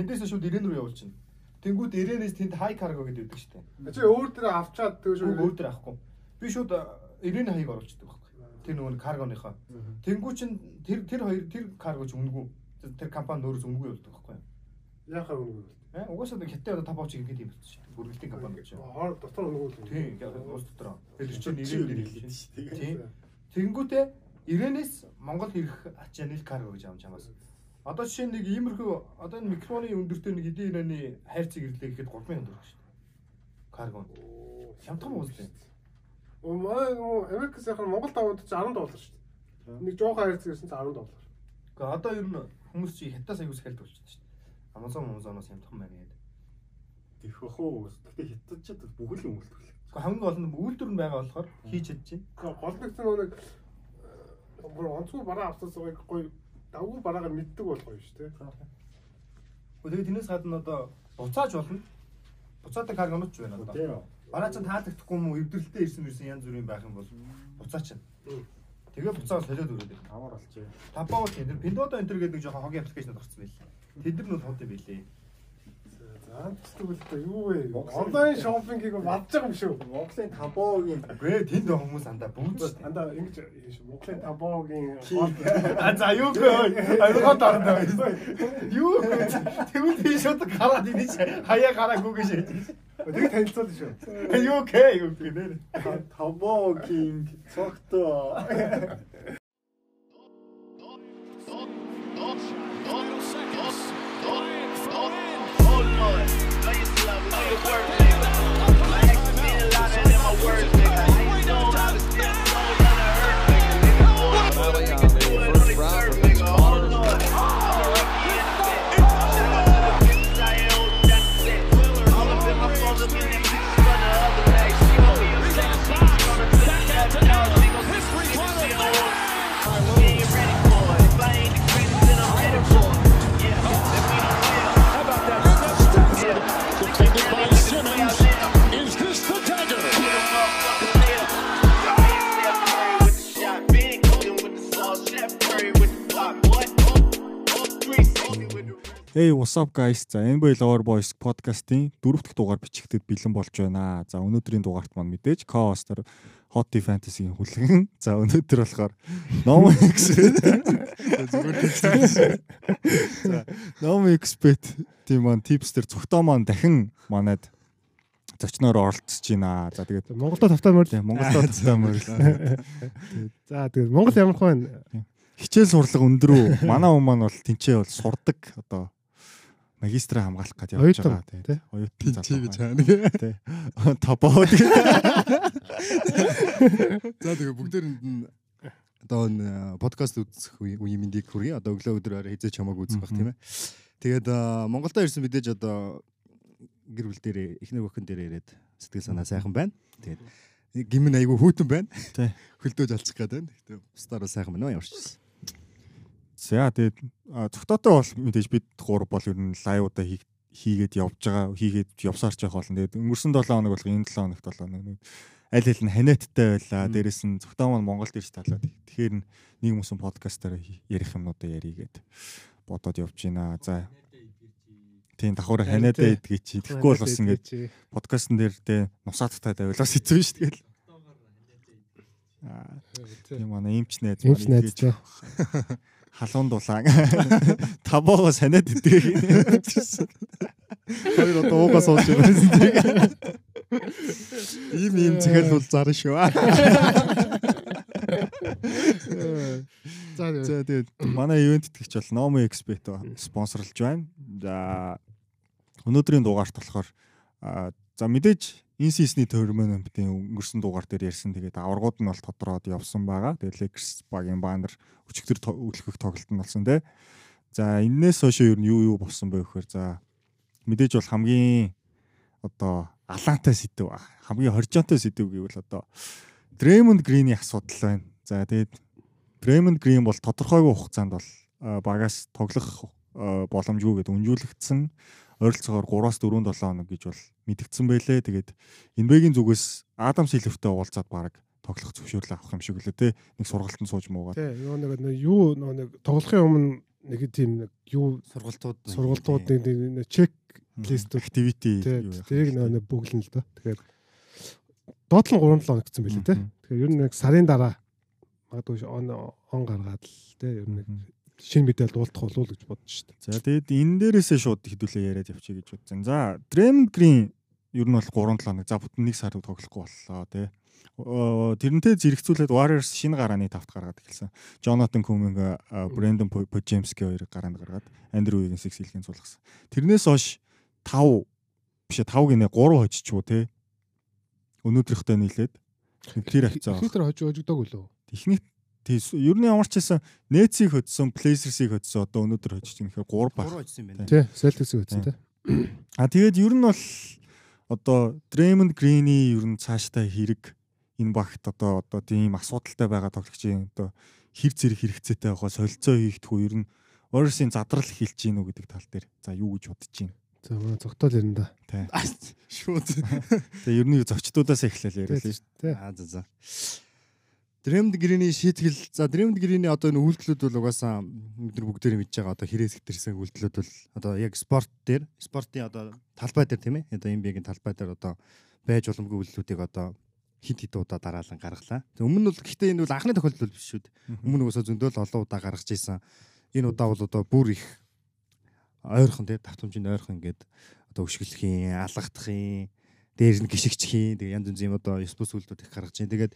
Тэндээс шууд ирэн рүү явуулчихна. Тэнгүүд ирэнээс тэнд хай карго гэдэг шүү дээ. Чи өөр дээр авчаад тэгээ Шууд өөр дээр авахгүй. Би шууд ирэн хайг оруулчихдаг байхгүй. Тэр нөгөө каргоныхоо. Тэнгүү чин тэр тэр хоёр тэр каргоч үнэгүй. Тэр компани өөрөөс үнэгүй явуулдаг байхгүй. Яхаа үнэ. Э угаасаа нэг хятад одоо тав бооч ингэдэг юм байна шүү. Бүргэлтийн компани гэж. Хоор дотор үнэ. Тийм, уус дотор. Тэр чинь дээр хэлээд шүү. Тийм. Тэнгүүтээ ирэнээс Монгол ирэх ачаанил карго гэж авч чамаас. Одоо жишээ нэг иймэрхүү одоо энэ микроны өндөртөө нэг эдийн ирээний хайрцаг ирлээ гэхэд 3000 төгрөг шүү дээ. Карго. Хямдхан уус дээ. Оо манай нөгөө Америкс яхаа Монгол тавууд чи 10 доллар шүү дээ. Нэг жоохон хайрц гэсэн чи 10 доллар. Гэхдээ одоо ер нь хүмүүс чи хятадас аюус хэлд болчихсон шүү дээ. Amazon Amazon-оос хямдхан байна гэдэг. Тэрх бах уу. Гэтэ хятадчад бүгд л өмөлтөл. Гэхдээ хамгийн гол нь үйлдвэр нь байгаа болохоор хийж чадчихэв. Тэгээ гол нэг нөгөө нэг бүр онцгой бараа авцаасаа гоё давгүй бараагаар мэддэг болох гоё шүү дээ. Тэгээ тэрнээс гадна одоо буцааж болно. Буцаадаг каргонууд ч байна одоо. Тийм. Бараа чинь таалагдахгүй юм уу? Эвдрэлтэй ирсэн ирсэн янз бүрийн байх юм бол буцаа чинь. Мм. Тэгээ буцаа солиод өрөөд. Амар болчих. Тапаа бол тэр Pindodo Enter гэдэг нэг жоохон хогийн аппликейшнд гарсан байлээ. Тэд нар нь хот юм билээ. За тэгвэл та юу вэ? Онлайн шопингийг бадж байгаа юм шүү. Монголын табоогийн Гээ тэнд хүмүүс андаа бүгд шүү дээ. Анда ингэж Монголын табоогийн А за юу гээ? Арга дарна. Юу гээ? Тэгвэл би шууд гараад иний хаяа гараагүй гэж яаж. тэг танилцуулна шүү. Юу гээ? Юу нэр. табоогийн цогтоо. Hey what's up guys. За NBA Lover Boys podcast-ийн дөрөв дэх дугаар бичигдэд бэлэн болж байна. За өнөөдрийн дугаарт маань мэдээж Chaos-тер Hot Fantasy-ийн хүлгэн. За өнөөдөр болохоор Nomo X. За Nomo Expert тийм маань tipster цогтоо маань дахин манад зочноор оролцож байна. За тэгээд Монголдо тавтаа морь. Монголд тавтаа морил. За тэгээд Монгол ямар хөө Хичээл сурлага өндрөө манай хүмүүс маань бол тэнцээ бол сурдаг одоо магистраа хамгаалах гэж явж байгаа тий? тий. Оюутан Тэнцээ гэж залуу хаана. тий. Топоо За тэгээ бүгдээрэнд нь одоо энэ подкаст үзэх үе- үеийн мэндийг хүргэе. Одоо өглөө өдөр арай хизээч хамаагүй үзэх бах тийм ээ. Тэгээд Монголдо ирсэн мэдээж одоо гэр бүл дээр эхнэр бүхэн дээр ирээд сэтгэл санаа сайхан байна. Тэгээд гимн айгүй хөтөн байна. Хөлдөөж алцах гээд байна. Гэтэ бусдаар сайхан байна ямар ч юм. За тэгээд а, цогтоотой бол мэдээж бид гур бол ер нь лайвуудаа хий- хийгээд явж байгаа хийгээд явсаарч явах болно. Тэгээд өнгөрсөн 7 хоног бол энэ 7 хоногт бол нэг аль аль нь ханиаттай байла. Дээрээс нь цогтоо маань Монголд ирж талаад. Тэгэхээр нэг хүмүүс подкастаар ярих юмнуудаа яригээд бодоод явж байна. За тийм давхар ханиатай идгээ чи. Тэгэхгүй бол бас ингээд подкастн дээр тэ нусааттай тавилаас хэцүү шүү дээ. Аа тийм манай эмч найз маань тий. халуун дулаан табоогоо санаад идэх. Хоёр одоо уугаас сууж байгаа. Ийм ийм захиал бол зарна шүү. За тэгээд манай ивент итгэгч бол Nomo Expert спонсорлж байна. За өнөөдрийн дугаарт болохоор за мэдээж энэ сизний төрмөнөмтийн өнгөрсөн дугаар дээр ярьсан тэгээд аваргууд нь бол тодроод явсан байгаа. Тэгээд Lakers багийн банер өчигдөр өглөх тоглолт нь болсон тий. За энээс хойш ер нь юу юу болсон бэ гэхээр за мэдээж бол хамгийн одоо алаантай сэдв хамгийн хоржоонтой сэдв гэвэл одоо Draymond Green-ийн асуудал байна. За тэгээд Draymond Green бол тодорхойгүй хугацаанд бол багаас тоглох боломжгүй гэдээ үнжүүлэгдсэн. Ойролцоогоор 3-4 7 хоног гэж бол мэдгдсэн байлээ. Тэгээд Инбегийн зүгээс Адам Силвертэй уулзаад баг тоглох зөвшөөрлөө авах юм шиг лээ те. Нэг сургалтанд сууж муугаад. тий нөгөө нэг юу нөгөө нэг тоглохын өмнө нэг тийм нэг юу сургалтууд сургалтууд нэг нэг чек лист activity юу тэрийг нэг бөглөн л доо. Тэгэхээр доотлон 3 7 хоног гэсэн байлээ те. Тэгэхээр ер нь нэг сарын дараа магадгүй он гаргаад л те ер нь. Шинэ мэдээлэл дуулах болов уу гэж бодож штэ. За тэгээд энэ дээрээсээ шууд хэдүүлээ яриад явчих гэж бодсон. За Draymond Green ер нь бол 3 7 хоног за бүтэн 1 сар тоглохгүй боллоо тий. Тэрнтэй зэрэгцүүлээд Warriors шинэ гарааны тавт гаргаад эхэлсэн. Jonathan Kuminga, Brandon Podjemski хоёрыг гараанд гаргаад Andrew Wiggins-ийг сэлгийн суулгасан. Тэрнээс хойш 5 биш 5 гинэ 3 хожичгүй тий. Өнөөдрийнхтэй нийлээд тэр хавцаа. Ихнийхэр хожиг хожигдог үлээ. Техник тийс ер нь ямар ч байсан Nets-ийг хоцсон, Blazers-ийг хоцсон одоо өнөөдөр хожиж байгаа нөхөр 3 баг. 3 очсон юм байна. Тий, Celtics-ийг үтсэн те. А тэгээд ер нь бол одоо Draymond Green-ий ер нь цааштай хэрэг энэ багт одоо одоо тийм асуудалтай байгаа тоглогчийн одоо хэр зэрэг хэрэгцээтэй байгаа солилцоо хийхдэггүй ер нь Warriors-ийн задрал эхэлж гин үү гэдэг тал дээр за юу гэж бодож байна За манай зогтоол ярина да. тий. Шууд. Тэгээ ер нь зочдуудаас эхлээл яриа л Тий. Тий. Аа за за. Дремд грэний шийтгэл за Дремд грэний одоо энэ үйлдэлүүд бол угаасаа нар бүгдээр мэдж байгаа одоо хэрэг сэтэрсэн үйлдэлүүд бол одоо яг спорт дээр спортын одоо талбай дээр тийм ээ одоо NBA-гийн талбай дээр одоо байж боломгүй үйлдэлүүдийг одоо хит хит удаа дараалан гаргалаа. Өмнө нь бол гэхдээ энэ бол анхны тохиолдол биш шүү дээ. Өмнө угаасаа зөндөл олон удаа гаргаж ийсэн. Энэ удаа бол одоо бүр их ойрхон тий давтамжинд ойрхон ингээд одоо өшгөлөхийн, алгадахын дээр нь гიშгчхийн тэгээ янз янз юм одоо ёс бус үйлдэл их гаргаж байна. Тэгээд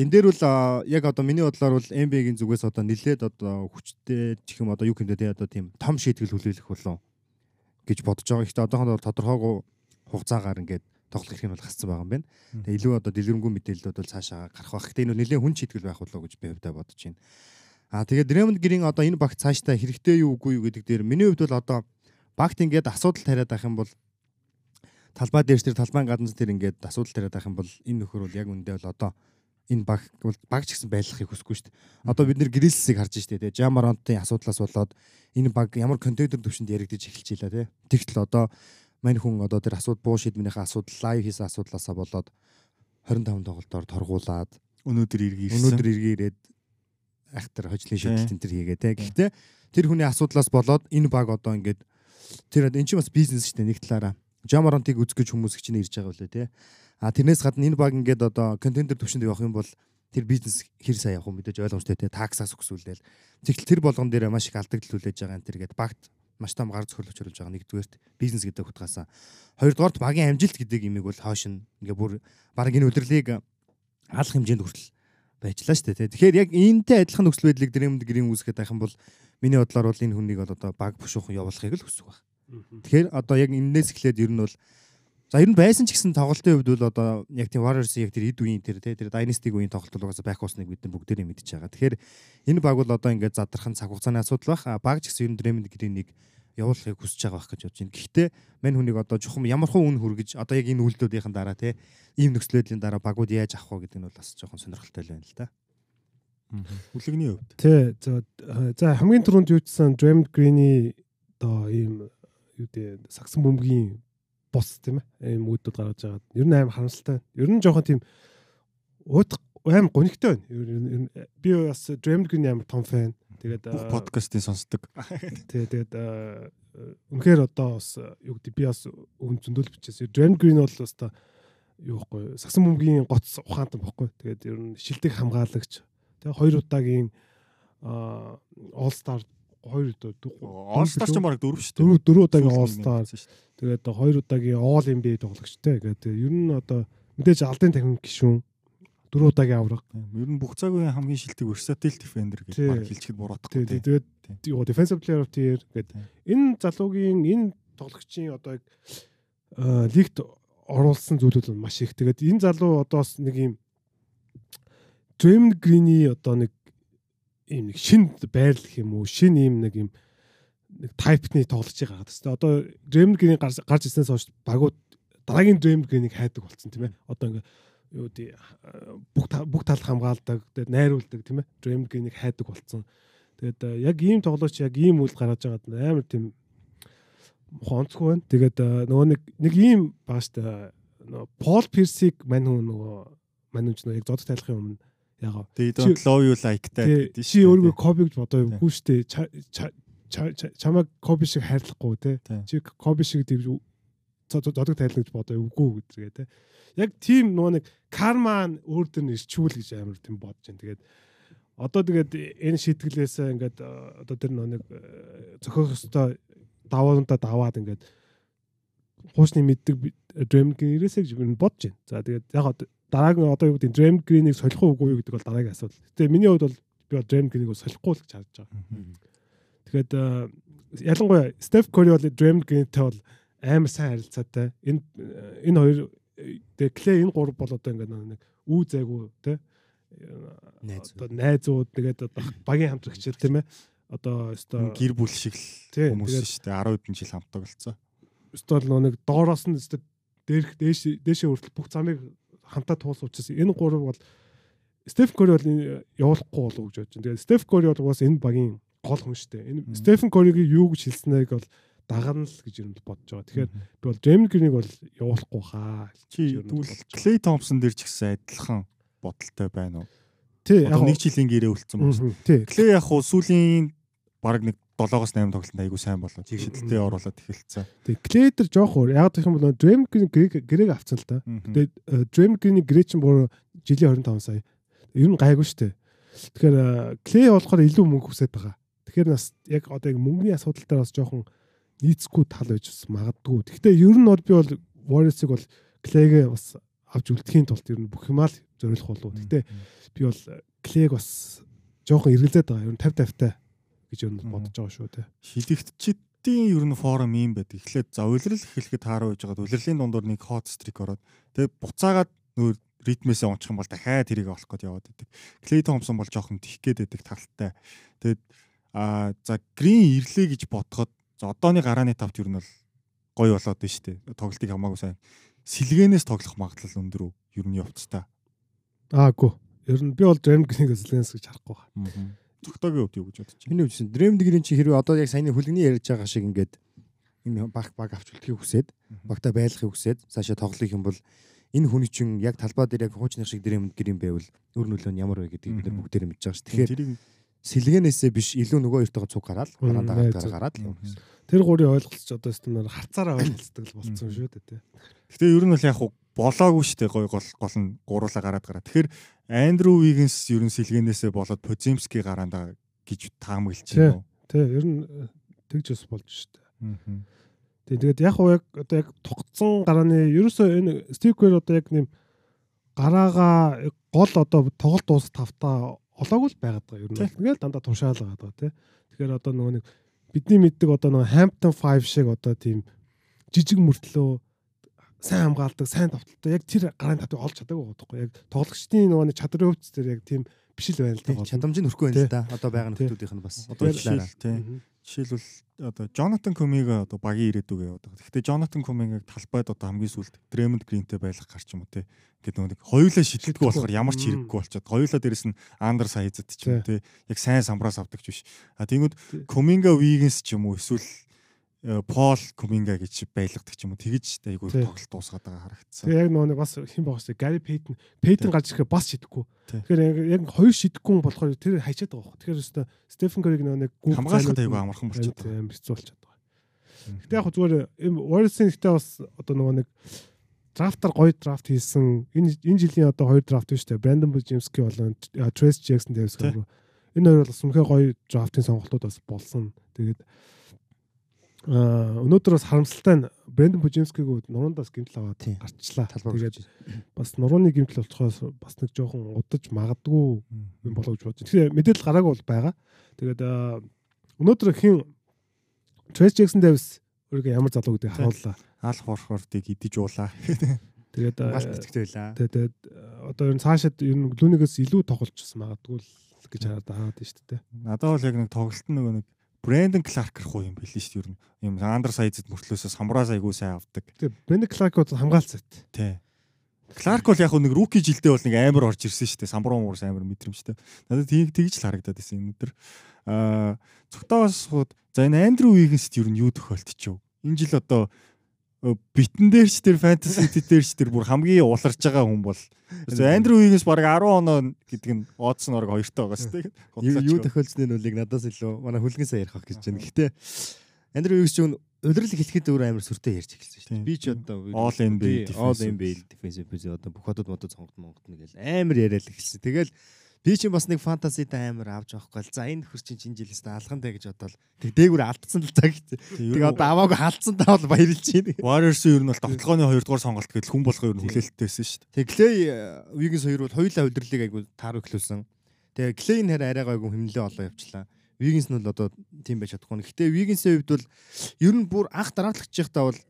энэ дээр бол яг одоо миний бодлоор бол NBA-гийн зүгээс одоо нилээд одоо хүчтэй гэх юм одоо юу гэмдэ тий одоо тийм том шийтгэл хүлээлгэх болов гэж бодож байгаа. Гэхдээ одоохондоо тодорхойгүй хугацаагаар ингээд тоглох хэрэг нь бол гасцсан байгаа юм байна. Тэгээ илүү одоо дэлгэрэнгүй мэдээлэлүүд бол цаашаа гарах байх. Гэхдээ энэ нэлээд хүн шийтгэл байх болов гэж би хувьдаа бодож байна. Аа тэгээд Дремонд гэрийн одоо энэ багт цаашдаа хэрэгтэй юу үгүй юу гэдэг дээр миний хувьд бол одоо багт ингээд асуудал тариад байх юм бол талбай дээрс тэр талбайн гаднаас тэр ингээд асуудал тариад байх юм бол энэ нөхөр бол яг үндэ бол одоо энэ баг бол баг ч гэсэн байлгахыг хүсэхгүй шүү дээ. Одоо бид нэр грилсийг харж штэ тий. Жамаронтын асуудлаас болоод энэ баг ямар контейнер төвшөнд яригдж эхэлж илаа тий. Тэгтэл одоо мань хүн одоо тэр асууд буу шийдмийнхээ асуудал лайв хийсэн асуудлаасаа болоод 25 тоглолтоор торгуулад өнөөдөр иргий ирсэн. өнөөдөр эргээ ирээд ахтар хожлын шийдэлт энэ төр хийгээ те. Гэхдээ тэр хүний асуудлаас болоод энэ баг одоо ингээд тэр энэ чинь бас бизнес шүү дээ нэг талаараа. Жамаронтыг үзэх гэж хүмүүс чинь ирж байгаа үлээ те. А тэрнээс гадна энэ баг ингээд одоо контейнер төвшөнд явах юм бол тэр бизнес хэр сайн явах юм мэдээж ойлгомжтой те. Таксаас өксүүлээл. Тэгтэл тэр болгон дээр маш их алдагдал үлээж байгаа энэ тэргээд багт маш том гар зөхирлөж оруулж байгаа нэгдүгээрт бизнес гэдэг утгаасаа хоёрдугаарт багийн амжилт гэдэг имийг бол хоош нь ингээ бүр баг энэ удирлыг алах хэмжээнд хүртэл байжлаа шүү дээ. Тэгэхээр яг энэтэй адилхан нөхцөл байдлыг дэрэмд гэрийн үүсгэж байх юм бол миний бодлоор бол энэ хүнийг бол одоо баг бушуухан явуулахыг л хүсэх баг. Тэгэхээр одоо яг энэс эхлээд ер нь бол за ер нь байсан ч гэсэн тоглолтын хувьд бол одоо яг тийм Warriors яг тэр эд үеийн тэр тий тэр Dynasty үеийн тоглолт бол угаасаа байх усныг бид нар бүгдээрээ мэдчихэж байгаа. Тэгэхээр энэ баг бол одоо ингээд задрахын цаг хугацааны асуудал байх. А баг ч гэсэн ер нь дэрэмд гэрийн явуулахыг хүсэж байгаа байх гэж бодож байна. Гэхдээ мань хүнийг одоо чухам ямархан үн хүргэж одоо яг энэ үйлдэлүүдийн дараа тий ийм нөхцөл байдлын дараа багууд яаж авах вэ гэдэг нь бол бас жоохон сонирхолтой л байна л да. Хүлэгний хувьд. Тий. За за хамгийн түрүүнд юучсан Draymond Green-ий одоо ийм юу дээ сагсан бөмбөгийн бос тийм ээ ийм үүдүүд гаргаж байгаа. Ер нь амар харамсалтай. Ер нь жоохон тийм ууд аим гонигтой байна. Нь би бас Green амар том фэн. Тэгээд э, подкастыг сонсдог. тэгээд э, үнэхээр одоо бас юу гэдэг би бас өн зөндөл бичээс. Green бол бас та юу вэ? Сагсан бөмбөгийн гоц ухаантан бохгүй. Тэгээд ер нь шилдэг хамгаалагч. Тэгээ хоёр удаагийн All Star хоёр удаа All-Star ч баг дөрөв шүү дээ. дөрөв дөрөв удаагийн дээ. тэгээд хоёр удаагийн All NBA тоглогчтой. Тэгээд ер нь одоо мэдээж алдын тахин гişүүн дөрөв удаагийн авраг. Ер нь бүх цаг үеийн хамгийн шилдэг versatile defender гэж баг хэлчихэд буруутахгүй. Тэгээд юу defensive player of the year гэдэг энэ залуугийн энэ тоглогчийн одоо лигт оруулсан зүйлүүд маш их. Тэгээд энэ залуу одоо бас нэг юм Draymond Green-ий одоо нэг ийм нэг шин байрлал гэх юм уу шин ийм нэг юм нэг тайпны тоглолцыг гаргаад байна. Одоо Draymond Green гарч ирснээс хойш багууд дараагийн Draymond Green-ийг хайдаг болсон тийм ээ. Одоо ингээ юу тий бүх та- бүх талд хамгаалдаг, тэгээд найруулдаг тийм ээ. Draymond Green-ийг хайдаг болсон. Тэгээд э, яг ийм тоглолч яг ийм үйл гаргаж байгаад амар тийм хонцгүй байна. Тэгээд э, нөгөө нэг нэг ийм байгаа штэ нөгөө Пол Пирсиг мань хүн нөгөө мань хүн ч нөгөө яг зодод тайлахын өмнө ягаа Тэгээд don't love you like that гэдэг чи өөрийгөө коби гэж бодоо Тий. үгүй штэ. Ча- ча- ча- ча- чамайг Коби шиг хайрлахгүй те. Чи Коби шиг зо- зодог тайлгч бодоо үгүй гэдгээ те. Яг тийм нөгөө нэг карман өөр дөр нь ирчүүл гэж амар тийм бодож байна. Тэгээд одоо тэгээд энэ шийтгэлээс ингээд э, одоо тэр нэг э, зохиох ёстой даваануудаа даваад ингээд хуучны мэддэг Dream Green-ээсээ гэж бодож байна. За тэгээд яг дараагийн одоо юу гэдэг Dream Green-ийг солих уугүй юу гэдэг бол дараагийн асуудал. Гэтэ миний хувьд бол би бол Dream Green-ийг солихгүй л гэж харж байгаа. Тэгэхээр э, ялангуяа Steph Curry бол Dream Green-тэй бол амар сайн харилцаатай. Энэ э, энэ хоёр тэгээ Clay энэ гурав бол одоо ингээд нэг үү зайгүй те одоо найзууд тэгээд одоо багийн хамтрагчид тийм ээ одоо өстой гэр бүл шиг л хүмүүс шүү дээ 10 хэдэн жил хамтдаг болсон. өстой л нэг доороос нь өстой дээрх дээш дээшээ хүртэл бүх замыг хамтаа туулсан учраас энэ гурав бол Стефен Кори бол явуулахгүй болов гэж бодож байна. Тэгээд Стефен Кори бол бас энэ багийн гол хүн шүү дээ. Энэ Стефен Коригийн юу гэж хэлснээг бол дагна л гэж юм бодож байгаа. Тэгэхээр би бол Джеймс Гриныг бол явуулахгүй хаа. Чи тэгвэл. Clay Thompson дээр ч гэсэн адилхан бодолтой байна уу? Тий, яг нэг жилийн гэрээ үлдсэн байна. Тий. Clay яг хуу сүүлийн баг нэг 7-оос 8 тоглолтод айгу сайн болоод шидэлтэй оруулаад эхэлсэн. Тий. Клейдер жоох өөр. Яг гэх юм бол Грин гэрээг авцсан л Тэгээд Джеймс Гриний гэрээ чинь бүр жилийн 25 сая. Ер нь гайгүй шүү дээ. Тэгэхээр Клей болохоор илүү мөнгө хүсээд байгаа. Тэгэхээр бас яг одоо яг мөнгөний асуудал дээр бас жоохон нийцэхгүй тал байж бас магадгүй. Гэхдээ ер нь бол би бол Warriors-ыг бол Клейгээ бас авч үлдэхийн тулд ер нь бүх юмаа л зориулах болов. Гэхдээ би бол Клейг бас жоохон эргэлзээд байгаа. Ер нь 50 50-тай гэж ер нь бодож байгаа шүү дээ. шидэгтчидийн ер нь форум юм байдаг. Эхлээд за улирал эхлэхэд тааруу байж байгаад улирлын дундуур нэг hot streak ороод тэгээд буцаагаад нөр ритмээсээ унчих юм бол дахиад тэрийг олох гээд яваад байдаг. Clay Thompson бол жоохон тих гээд байдаг талтай. Тэгээд аа за Green ирлээ гэж бодоход за одооны гарааны тавт ер нь бол гоё болоод байна шүү дээ. Тоглолтыг хамаагүй сайн. Сэлгэнээс тоглох магадлал өндөр үү? Ер нь явцтай. Аагүй. Ер нь би бол Джеймс Гринийг Зеленс гэж харахгүй байна. Цогтойгийн хувьд юу гэж бодож байна? Миний Dream Degree чи хэрвээ одоо яг саяны хүлэгний ярьж байгаа шиг ингээд энэ баг баг авч үлдэхийг хүсээд багтаа байлгахыг хүсээд цаашаа тоглох юм бол энэ хүний чинь яг талбай дээр яг хуучных шиг Dream Degree байвал өр нөлөө нь ямар вэ гэдгийг бид бүгдээр мэдж байгаа шүү. Тэгэхээр сэлгэнээсээ биш илүү нөгөө хоёртойгоо цуг гараад гараад гараад л юм. Тэр гурийн ойлголт ч одоо өстөнөр харцаараа ойлголцдог л болцсон шүү дээ тий. Гэтэ ер нь бол яг хуу болоогүй шүү дээ гой гол гол нь гуруулаа гараад гараа. Тэгэхээр Андрю Вигенс ер нь сэлгэнээсээ болоод Поземски гараандаа гэж таамаглаж байна уу? Тий, ер нь э, тэгж бас болж шүү дээ. Тэгээд яг уу яг одоо яг тогтсон гарааны ерөөсөө энэ Стив Кер одоо яг нэм гараагаа гол одоо тоглолт дуус тавтаа олоогүй л байгаад байгаа ер нь. Ингээл дандаа тушаалгаад байгаа тий. Тэгэхээр одоо нөгөө нэг бидний мэддэг одоо нөгөө Hampton 5 шиг одоо тийм жижиг мөртлөө сайн хамгаалдаг, сайн давталтай яг тэр гарааны тавтыг олж чадаагүй байхгүй. Яг тоглогчдын нөгөө нэг чадрын хөвц дээр яг тийм биш л байна л Тий, да. Чадамж нь өрхгүй байна л да. Одоо байгаа нөхдүүдийнх нь бас. Одоо Уучлаарай. жишээл тий. Мгм. Жишээлбэл одоо Jonathan Comig одоо багийн ирээдүг яваад байгаа. Гэхдээ Jonathan Comig-ыг талбайд одоо хамгийн сүүлд Draymond Green-тэй байлгах гарч юм уу те. Ингээд нэг хоёулаа шидлэггүй болохоор ямар ч хэрэггүй болчиход хоёулаа дээрэс нь Андер Сайзад ч юм те. Яг сайн самбраас авдаг ч биш. А тэгвэл Тий. Coming-a Wiggins ч юм уу эсвэл э, Paul Coming-a гэж байлгадаг ч юм уу тэгэж айгүй тоглолт дуусгаад байгаа харагдсан. Тэгээ яг нэг бас хэн байгаа вэ? Гари Пейтон. Пейтон гарч ирэхэд бас шидэхгүй. Тэгэхээр яг хоёр шидэхгүй болохоор тэр хайчаад байгаа хөө. Тэгэхээр өстө Стефен нөгөө нэг Хамгаалахад зайнууд айгүй амархан болчиход байгаа. хэцүү болчиход байгаа. Гэтэ яг зүгээр Warriors-ийн ихтэй бас одоо нөгөө нэг драфтаар гоё драфт хийсэн. Энэ энэ жилийн одоо хоёр драфт шүү дээ. Brandon Bujimski болон Trace Jackson Davis гэх Энэ хоёр бол бас үнэхээр гоё драфтын сонголтууд бас болсон. Тэгээд өнөөдөр бас харамсалтай нь Brandon Bujimski-г нуруундаас гимтэл аваад гарчлаа. Тэгээд бас нурууны гимтэл болцохоос бас нэг жоохон удаж магадгүй юм Мм. болоо гэж бодож. Тэгэхээр мэдээлэл гараагүй бол байгаа. Тэгээд аа, өнөөдөр хин Trace Jackson Davis өөрийгөө ямар залуу Тий. харууллаа. Алх борхордыг идэж уулаа. Тэгээд аа, Галт итгэвтэй байлаа. тэгээд одоо ер нь цаашаад ер нь лүнигээс илүү тоглолцсон магадгүй л гэж хараад байгаа шүү дээ. Надад бол яг нэг тоглолт нөгөө нэг Брэндон Кларк рах уу юм билээ шүү дээ. Юм Андер Сайзд мөртлөөсөө самбраас айгуу сайн авдаг. Тэгээд Brandon Clark бол хамгаалцат. Тий. Кларк бол яг хөө нэг руки жилдээ бол нэг амар орж ирсэн шүү дээ. Самбруу муурс амар мэдрэмжтэй. Надад тийг тэгж л харагдаад байсан энэ өдөр. Аа цогтоос сууд за энэ Андрю Вигенст ер нь юу тохиолдчихв? Энэ жил одоо битэн дээр ч тэр фэнтези дээр ч тэр бүр хамгийн уларж байгаа хүн бол Андрю Уигэнс баг 10 оноо гэдэг нь оодс нь орог хоёртой байгаа шүү дээ. Юу тохиолдсны нүлийг надаас илүү манай хүлгэнсээ ярих гэж байна. Гэхдээ Андрю Уигэнс ч удирдал хэлэхэд өөр амар сүртэй ярьж эхэлсэн шүү дээ. Би ч одоо All NBA All NBA defensive position одоо бүх хотод модод сонгогд монгод нэг амар яриад эхэлсэн. Тэгэл би чинь бас нэг фантазитай амар авч авахгүй л за энэ нөхөр чинь жилээс алхантай гэж бодоод тэг дээгүүр алдсан л цаа гэж. Тэг одоо аваагүй халдсан таа бол баярлж байна. Warriors-ийн ер нь бол тоглооны 2 дугаар сонголт гэдэл хүн болгоо ер нь хүлээлттэйсэн шүү дээ. Тэг Clay Wiggins хоёр бол хоёулаа удирдлыг айгу таар өглөөсөн. Тэгээ Clay-ийн хараа арай гайгүй хэмнэлээ олоо явчлаа. Wiggins нь бол одоо тийм байж чадахгүй. Гэхдээ Wiggins-ийн хувьд бол ер нь бүр анх дарааллагчтай бол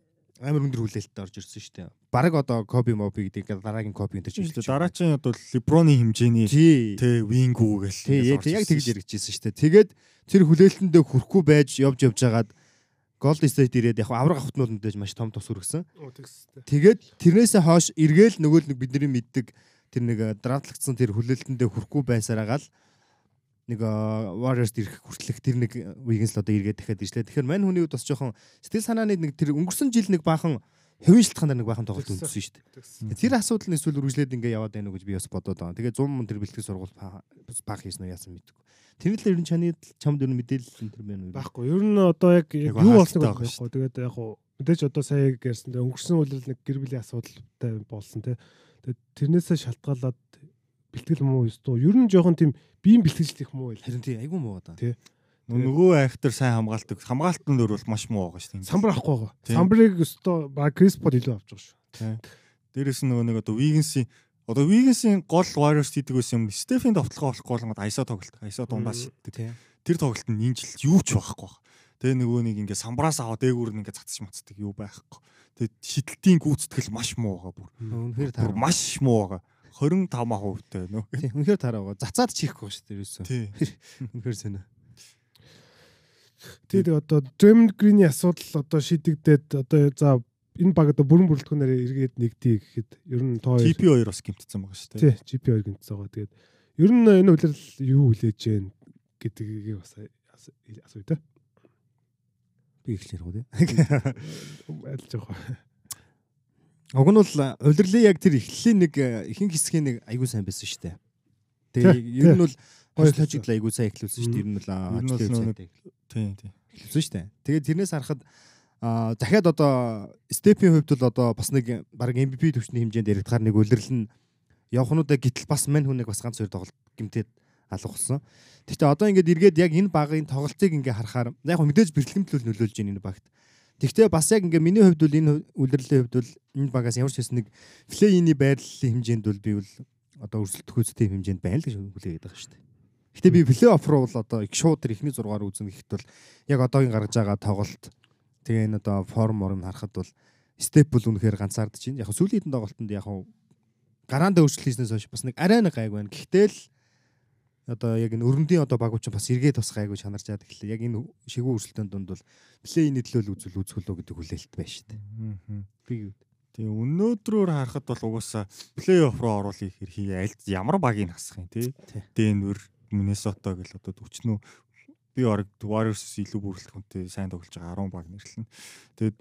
амар өндөр хүлээлттэй орж ирсэн шүү дээ. Бараг одоо Коби Моби гэдэг дараагийн Коби энэ ч шүү дээ. Дараачийн одоо Леброны хэмжээний тэ вингүү гэл. Тий, яг тэгж яригдчихсэн шүү дээ. Тэгээд тэр хүлээлтэндээ хүрэхгүй байж явж явж хагаад Gold State ирээд яг авраг бол мэдээж маш том тус үргэсэн. Тэгээд тэрнээсээ хойш эргээл нөгөө нэг бидний мэддэг тэр нэг драфтлагдсан тэр хүлээлтэндээ хүрэхгүй байсараагаал нэг Warriors ирэх хүртэлх тэр нэг Wiggins л одоо эргээд дахиад ирчлээ. Тэгэхээр мань хүний хувьд бас жоохон сэтгэл санааны нэг тэр өнгөрсөн жил нэг баахан хувийн шалтгаанаар нэг баахан тоглолт үндсэн шүү дээ. Тэр асуудал нь эсвэл үргэлжлээд ингээ яваад байна уу гэж би бас бодоод байна. Тэгээ 100 мөн тэр бэлтгэл сургууль баг хийсэн үү яасан мэдгүй. Тэр л ер нь чаны чамд ер нь мэдээлэл энэ төр байна уу? Баггүй. Ер нь одоо яг юу болсныг байхгүй. Тэгээд яг хуу мэдээж одоо сая ярьсан дээр өнгөрсөн үйл нэг гэр бүлийн асуудалтай болсон те. Тэгээд тэрнээсээ шалтгаалаад бэлтгэл муу ёстой. Ер нь жоохон тийм биеийн бэлтгэл их муу байл. Харин тийм айгүй муу одоо. Тий. Нөгөө актер сайн хамгаалдаг. Хамгаалтанд дөр бол маш муу байгаа шүү дээ. Самбар авахгүй байгаа. Самбарыг өстой ба Криспод илүү авч байгаа шүү. Тий. Дээрээс нь нөгөө нэг одоо Вигенсийн одоо Вигенсийн гол Warriors хийдэг байсан юм. Стефен товтлогоо болохгүй болгоод Айса тоглолт. Айса дундаас шиддэг. Тэр тоглолт нь энэ жил юу ч байхгүй баг. Тэгээ нөгөө нэг ингээ самбараас аваа дээгүүр нь ингээ цацж мацдаг юу байхгүй. Тэгээ шидэлтийн гүйцэтгэл маш муу байгаа бүр. Үнэхээр. Маш муу байгаа. 25%тай нөө. Тийм үнэхээр тараагаа. Зацаад чихгүй шүү дээ ерөөсөө. Тийм. Үнэхээр сонио. Тэгээд одоо Draymond Green-ийн асуудал одоо шийдэгдээд одоо за энэ баг одоо бүрэн бүрэлдэхүүнээр эргээд нэгдий гэхэд ер нь тоо GP2 бас гимтсэн байгаа шүү дээ. Тий, GP2 гимтсэн байгаа. Тэгээд ер нь энэ үйлрэл юу хүлээж гэн гэдгийг бас асууя та. Би ихлэх үү. Айлж байгаа. Уг нь бол улирлын яг тэр эхлэлийн нэг ихэнх хэсгийн нэг айгуу сайн байсан шүү дээ. Тэгээ ер нь бол хоёр логик л айгуу сайн эхлүүлсэн шүү дээ. Ер нь бол ажлын тийм тийм. Эхлүүлсэн шүү дээ. Тэгээ тэрнээс харахад а дахиад одоо степийн хувьд бол одоо бас нэг баг MVP төвчний хэмжээнд яригдахаар нэг улирал нь явахнуудаа гítэл бас мань хүнийг бас ганц хоёр тоглолт гимтээд алга болсон. Гэхдээ одоо ингээд эргээд яг энэ багын тоглолтыг ингээ харахаар яг мэдээж бэлтгэмжлүүл нөлөөлж байна энэ багт. Тэгвэл бас яг ингээ миний хувьд бол энэ үлрэлийн хувьд бол энэ багаас ямар ч хэсэг нэг плей-ины байрлалын хэмжээнд бол би бол одоо өрсөлдөх үзтэй хэмжээнд байна л гэж хүлээгээд байгаа шүү дээ. Гэтэ би плей оф руу бол одоо их шууд ихний 6-аар үзэн гэхэд бол яг одоогийн гаргаж байгаа тоглолт тэгээ энэ одоо форм орн харахад бол степ бол үнэхээр ганцаардж байна. Яг сүүлийн хэдэн тоглолтод яг гараанда өөрчлөлт хийснээс хойш бас нэг арай нэг гайг байна. Гэхдээ л одоо яг энэ өрөндийн одоо багууч бас эргээд бас гайгүй чанарч яадаг хэлээ. Яг энэ шигүү өрсөлтөнд дунд бол плейний төлөөл үзэл үзүүлөө гэдэг хүлээлт байна шүү дээ. Би юу Тэгээ өнөөдрөөр харахад бол угаасаа плей-офф руу оруулах хэрхий аль ямар багийг хасах юм те. Дэнвер, Миннесота гэл одоо өчнөө би орог Warriors илүү бүрэлдэхүүнтэй сайн тоглож байгаа 10 баг нэрлэн. Тэгээд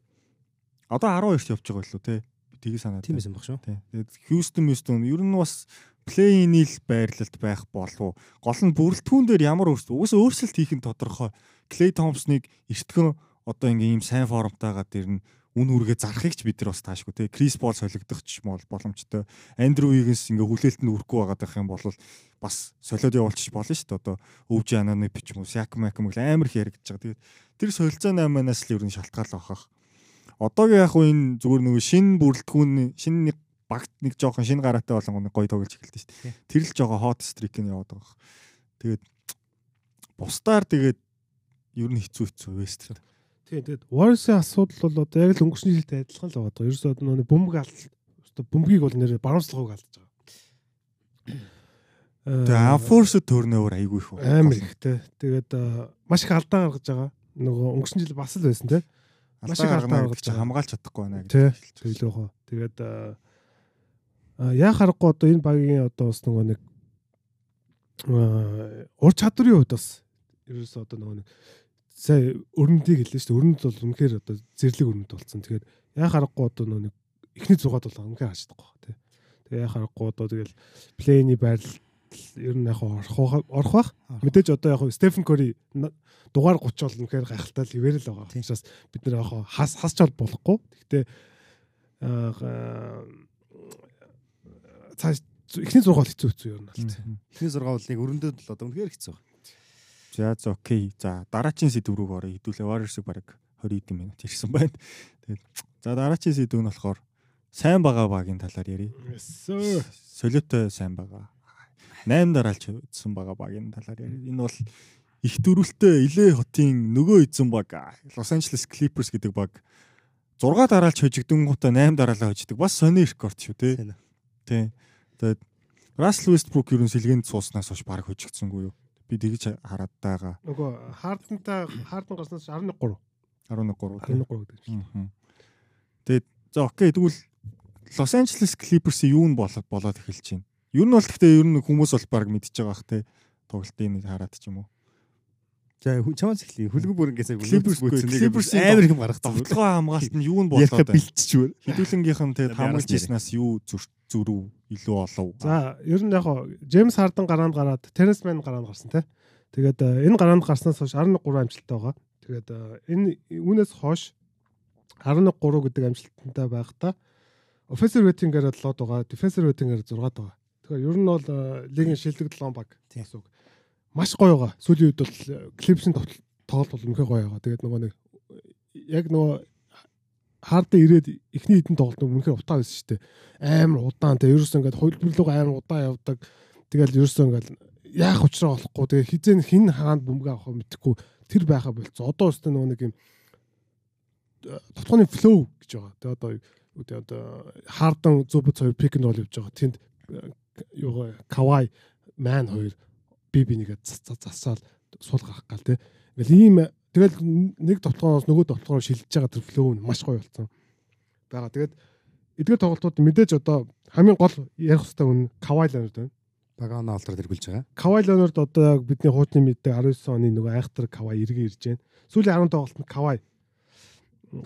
одоо 12-т явж байгаа билүү те. Тгий санаад. Тийм байсан баг шүү. Тэгээд Houston Houston ер нь бас плей-ин ил байрлалд байх болов гол нь бүрэлдэхүүн дээр ямар өөрчлөлт угсаа өөрчлөлт хийх нь тодорхой. Clay Thompson-ыг эртгэн одоо ингээм ийм сайн формтойгаа дэр нь үн үргээ зарахыг ч бид нар бас таашгүй те Крис Пол солигдох ч мол боломжтой. Андрю Уигэнс ингээ хүлээлтэнд үрэхгүй байгаа байх юм бол бас солиод явуулчих болно шүү дээ одоо. Өвж ананы бичмүү Сяк Макм гэл амар их яригдж байгаа тэгээд тэр солилцоо 8-аас л ер нь шалтгаалал байхах одоогийн яг энэ зүгээр нөгөө шин бүрэлдэхүүн шин нэг багт нэг жоохон шин гараатай болон гоё тоглож эхэлдэж шүү дээ тэр л жоохон стрик нь яваад байгаа тэгээд бусдаар тэгээд ер нь хэцүү хэцүү вест Тийм тэгээд Warriors-ийн асуудал бол одоо яг л өнгөрсний жилд адилхан л байгаа. Ерөөсөө нөгөө бөмбөг алт одоо бөмбөгийг бол нэр баруунслахыг алдаж байгаа. Тэгээ Unforced turnover айгүй их байна. Амар ихтэй. Тэгээд маш их алдаа гаргаж байгаа. Нөгөө өнгөрсөн жил бас л байсан те. Маш их алдаа гаргаж байгаа. Хамгаалж чадахгүй байна гэж хэлж байгаа. Тэгээд яа харахгүй одоо энэ багийн одоо бас нөгөө нэг ур чадварын хувьд бас ерөөсөө одоо нөгөө нэг сая өрнөдийг хэллээ шүү дээ. Өрнөд бол үнэхээр одоо зэрлэг өрнөд болсон. Тэгээд яа харахгүй одоо нөө нэг эхний зугаад бол үнэхээр хаждаг баг тий. Тэгээ яа харахгүй одоо тэгэл плейний байрлал ер нь яг орох орох бах. Мэдээж одоо яг Стефен Кори дугаар 30 бол үнэхээр гайхалтай л хിവэрэл байгаа. Учраас бид нэр яг хас хасч бол болохгүй. Гэхдээ аа цааш эхний зураг бол хэцүү хэцүү ер нь тий. Эхний зураг бол нэг өрөндөөд л одоо үнэхээр хэцүү. За за окей. За дараагийн сэдв рүү орё. Хэдүүлээ Warriors-ыг бараг 20 хэдэн минут ирсэн байна. Тэгээд за дараагийн сэдв нь болохоор сайн байгаа багийн талаар ярив. Солиотой сайн байгаа. 8 дараалж үзсэн байгаа багийн талаар ярив. Энэ бол их дөрвөлтэй Илэ хотын нөгөө эзэн баг Лос Анжелес Clippers гэдэг баг 6 дараалж хожигдөнгуудаа 8 дараалал хожигдаг. Бас сони рекорд шүү тий. Тий. Тэгээд Russell Westbrook ерөн сэлгээнд сууснаас хойш баг хожигдсангүй юу? би тэгж хараад байгаа. Нөгөө хаардантаа хаардан гарснаас 11 11 3 11 3 гэдэг чинь. Тэгээд за окей тэгвэл Лос Анжелес Clippers юу нь болоод болоод эхэлж байна. Ер нь бол гэхдээ ер нь хүмүүс бол баг мэдчихэж байгаа бах те тоглолтын хараад ч юм уу. За чамаас эхлэе. Хүлгэн бүрэнгээсээ Clippers Clippers амар их гаргацсан. Тоглогоо хамгаалт нь юу нь болоод Ярих бэлтчихвэр. Хэдүүлэнгийнх нь тэгээд хамгаалж ирснаас юу зүрүү илүү олов. За ер нь яг хоо Джеймс Харден гараанд гараад Теренс Мэн гараанд гарсан те. Тэгээд э, энэ гараанд гарснаас хойш 11 3 амжилттай байгаа. Тэгээд э, энэ үүнээс хойш 11 3 гэдэг амжилттай байхдаа offensive rating-ээр 7 байгаа, defensive rating-ээр 6 байгаа. Тэгэхээр ер нь бол э, лигийн шилдэг 7 баг гэсэн үг. Маш гоё байгаа. Сүүлийн үед бол Clips-ийн тоглолт бол үнэхээр гоё байгаа. Тэгээд нөгөө нэг яг нөгөө хаард ирээд эхний хитэн тоглолт үнэхээр утаа байсан шүү дээ. Амар удаан те ерөөс ингээд хөлбөрлөг амар удаан явдаг. Тэгэл ерөөс ингээд яах учраа болохгүй. Тэгээ хизээ хин хаанд бөмбөг авах мэдэхгүй тэр байха болцсон. Одоо өстө нөгөө нэг юм тотхоны флоу гэж байгаа. Тэгээ одоо одоо хаардан зүбэц хоёр пик н рол явж байгаа. Тэнд юу кавай ман хоёр би би нэгэ засаал суул гарах гал те. Ингээл ийм тэгэл нэг тоглоомоос нөгөө тоглоомоор шилжиж байгаа тэр флоу нь маш гоё болсон. Бага. Тэгээд эдгээр тоглолтууд мэдээж одоо хамгийн гол ярих хэвээр үн кавай ланер байна. Багаана алдраад эргүүлж байгаа. Кавай Леонард одоо бидний хуучны мэддэг 19 оны нөгөө айхтар Кавай эргээ ирж байна. Сүүлийн 10 тоглолтод Кавай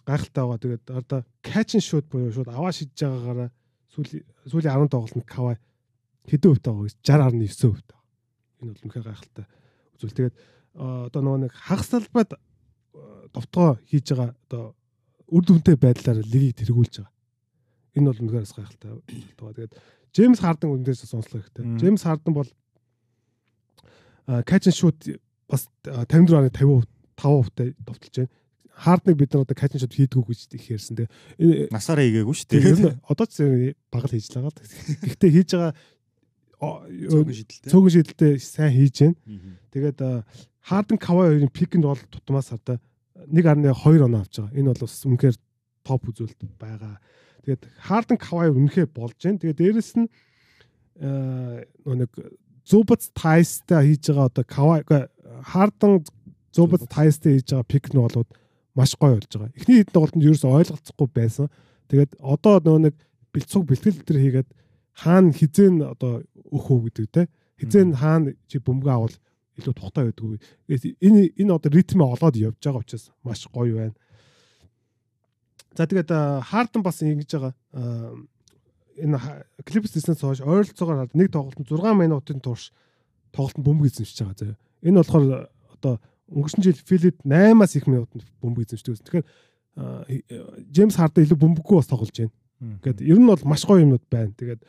гайхалтай байгаа. Тэгээд одоо catch and shoot буюу шууд аваа шидэж байгаагаараа сүүлийн 10 тоглолтод Кавай хэдэн хувьтай байгаа гэж 60.9 хувьтай. Энэ бол үнэхээр гайхалтай үзүүл. Тэгээд одоо нөгөө нэг хагас талбайд довтгоо хийж байгаа одоо үр дүнтэй байдлаар лигийг тэргүүлж байгаа. Энэ бол үнэхээр гайхалтай. Тэгээд Джеймс Харден үндээс сонслоо хэрэгтэй. Джеймс Харден бол catch and shoot бас 54.50 5% тай товтолж байна. Хардныг бид нар одоо catch and shoot хийдгүү гэж их ярьсан. Тэгээ насаараа хийгээгүй шүү дээ. Одоо ч багал хийж байгаа. Гэхдээ хийж байгаа цөөхөн шидэлтэй. Сайн хийж байна. Тэгээд Харден Кавай хоёрын пик нь бол тутмаас хадаа 1.2 оноо авч байгаа. Энэ бол бас үнэхээр топ үзүүлэлт байгаа. Тэгээд Харден Кавай үнэхээр болж байна. Тэгээд дээрэс нь нэг Зубац Тайстай хийж байгаа одоо Кавай Харден Зубац Тайстай хийж байгаа пик нь болоод маш гоё болж байгаа. Эхний хэдэн тоглолтод ерөөсөй ойлголцохгүй байсан. Тэгээд одоо нөгөө нэг бэлцэг бэлтгэл төр хийгээд хаана хизэн одоо өөхөө гэдэг те. Хизэн хаана чи бөмбөг авал илүү тухтай байдгүй. Энэ энэ одоо ритмээ олоод явж байгаа учраас маш гоё байна. За тэгээд Харден бас ингэж байгаа энэ клипс дэснээс хойш ойролцоогоор нэг тоглолтод 6 минутын турш тоглолтод бөмбөг эзэмшиж байгаа заяа. Энэ болохоор одоо өнгөрсөн жил Филид 8-аас их минутанд бөмбөг эзэмшдэг. Тэгэхээр Джеймс Харден илүү бөмбөггүй бас тоглож байна. Гэт ер нь бол маш гоё юмнууд байна. Тэгээд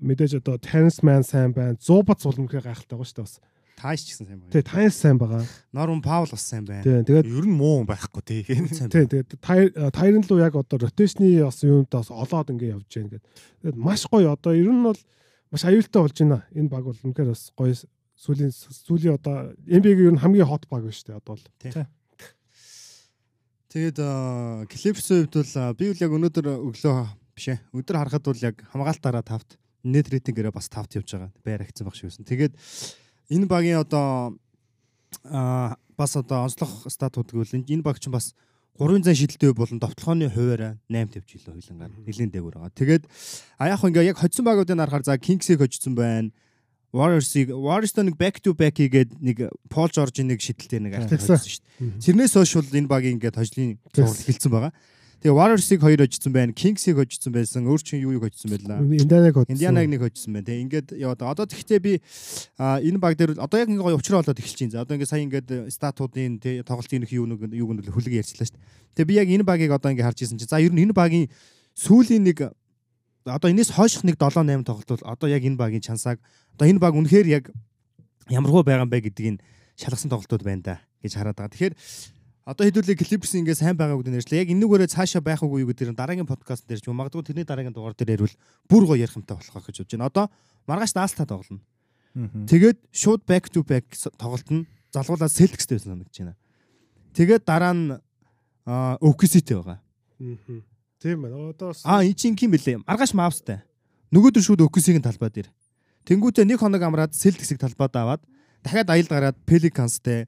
мэдээж одоо Terence Mann сайн байна. Зубац бол үнэхээр гайхалтай байгаа шүү дээ бас. Тааш ч гэсэн сайн байна. Тэгээ Тааш сайн байгаа. Норм Паул бас сайн байна. Тэгээ тэгээд ер нь муу байхгүй тий. Тий тэгээд Тайрон луу яг одоо ротейшны бас юунд бас олоод ингэ явж байна гэдэг. Тэгээд маш гоё одоо ер нь бол маш аюултай болж байна. Энэ баг бол үнэхээр бас гоё сүүлийн сүүлийн одоо NBA-гийн ер нь хамгийн хот баг байна шүү дээ одоо бол. Тий. Тэгээд клипс хувьд бол би үл яг өнөөдөр өглөө биш ээ. Өдөр харахад бол яг хамгаалтаараа тавт net рейтингээрээ бас тавт явж байгаа. Байр агцсан баг байсан. Тэгээд энэ багийн одоо а бас одоо онцлог статууд гэвэл энэ баг чинь бас 3 зан шидэлтэй болон довтлохооны хуваараа 8 тавьж илүү хилэнгаар нэлийн дээгүүр байгаа. Тэгээд а яг ингээ яг хоцсон багуудыг харахаар за Kings-ийг хоцсон байна. Warriors-ыг Warriors-తో нэг back to back хийгээд нэг Paul George-ийн нэг шидэлтэй нэг хийсэн шүү дээ. Тэрнээс хойш бол энэ багийн ингээд хожлын цуврал эхэлсэн байгаа. Тэгээ Warriors-ыг хоёр хожсон байна, Kings-ыг хожсон байсан, өөр чинь юу юу хожсон байлаа. Индианаг хот. Индианаг нэг хожсон байна. Тэгээ ингээд яваад. Одоо тэгтээ би энэ баг дээр одоо яг ингээ гоё уучраа болоод эхэлж байна. За одоо ингээ сая ингээд статуудын тэ тоглолтын их юу нэг юуг нь хүлэг ярьчлаа шүү дээ. Тэгээ би яг энэ багийг одоо ингээ харж ирсэн чинь за ер нь энэ багийн сүүлийн нэг одоо энэс хойших нэг 7 8 тоглолт бол одоо яг энэ багийн чансааг одоо энэ баг үнэхээр яг ямархуу байгаа юм бэ гэдгийг шалгасан тоглолтууд байна да гэж хараад байгаа. Тэгэхээр одоо хэдүүлээ Clippers ингээ сайн байгаа гэдэг нэрчлээ. Яг энэгээрээ цаашаа байх уу юу гэдэг нь дараагийн подкаст дээр ч юм магадгүй тэрний дараагийн дугаар дээр ярил бүр гоё ярих юмтай болох гэж бодож байна. Одоо маргааш наалта тоглоно. Тэгээд шууд back to back с- тоглолт нь залгуулаад Celtics-тэй байсан санагдаж байна. Тэгээд дараа нь OKC-тэй байгаа. Тийм байна. Одоо Аа эн чинь ким бэлээ? Маргааш Mavs-тай. Нөгөөдөр шууд OKC-ийн талбай дээр. Тэнгүүтээ нэг хоног амраад Celtics-ийг талбайд аваад дахиад аялд гараад Pelicans-тэй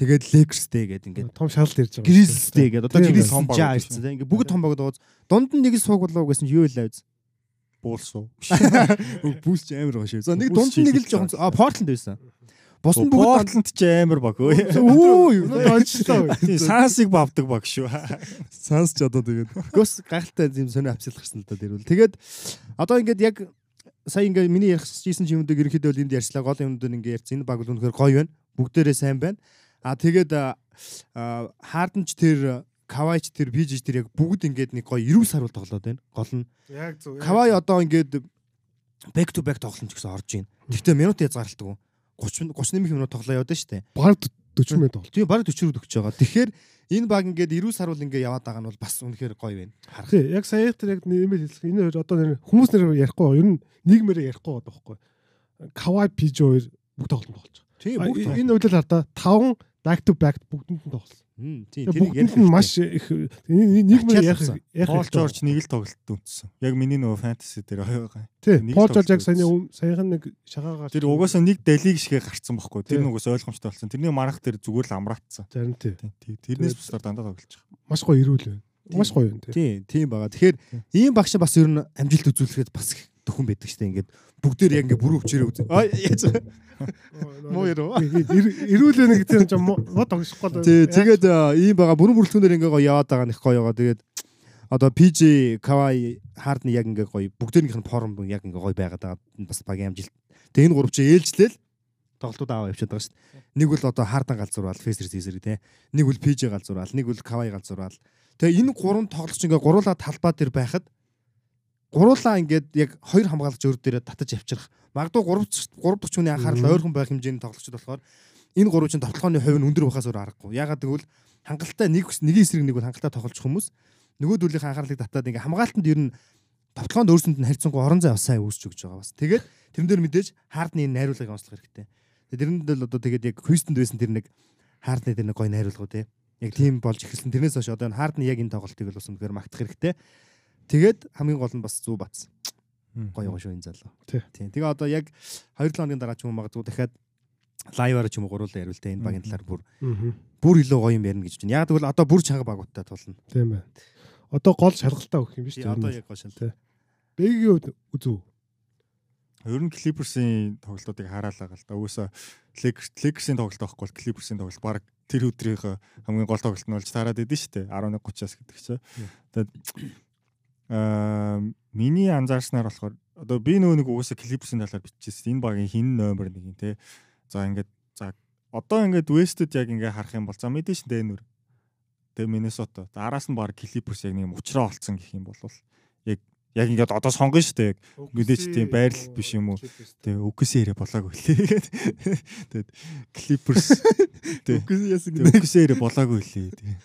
тэгээд Lakers-тэй гэдэг ингээд том шалт ирж байгаа. Grizzlies-тэй гэдэг. Одоо Тийм, Grizzlies том баг ирсэн. Ингээд бүгд том баг дууз. Дунд нь нэг сууг болоо гэсэн чинь юу илээ үз. Буулсуу. Бүүс ч амар гоё шив. За нэг дунд нь нэг л жоохон а Portland байсан. Бус нь бүгд Портланд ч амар баг өө. Өө юу дончлоо. Тийм, Сансыг бавдаг баг шүү. Санс ч одоо тэгээд гос гайхалтай юм сонио авчилах гэсэн л да дэрвэл. Тэгээд одоо ингээд яг сая ингээд миний ярих гэсэн юмдаг ерөнхийдөө энд ярьчлаа гол юмнууд ингээд ярьсан. Энэ баг бол үнэхээр гоё байна. Бүгдээрээ сайн байна. А тэгээд хаарднч тэр Кавайч тэр Пижж тэр яг бүгд ингээд нэг гоё 90 сар бол тоглоод байна. Гол нь Яг зөв. Кавай одоо ингээд back to back тоглолт ч гэсэн орж ийн. Гэхдээ минут язгаарлалтгүй. 30 31 минут тоглоо яваад штэ. баг 40 минут тоглолт. Тийм баг 40 рүү төгсөж байгаа. Тэгэхээр энэ баг ингээд 90 сар бол ингээд яваад байгаа нь бол бас үнэхээр гоё байна. Харах. Тий, яг сая тэр яг нэмэл хэлсэн. Энэ хоёр одоо нэр хүмүүс нэр ярихгүй. Ер нь нийгмээрээ ярихгүй байгаа байхгүй. Кавай Пиж хоёр бүгд тоглолт болж байгаа. Тийм бүгд э- Энэ үйлдэл хардаа 5 back to back бүгдэнд нь тоглосон. Мм, тийм Бүгдэнд нь маш их энэ- нийгмээр ярих ярих Пол. Жорж нэг л тоглолт үнтсэн. Яг миний нөгөө фэнтези дээр байгаа. Тий, нэг л Пол Жорж яг саяны саяхан нэг шагаагаар Тэр угаасаа нэг далиг шигээ гарцсан байхгүй. Тэр Тийм. нүгээс ойлгомжтой болсон. Тэрний марах дээр зүгээр л амраатсан. зарим тий. Тийм, тий. Тэрнээс бусдаар дандаа тоглож байгаа. Маш гоё ирүүл байна. Маш гоё юм тий. Тийм, тийм байгаа. Тэгэхээр ийм багш бас ер нь амжилт үзүүлэхэд бас их дөхөн байдаг штэ ингээд бүгдээр яг ингээд бүрүү өвчрөө үзээ. Аа яаж муу яруу. Ирүүл нэг тийм ч мод тогшихгүй. Тий, тэгээд ийм байгаа бүрэн бүрэлдэхүүнээр ингээ гоё яваад байгаа нь их гоё байгаа. Тэгээд одоо PJ Kawhi Harden яг ингээ гоё бүгдээрнийх нь форм яг ингээ гоё байгаад байгаа. Бас багийн амжилт. Тэгээд энэ гурав чи ээлжлээл тоглолтууд аваа явчихад байгаа шүү дээ. Нэг бол одоо Harden галзуурвал Facer Caesar те. Нэг бол PJ галзуурвал, нэг бол Kawhi галзуурвал. Тэгээ энэ гурван тоглолч ингээ гуруула талбай дээр байхад гуруулаа ингээд яг хоёр хамгаалагч өөр дээрээ татаж авчрах. Магадгүй 3 3 дахь хүний анхаарал ойрхон байх хэмжээний тоглолчд болохоор энэ гурав чинь тоглооны хувь нь өндөр байхаас өөр аргагүй. Ягаад гэвэл хангалттай нэг нэгэн эсрэг нэг бол хангалттай тоглож хүмүүс нөгөөдүүлийнх анхаарлыг татаад ингээ хамгаалтанд ер нь тоглоонд өөрсөнд нь харьцангуй орон зай сайн үүсч өгч байгаа бас. Тэгээд тэрэн дээр мэдээж хаардны найруулгыг онцлох хэрэгтэй. Тэрэнд л одоо тэгээд яг Хьюстонд байсан тэр нэг хаардны тэр нэг гоё найруулга тий. Яг тийм болж эхэлсэн. Тэрнээс хойш одоо энэ хаардны яг энэ тоглолтыг л бас үнэхээр магтах хэрэгтэй. Тэгээд хамгийн гол нь бас зүү бац. Гоё гоё шүү энэ залуу. Тий. Тийм. Тэгээ одоо яг 2-7 хоногийн дараа ч юм уу магадгүй дахиад лайваар ч юм уу гуруулаа ярил тэ энэ багийн талаар бүр бүр илүү гоё юм ярина гэж байна. Яг тэгвэл одоо бүр чанга багуудтай тулна. Тийм байна. Одоо гол шалгалтаа өгөх юм биш Тий, үү? Одоо яг гоё шал. Тий. Бэгийн үед үзүү. Ер нь Clippers-ийн тоглолтуудыг хараалаа гал да. Lakers Lakers-ийн тоглолт байхгүй бол Clippers-ийн тоглолт баг тэр өдрийнх хамгийн гол тоглолт нь болж таарад идэв шүү дээ. 11:30-аас гэдэг чинь. Тэгээд аа миний анзаарснаар болохоор одоо би нөгөө нэг угсаа Clippers-ийн талаар биччихсэн. Энэ багийн хин номер 1 юм те. За ингээд за одоо ингээд West-д яг ингээ харах юм бол за мэдээж Denver. Тэгээ Minnesota. Араас нь баг Clippers яг нэг юм уучраа олцсон гэх юм бол яг ингээд одоо сонгоно шүү дээ. Мэдээч тийм байрлал биш юм уу? Тэгээ үгээс яриа болоогүй лээ. Тэгээд Clippers тэг үгээс яриа болоогүй лээ. Тэгээ.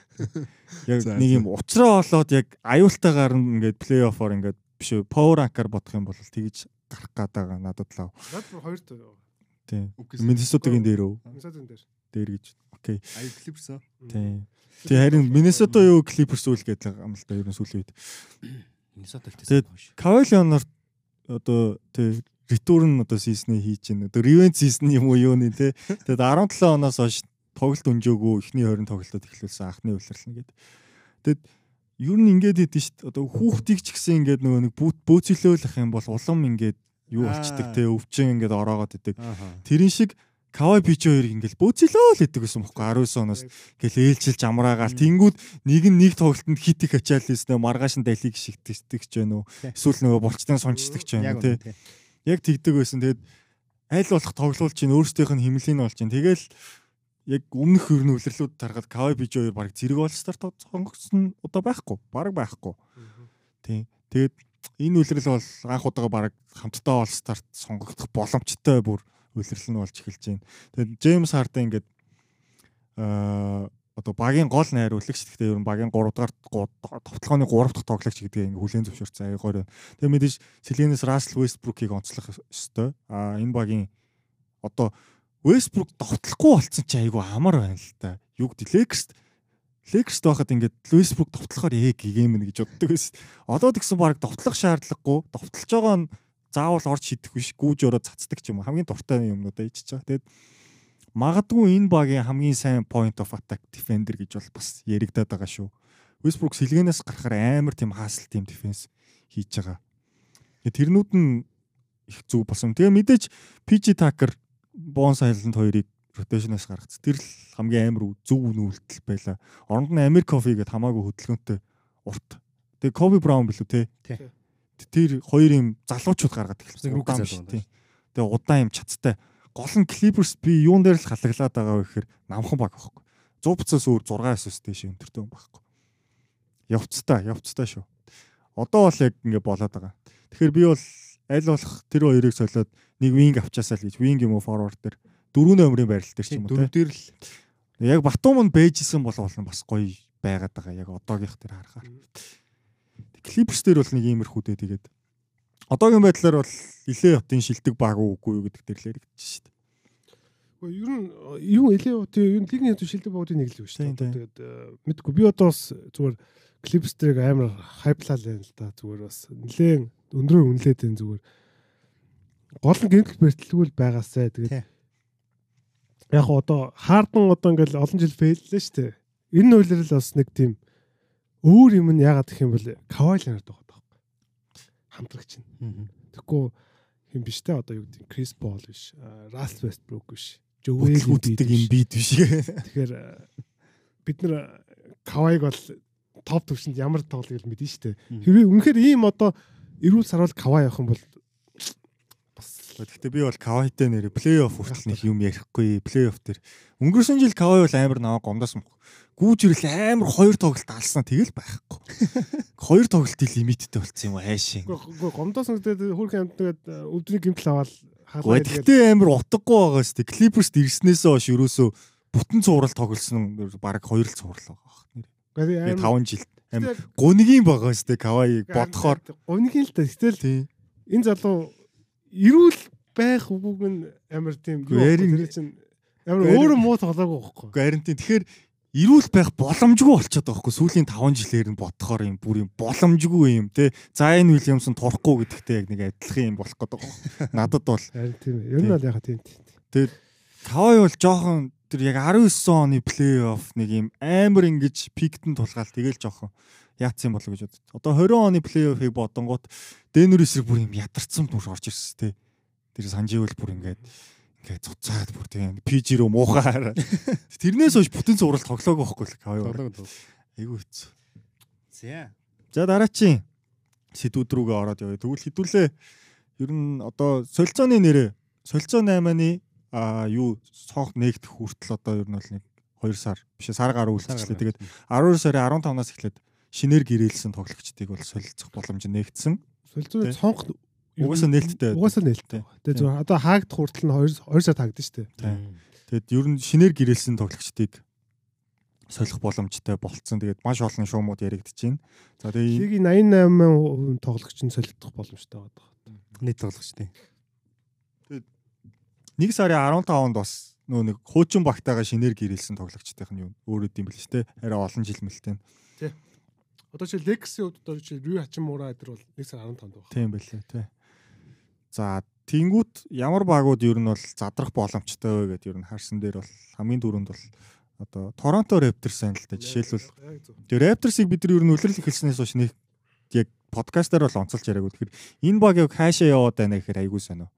Яг нэг юм уцраа болоод яг аюултайгаар нь ингээд плей-оффоор ингээд биш үү power anchor бодох юм бол тэгж гарах байгаа надад л. Наад бүр хоёр тоо. Тийм. Миннесотагийн дээр өө. Миннесотын дээр. Дээр гэж. Окей. Ай клипс аа. Тийм. Тэг харин Миннесота юу Clippers үйл гэдэг юм л да ер нь сүүлийн үед. Миннесота ихтэй. Тэгээд Кавалионоор одоо тэг return одоо сизний хийж гин. Одоо revenge season юм уу юу нэ те. Тэгээд 17 оноос хойш тоглолт өнжөөгүй эхний 20 тоглолтод эхлүүлсэн анхны улирлна гэдэг. Тэгэд ер нь ингээд шүү дээ. Одоо хүүхдийг ч гэсэн ингээд нөгөө нэг бөөцөлөөлөх юм бол улам ингээд юу Аа. болчдөг те өвчин ингээд ороогоод идэг. Тэрэн шиг Кавай Пич хоёр ингээл бөөцөлөө л идэг гэсэн бохоо 19 оноос ингээл ээлжилж амраагаал. Тэнгүүд нэг нь нэг тоглолтод хит их ачаал лээснэ маргааш нь далийг шигтгэдэг ч вэ нүү эсвэл нөгөө булчтын сончдаг ч үнэ, тий. яг тэгдэг байсан. Тэгээд аль болох тоглоул чинь өөрсдийнх нь химлийн болж чинь тэгэл яг өмнөх хөрн үлрэлүүд таргаад Кавай Пич хоёр баг зэрэг бол старт сонгогдсон одоо байхгүй баг байхгүй. Тий. Тэгээд энэ үлрэл бол анх удаага баг хамтдаа ол старт сонгогдох боломжтой бүр үлрэл нь болж эхэлж байна. Тэгээд Джеймс Харден ингээд аа одоо багийн гол найруулагч гэхдээ ер нь багийн 3 дугаар товтлооны 3 дахь тоглогч гэдгийг ингээ хүлээн зөвшөөрсөн аягаар байна. Тэгээд мэдээж Силенэс Рассел Вестбрукийг онцлох ёстой. Аа энэ багийн одоо Вестбрук товтлохгүй болцсон чи айгүй амар байна л та. Юу гэдэг Лекс Лекс байхад ингээд Вестбрук товтлохоор ээ гэгэм гэж боддог байсан. Одоо тэгсэн баг товтлох шаардлагагүй. Товтлож байгаа нь заавал орж шидэх биш гүүж ороод цацдаг ч юм уу хамгийн дуртай юмнуудаа ичж байгаа. Тэгээд магадгүй энэ багийн хамгийн сайн point of attack defender гэж бол бас яригадаад байгаа шүү. Westbrook сэлгэнээс гарахаар амар тийм хаасл тийм дефенс хийж байгаа. Тэрнүүд нь их зүг болсон. Тэгээ мэдээж PG Tucker Bones Island хоёрыг rotation-аас гаргацсан. Тэр л хамгийн амар зөв нүүлтэл байла. Оронд нь Amir Coffee гэдээ хамаагүй хөдөлгөөнтэй урт. Тэгээ Kobe Brown билүү те. Тэр хоёр юм залуучууд гаргаад эхэлсэн. Удаан биш, залуу тий. Тэгээ удаан юм чацтай. Гол нь Clippers би юун дээр л халаглаад байгаа вэ гэхээр намхан баг байхгүй. 100 буцаас өөр 6 9-с дэше өнтертэй юм байхгүй. Явцтай, явцтай шүү. Одоо бол яг ингэ болоод байгаа. Тэгэхээр би бол аль болох тэр хоёрыг солиод нэг wing авчаасаа л гэж wing юм уу forward дээр дөрөв номерын байрал дээр ч юм уу Дөрөв дээр л Яг Батум нь бэжсэн бол болно бас гоё байгаад байгаа яг одоогийнх дээр харахаар. Clippers дээр бол нэг иймэрхүү дээ тэгээд одоогийн байдлаар бол илээ хотын шилдэг баг уугүй юу гэдэг дээр л яригдчих шүү дээ. Гэхдээ ер нь э, юу элээ тийм ер нь лигийн шилдэг буудын нэг л биш тийм. Тэгээд мэдгүй би одоо бас зүгээр клипстерийг амар хайплаа л байна л да. Зүгээр бас нэлээд өндрөө үнэлээд байна зүгээр. Гол нь гэмтэл бэртэлгүй л байгаасай тэгээд яг одоо хаардан одоо ингээл олон жил фейллээ шүү дээ. Энэ үйлрэл бас нэг тийм өөр юм нь яагаад гэх юм бол кавай ланард байгаа байхгүй хамтрагч нь Тэгэхгүй юм биш те одоо юу гэдэг Крис Пол биш, Раст Вестбрук биш. Жовел Бүтдэг юм бит биш. Тэгэхээр бид нар Кавайг бол топ төвшөнд ямар тоглоёг л мэдэн штэ. Хэрвээ үнэхээр ийм одоо эрүүл сарвал Кавай явах юм бол Гэхдээ би бол Кавайтай нэр плей-офф хүртэл нэг юм ярихгүй. Плей-офф дээр өнгөрсөн жил Кавай бол амар наваа гомдоос мөх. Гүүж ирэл амар хоёр тоглолт алснаа тэгэл байхгүй. Хоёр тоглолтын лимиттэй болцсон юм хайшин. гомдоос нэгдээд хөрх амт тэгээд өвдний гимтэл аваад Гэхдээ тэгтээ амар утгагүй байгаа шүү дээ. Clippers ирснээс хойш ерөөсөө бүтэн цуврал тоглосон баг хоёр л цуврал байгаа. тэгээд 5 жил амар гунигийн байгаа шүү дээ. Кавайг бодохоор гонгийн л та гэтэл энэ залуу эрүүл байх үгүйг нь амар тийм юу тэр чинь амар өөрөө муу тоглоогүй байхгүй. Үгүй харин тийм тэгэхээр эрүүл байх боломжгүй болчиход байгаа хгүй сүүлийн 5 жилээр нь бодохоор юм бүр юм боломжгүй юм те Зайн Уильямсон турахгүй гэдэгтэй яг нэг адилхан юм болох гэдэг байгаа. Надад бол Харин тийм. Ер нь бол яг тийм. тийм. Кавай бол жоохон тэр яг 19 оны плей-офф нэг юм амар ингэж пиктэн тулгаал тэгэл жоохон яатсан болов гэж бодод. Одоо 20 оны плей-оффыг бодонгууд Дэнүр эсрэг бүр юм ядарсан бүр орж ирсэн те. Тэр санживэл бүр ингээд ингээд цуцаад бүр тийм PG руу муухаар. Тэрнээс хойш бүтэн зурал тоглоагүй байхгүй л Кавай. Айгу хэцүү. За. За дараачийн сэдвүүд рүүгээ ороод явъя. Тэгвэл хэдүүлээ ер нь одоо солилцооны нэрээ солилцоо 8-ны а юу цонх нэгдэх хүртэл одоо ер нь бол нэг 2 сар биш сар гаруй үлдчихлээ. Тэгээд 12 сарын 15-наас эхлээд шинээр гэрээлсэн тоглогчдыг бол солилцох боломж нэгдсэн. Солилцооны Тий. цонх Угаасаа нээлттэй. Угаасаа нээлттэй. Тэгээ зөв одоо хаагдах хүртэл нь 2 2 сар хаагдсан шүү дээ. Тэгэд ер нь шинээр гэрээлсэн тоглогчдыг солих боломжтой болцсон. Тэгээд маш олон шуумууд яригдчихээн. За тэгээд Лигийн 88% тоглогч нь солигдох боломжтой байгаа. Нийт тоглогч тийм. 1 сарын 15-нд бас нөө нэг хуучин багтаага шинээр гэрэлсэн тоглогчдийнх нь юу өөрөө юм бэл ч те арай олон жил мэлтэй. Одоо чи Legacy хувьд одоо чи Ryu Hachimura эдэр бол 1 сар 15 байх. Тийм байлээ те. За тэнгүүт ямар багууд ер нь бол задрах боломжтой вэ гэдээ ер нь харсан дээр бол хамгийн түрүүнд бол одоо Торонто Raptors сайн л та жишээлбэл тэр Raptors-ыг бид нар ер нь үлрэл эхэлснээс хойш нэг яг подкастаар бол онцолж яриаг. Тэгэхээр энэ баг яг хаашаа яваад байна гэхээр айгүй сонио.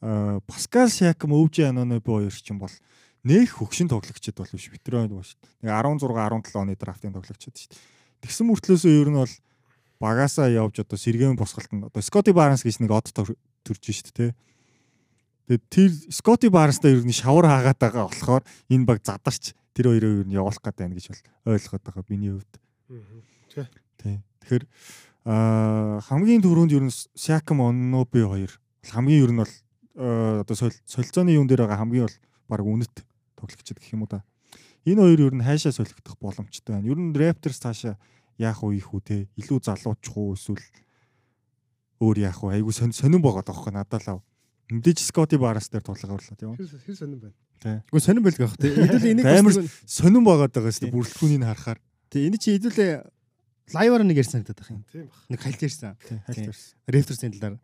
Аа Паскал Сиакам өвжи Аноноби хоёр чинь бол нэх хөгшин тоглогчд бол биш ветеран бол шүү дээ. Нэг 16 17 оны драфтын тоглогчд шүү дээ. Тэгсэн мөртлөөсөө ер нь бол багасаа явж одоо сэргээн босголтон одоо Скотти Барнс гэж нэг од төрж шүү дээ. Тэгээд тэр Скотти Барнстай ер нь шавар хаагаад байгаа болохоор энэ баг задарч тэр хоёроо ер нь явуулах гэдэг байна гэж бол ойлгоод байгаа миний хувьд. Тий. Тэгэхээр аа хамгийн түрүүнд ер нь Сиакам Онноби хоёр хамгийн ер нь бол одоо солилцооны юун дээр байгаа хамгийн бол баг үнэт тоглогчд гэх юм уу да. Энэ хоёр ер нь хайшаа солигдох боломжтой байна. Ер нь Raptors цаашаа яах вэ их үү те илүү залуучих уу эсвэл өөр яах вэ? Айгу сонирн байгаа тоххой надад л мэдээж Scotty Barnes дээр тийм үү? Хэр сонирн байна? Тий Үгүй сонирн байлг байх тий хэдүүл энийг амар сонирн байгаа даа шүү дээ бүрэлдэхүүнийг харахаар. Тий энэ чи хэдүүлээ лайваар нэг ярьсан гэдэг юм. Тийм баг нэг хальт ярьсан. Тий хайлтарс Raptors-ийн талаар.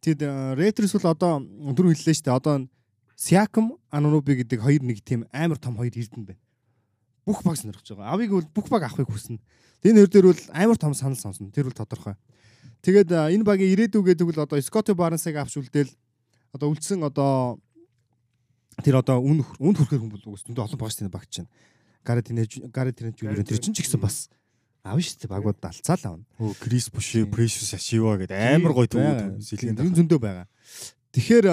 Тэгэд Raptors бол одоо дөрөв хэллээ шүү дээ. Одоо Siakam Anunoby гэдэг хоёр нэг тийм амар том хоёр эрдэнэ байна бүх баг сонирхож байгаа. Авыг бол бүх баг авахыг хүснэ. Энэ хоёр дээр бол амар том санал сонсно тэр бол тодорхой. Тэгээд энэ багийн ирээдүг гэдэг бол одоо Scotty Barnes-ыг авч үлдээл одоо үлдсэн одоо тэр одоо үн үн хүрхээр хүн бол үгүйс зөндөө олон багш тийм багч чинь. Гарет Гарет юу тэр чинь ч гэсэн бас. Аав шүү дээ багууд алцаа л авна. Өө Крис Буш, Precious Ashива гэдэг амар гоё төвүүд сэлгэнд энэ зөндөө байгаа. Тэгэхээр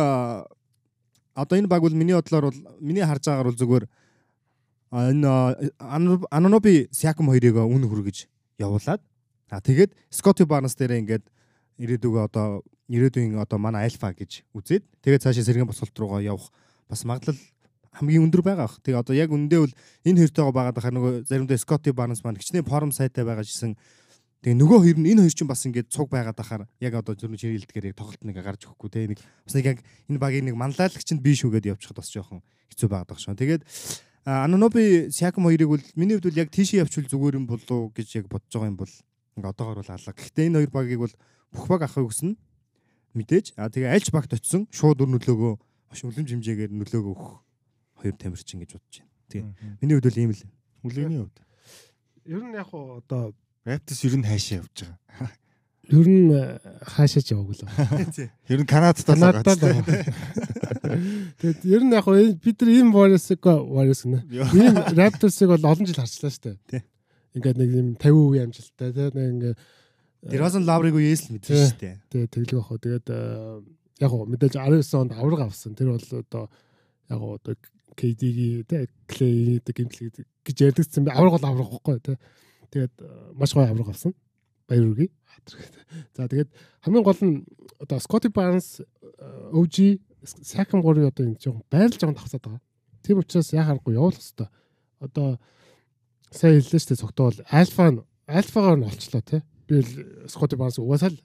одоо энэ баг бол миний бодлоор бол миний харж байгаагаар бол зүгээр энэ Аноноби Сиакам хоёрыг үн хүргэж явуулаад а тэгээд Scotty Barnes дээр ингээд ирээдүгөө одоо ирээдүйн одоо манай альфа гэж үзээд тэгээд цаашаа сэргэн босголт руугаа явах бас магадлал хамгийн өндөр байгаа бах. Тэгээ одоо яг үндэ бол энэ байгаад байгаа нөгөө заримдаа Scotty Barnes маань хичнээн форум сайтай байгаа жисэн Тэгээ нөгөө хоёр нь энэ хоёр чинь бас ингээд цуг байгаад ахаар яг одоо зөвхөн чиний хэлдгээр яг тоглолт нэг гарч өгөхгүй те нэг бас нэг яг энэ багийн нэг манлайлагч нь биш үгээд явчихад бас жоохон хэцүү байгаа шүү. Тэгээд Аноноби Сиакам хоёрыг бол миний хувьд бол яг тийшээ явчвал зүгээр юм болов гэж яг бодож байгаа юм бол ингээ одоогор бол алга. Гэхдээ энэ хоёр багийг бол бүх баг авахыг хүснэ. Мэдээж. А тэгээ альч багт очисон шууд өр нөлөөгөө маш үлэм жимжээгээр нөлөөгөө өгөх хоёр тамирчин гэж бодож байна. Тэгээ. Миний хувьд бол ийм л. Хүлээний хувьд. ер нь яг одоо Raptors ер нь хаашаа явж байгаа ер нь э, хаашаач яваг л. Ер нь Канадад л байгаа тийм. Тэгээд ер нь яг хөө бид нар ийм Warriors-ыг Warriors гэнэ. Ийм Raptors-ыг бол олон жил харчлаа шүү дээ. Ингээд нэг юм 50% амжилттай тийм нэг ингээд Дэрозен Лаврыг үеэс л мэдсэн шүү дээ. Тэгээд тэглэх واخо. Тэгээд э, яг хөө мэдээж 19 онд авраг авсан. Тэр бол одоо яг хөө одоо KD-ийн тийм Clay-ийн гэмтэл гэж ярьдагсан. Авраг бол авраг واخгүй тийм. Тэгээд э, маш гоё авраг авсан. Баяр үргээ. За тэгээд хамгийн гол нь одоо Scotty Barnes OG Siakam гурыг одоо энэ жоохон байрлаж байгаа тавцаад байгаа. Тийм учраас яхаарахгүй явуулах хэрэгтэй. Одоо сайн хэллээ шүү дээ цогтоол альфа нь альфагаар нь олчлоо тий. Би Scotty Barnes угаасаа л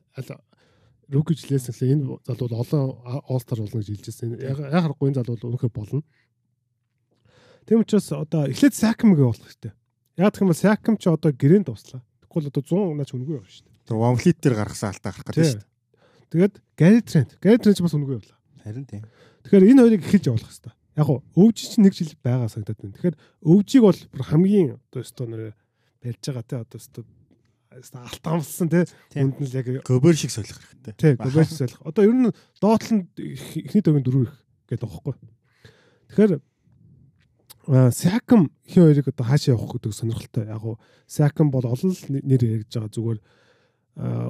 рүүки жилээс л энэ залуу олон All-Star болно гэж хэлжсэн. Яхаарахгүй энэ залуу өнөхөр болно. Тийм учраас одоо эхлээд Siakam гээ болох хэрэгтэй. Яг гэх юм бол Siakam ч одоо гэрээнд туслаа. Тэгвэл одоо 100 наач үнгүй явах шүү дээ. Тэр one fleet дээр гаргасан алдаа гарах гэдэг шүү дээ. Тэгээд Gary Trent, Gary Trent ч бас үнгүй явлаа. Харин тийм. Тэгэхээр энэ хоёрыг эхэлж явуулах хэрэгтэй. Яг гоо өвж чинь нэг жил байгаа санагдаад байна. Тэгэхээр өвжийг бол хамгийн одоо өстөө нэр барьж байгаа те одоо өстөө алт амлсан те үнд нь л яг Гобер шиг солих хэрэгтэй. тий гоберч солих. Одоо ер нь доотлонд эхний дөрөв дөрөв их гэдэг байхгүй. Тэгэхээр а Сакам хин хоёрыг одоо хаашаа явах гэдэг сонирхолтой. Яг гоо Сакам бол олон л нэр ярьж байгаа зүгээр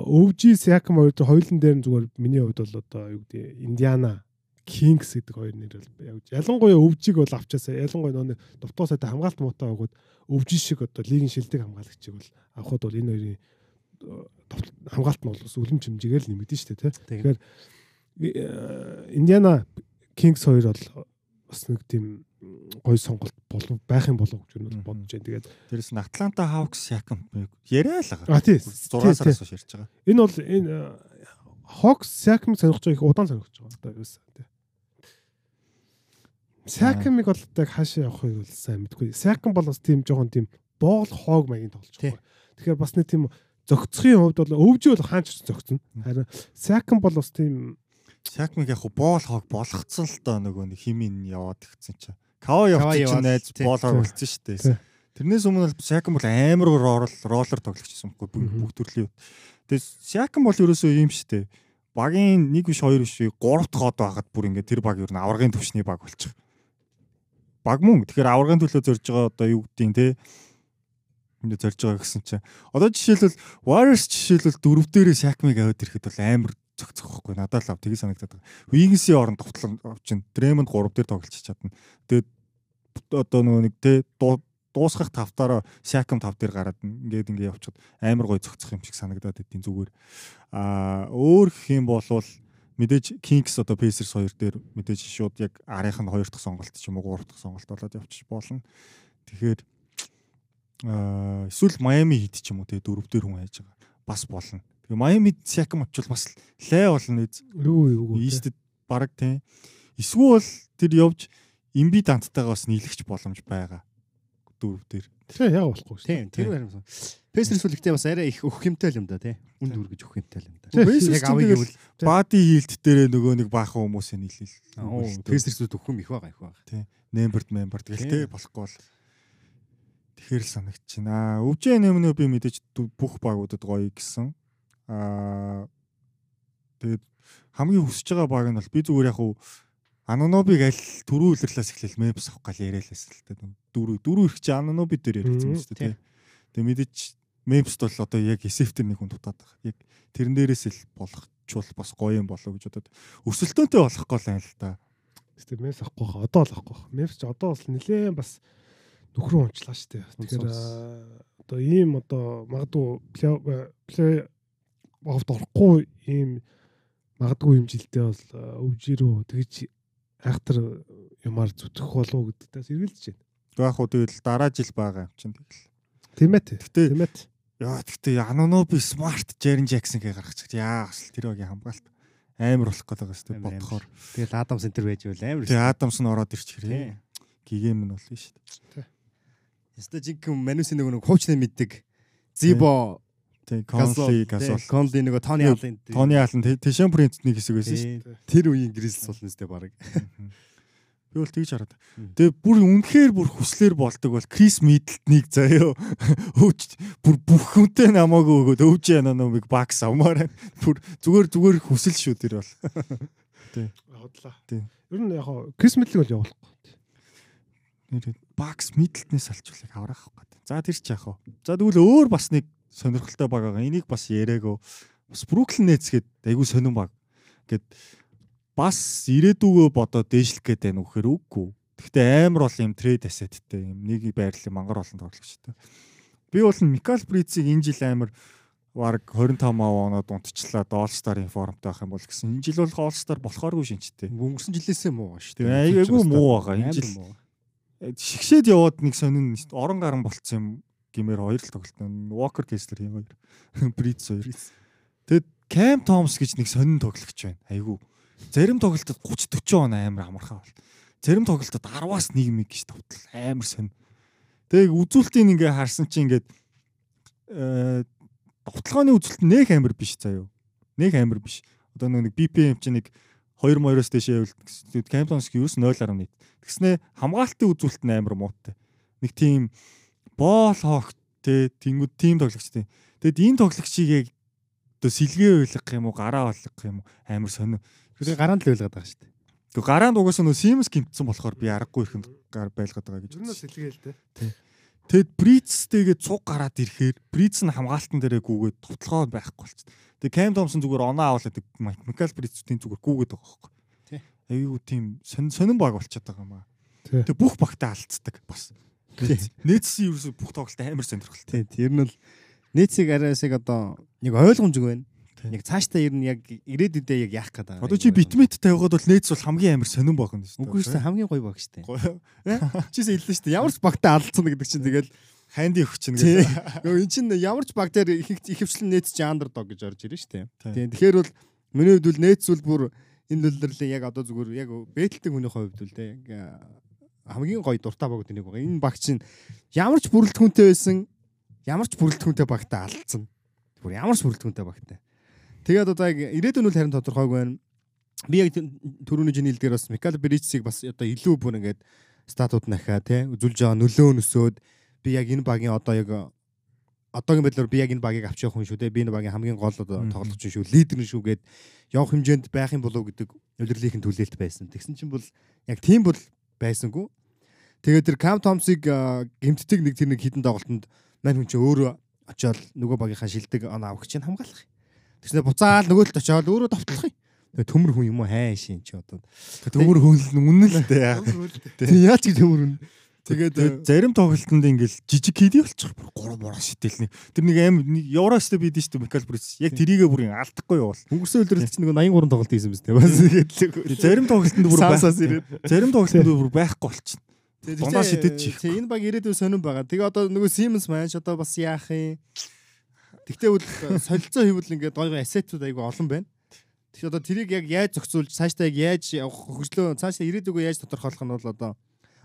өвжи Сакам хоёр дээр хоёулын дээр нь зүгээр миний хувьд бол одоо юу гэдэг Индиана Kings гэдэг хоёр нэр бол. Ялангуяа өвжиг бол авчаасаа ялангуяа нөө дутуу сайтай хамгаалт муутай өгөөд өвжи шиг одоо лигийн шилдэг хамгаалагчийг бол авахд бол энэ хоёрын товт- хамгаалт нь бол бас үлэм чимжээгээр л нэмэгдэн шүү дээ тий. Тэгэхээр э, Индиана Kings хоёр бол бас нэг тийм гой сонголт болов байх юм болов гэж юу бодож байна. Тэгээд Тэрэс нь Атланта Hawks Siakam яриа л байгаа. а тий 6 тий, сараас хойш ярьж байгаа. энэ бол энэ Hawks Siakam сонирхож байгаа их удаан сонирхож байгаа одоо юусэн тий. Siakam-ыг бол яг хаашаа явахыг бол сайн мэдгүй. Siakam бол бас тийм жоохон тийм боол хоог маягийн тоглож байгаа. Тэгэхээр бас нэг тийм зөгцхийн хувьд бол өвжөө бол хаач зөгцөн. Харин Siakam бол бас тийм Siakam-ыг яг хуу боол хог болгоцсон л доо нөгөө нэг химийн яваад гисэн чинь. Кава Кава явчих чинь найз тий. боол хог Тий. болцсон шүү дээ. Тэрнээс өмнө бол Сиакам бол амар роллер роллер тоглогчсон байхгүй бүгд Мгм. бүх төрлийн. Тэгээд Сиакам бол ерөөсөө юм шүү дээ. Багийн нэг биш хоёр биш 3 дахь хот байхад бүр ингээд тэр баг ер нь аваргын төвчний баг болчих. Баг мөн. Тэгэхээр аваргын төлөө зорж байгаа одоо юу гэдгийг те энэ зорж байгаа гэсэн чинь одоо жишээлбэл Warriors жишээлбэл дөрөв дээрээ Сиакамыг аваад ирэхэд бол амар цогцох байхгүй надад л ав тгий санагдаад байгаа. Wiggins-ийн оронд товтлон авчин Draymond 3 дээр тоглож чадна. Тэгээд одоо нөгөө нэг те дуу- дуусгах тавтаараа Siakam тав дээр гараад ингээд ингээд явчихад амар гой цогцох юм шиг санагдаад идэв зүгээр. Аа өөр гэх юм бол мэдээж Kings одоо Pacers хоёр дээр мэдээж шууд яг арийнх нь хоёр дахь сонголт ч юм уу гурав дахь сонголт болоод явчих болно. Тэгэхээр аа эсвэл Miami Heat ч юм уу те дөрөв дээр хүн хайж байгаа бас болно. Тэгээ Miami Siakam очвол бас лай болно үз. Юу юу. Ийстэд баг тийм. Эсвэл тэр явж имби дантайгаа бас нийлэгч боломж байгаа. Дөрөв дээр. Тэг яг болохгүй шүү. Тийм тэр баримсан. Пестерс үлэгтэй бас арай их өгөх юмтай л юм да тий. Үнд үргэж өгөх юмтай л юм да. Тий, Яг авыг гэвэл Бади хилд дээрээ нөгөө нэг баахан хүмүүсээ нийлэл. Пестерсүүд өгөх юм их байгаа их байгаа. Нэмберд мембер тэгэл Тийм. те болохгүй бол тэгэхээр л санагдчихна. Өвжээ нэмнөө би мэдээж бүх багуудад гоё гэсэн. Аа тэгээд хамгийн хүсэж байгаа баг нь бол би зүгээр яг хуу Анонобиг аль түрүү үлрэлээс эхлээл мемс авах гал яриалаас л та дөрөв дөрөв ирэх чи Аноноби дээр яригдсан юм шүү дээ. те. Тэгээд мэдээж мемст бол одоо яг эсэфтер нэг хүн дутаад байгаа. Яг тэрэн дээрээс л болгочвол бас гоё юм болоо гэж бодоод өсөлтөөнтэй болох гол юм л та. Гэтэ Мемс авахгүй хаа. Одоо л авахгүй. Мемс ч одоо бас нэлээд бас нөхрөө унчлаа шүү дээ. Тэгэхээр одоо ийм одоо магадгүй плей офф орохгүй ийм магадгүй юм жилдээ бол өвжирөө тэгж айхтар юмар зүтгэх болов гэдэгтээс эргэлдэж байна. Яг хуу тэгэл дараа жил байгаа юм чинь тэгэл. Тийм ээ. Гэтэ Тийм ээ. яа гэтэ Аноноби смарт Jaren Jackson гээ гаргачих. Яа бас тэр багийн хамгаалт амар болох гээд байгаа шүү бодохоор. Тэгэл Адам Сентер байж байл амар. Тэгээ Адамс нь ороод ирчихэрээ. Тий. Гигэм нь болно шүү дээ. Яста жинхэнэ Манусын нөгөө нэг хуучны мэддэг Зибо Тий, Конли Гасол. Конли нөгөө Тони Аллен Тони Аллен Тэшэн принт нэг хэсэг байсан шүү дээ. Тэр үеийн Гризлс болно сте баг. Би бол тэгж хараад. Тэгээ бүр үнэхээр бүр хүслэр болдог бол Крис Миддлтнийг заяо. Өвч бүр бүх хүнтэй намаагүй өгөөд өвж яана номыг бакс авмаар. Бүр зүгээр зүгээр хүсэл шүү тэр бол. Хотлаа. Тийм. Ер нь яг Крис Мэдлиг бол явуулахгүй. нэр бакс мидэлтнээс алчуулыг аврах гэдэг. За тэр ч вэ? За тэгвэл өөр бас нэг сонирхолтой баг байгаа. Энийг бас яриагөө. Бас Бруклин Нетс гээд айгүй сонирн баг. Гэт бас ирээдүгөө бодоод дээшлэх гээд байна уу гэхээр үгүй. Гэхдээ амар бол юм трейд ассеттэй юм нэг байрлал мангар олон тоглогчтой. Би бол Микал Брицийг энэ жил амар баг 25 оноод унтчлаа Star-ын формтой байх юм бол гэсэн. Энэ жил бол Star болохооргүй шинжтэй. Өнгөрсөн жилээсээ муу ба шүү Тэгээ айгүй муу байгаа. Энэ жил шигшээд яваад нэг сонин орон гарan болцсон юм гимээр хоёр л тоглолт. Walker Kessler юм хоёр. Bridge хоёр. Тэгэд Cam Thomas гэж нэг сонин тоглогч байна. Айгүй. Зарим тоглолтод 30 40 он амар амархаа бол. Зарим тоглолтод 10-аас 1 мэг гэж тавтал амар сонин. Тэг үзүүлэлтийг ингээ харсан чинь ингээд э довтлооны үзүүлэлт нэх амар биш заяо. Нэх амар биш. Одоо нэг BPM чинь нэг 2 моёроос дэше явал Cam Thomas юу 0.1. Тэгснэ хамгаалтын үзүүлэлт нь амар муутай. Нэг тийм боол хоогт те тэнгууд тим тоглогчтой. Тэгэд энэ тоглогчийг яг одоо сэлгээ ойлгох юм уу гараа болгох юм уу амар сонио. Тэр гараанд л байлгаад байгаа шүү дээ. Тэг гараанд угаасаа нөө Симс гимтсэн болохоор би аргагүй ихэнд гар байлгаад байгаа гэж нь үзсэн. сэлгээл те. Тэгэд Брицтэйгээ цуг гараад ирэхээр Бриц нь хамгаалтан дээрээ гүгээд товтлогоо байхгүй болчихсон. Тэг Кэм Томсон зүгээр оноо аваад Микал Брицтийн зүгээр гүгээд байгаа. Тий. Айгуу тийм сонин сонин баг болчиход байгаа юм аа. Тэг бүх багтаа алдцдаг бас. Тий. Нээдсэн ерөөсө бүх тоглолт амар сонирхолтой. Тий, тэр нь бол нийцийг арайсыг одоо нэг ойлгомжгүй байна. Яг цаашдаа ер нь яг ирээдүйдээ яг яах гэдэг. Одоо чи битмет тавигаад бол нээдс бол хамгийн амар сонин баг юм шүү дээ. Үгүй шүү дээ хамгийн гоё баг шүү дээ. Гоё. Чисэн хэллээ шүү дээ. Ямар ч багтаа алдсан гэдэг чинь тэгэл Хайнди өгч чинь гэсэн. Нөгөө эн чинь ямар ч баг дээр их ихэвчлэн нээц чи андердог гэж орж ирнэ шүү дээ. Тий. Тийм. Тэгэхээр бол миний хувьд бол нээц зүйл бүр энэ дэлгэрлээ яг одоо зүгээр яг бэтэлдэг хүний хувьд бол те яг хамгийн гоё дуртай баг гэдэг нэг байгаа. Энэ баг чинь ямар ч бүрэлдэхүүнтэй байсан ямар ч бүрэлдэхүүнтэй багтаа алдсан. Бүр ямар ч бүрэлдэхүүнтэй багтаа. Тэгээд одоо яг ирээдүйн үл харин тодорхойгүй байна. Би яг түрүүний жиний хэлдгээр бас Микал Бричсийг бас одоо илүү бүр ингээд статууд нахаа тий үзүүлж байгаа нөлөө нөсөөд би яг энэ багийн одоо яг одоогийн байдлаар би яг энэ багийг авч явах хүн шүү дээ. Би энэ багийн хамгийн гол одоо тоглогч шүү, лидер нь шүү гэд явах хэмжээнд байх юм болов гэдэг удирлынхын түлээлт байсан. Тэгсэн чинь бол яг тийм бол байсангүй. Тэгээд тэр Cam Thompson-ыг а, гэмтдэг нэг тэр нэг хідэн тоглолтод мань хүн чинь өөрөө очиод нөгөө багийнхаа шилдэг он авах чинь хамгаалах. Тэгснэ буцаал нөгөөлт очиод өөрөө товтлох юм. Төмөр хүн юм уу хайшин чи одоо. Төмөр хөөнл нь үнэн л дээ. Тэг яаж ч төмөр хүн. Тэгээд зарим тоглолтод ингээл жижиг киди болчих. Бүр гурав мураа шидэлний. Тэр нэг аим евростэй бидэн шүү дээ Микал Брис. Яг тэрийгээ бүр алдахгүй явал. өнгөрсөн өдрөлт чинь нөгөө 83 тоглолт хийсэн биз дээ. Бас тэгээд Зарим тоглолтод бүр зарим тоглолтод бүр байхгүй болчих. Дундаа тэгтээ, шидэд чих. тий, энэ баг ирээдүйн сонирн байгаа. Тэгээ одоо нөгөө Siemens маань одоо бас яах юм. Тэгтээ бол солилцоо хийвэл ингээд гой ассетууд айгүй олон байна. Тэгэхээр одоо тэрийг яг яаж зохицуулж цаашдаа яг яаж явах хөгжлөө цаашдаа ирээдүгөө яаж тодорхойлох нь бол одоо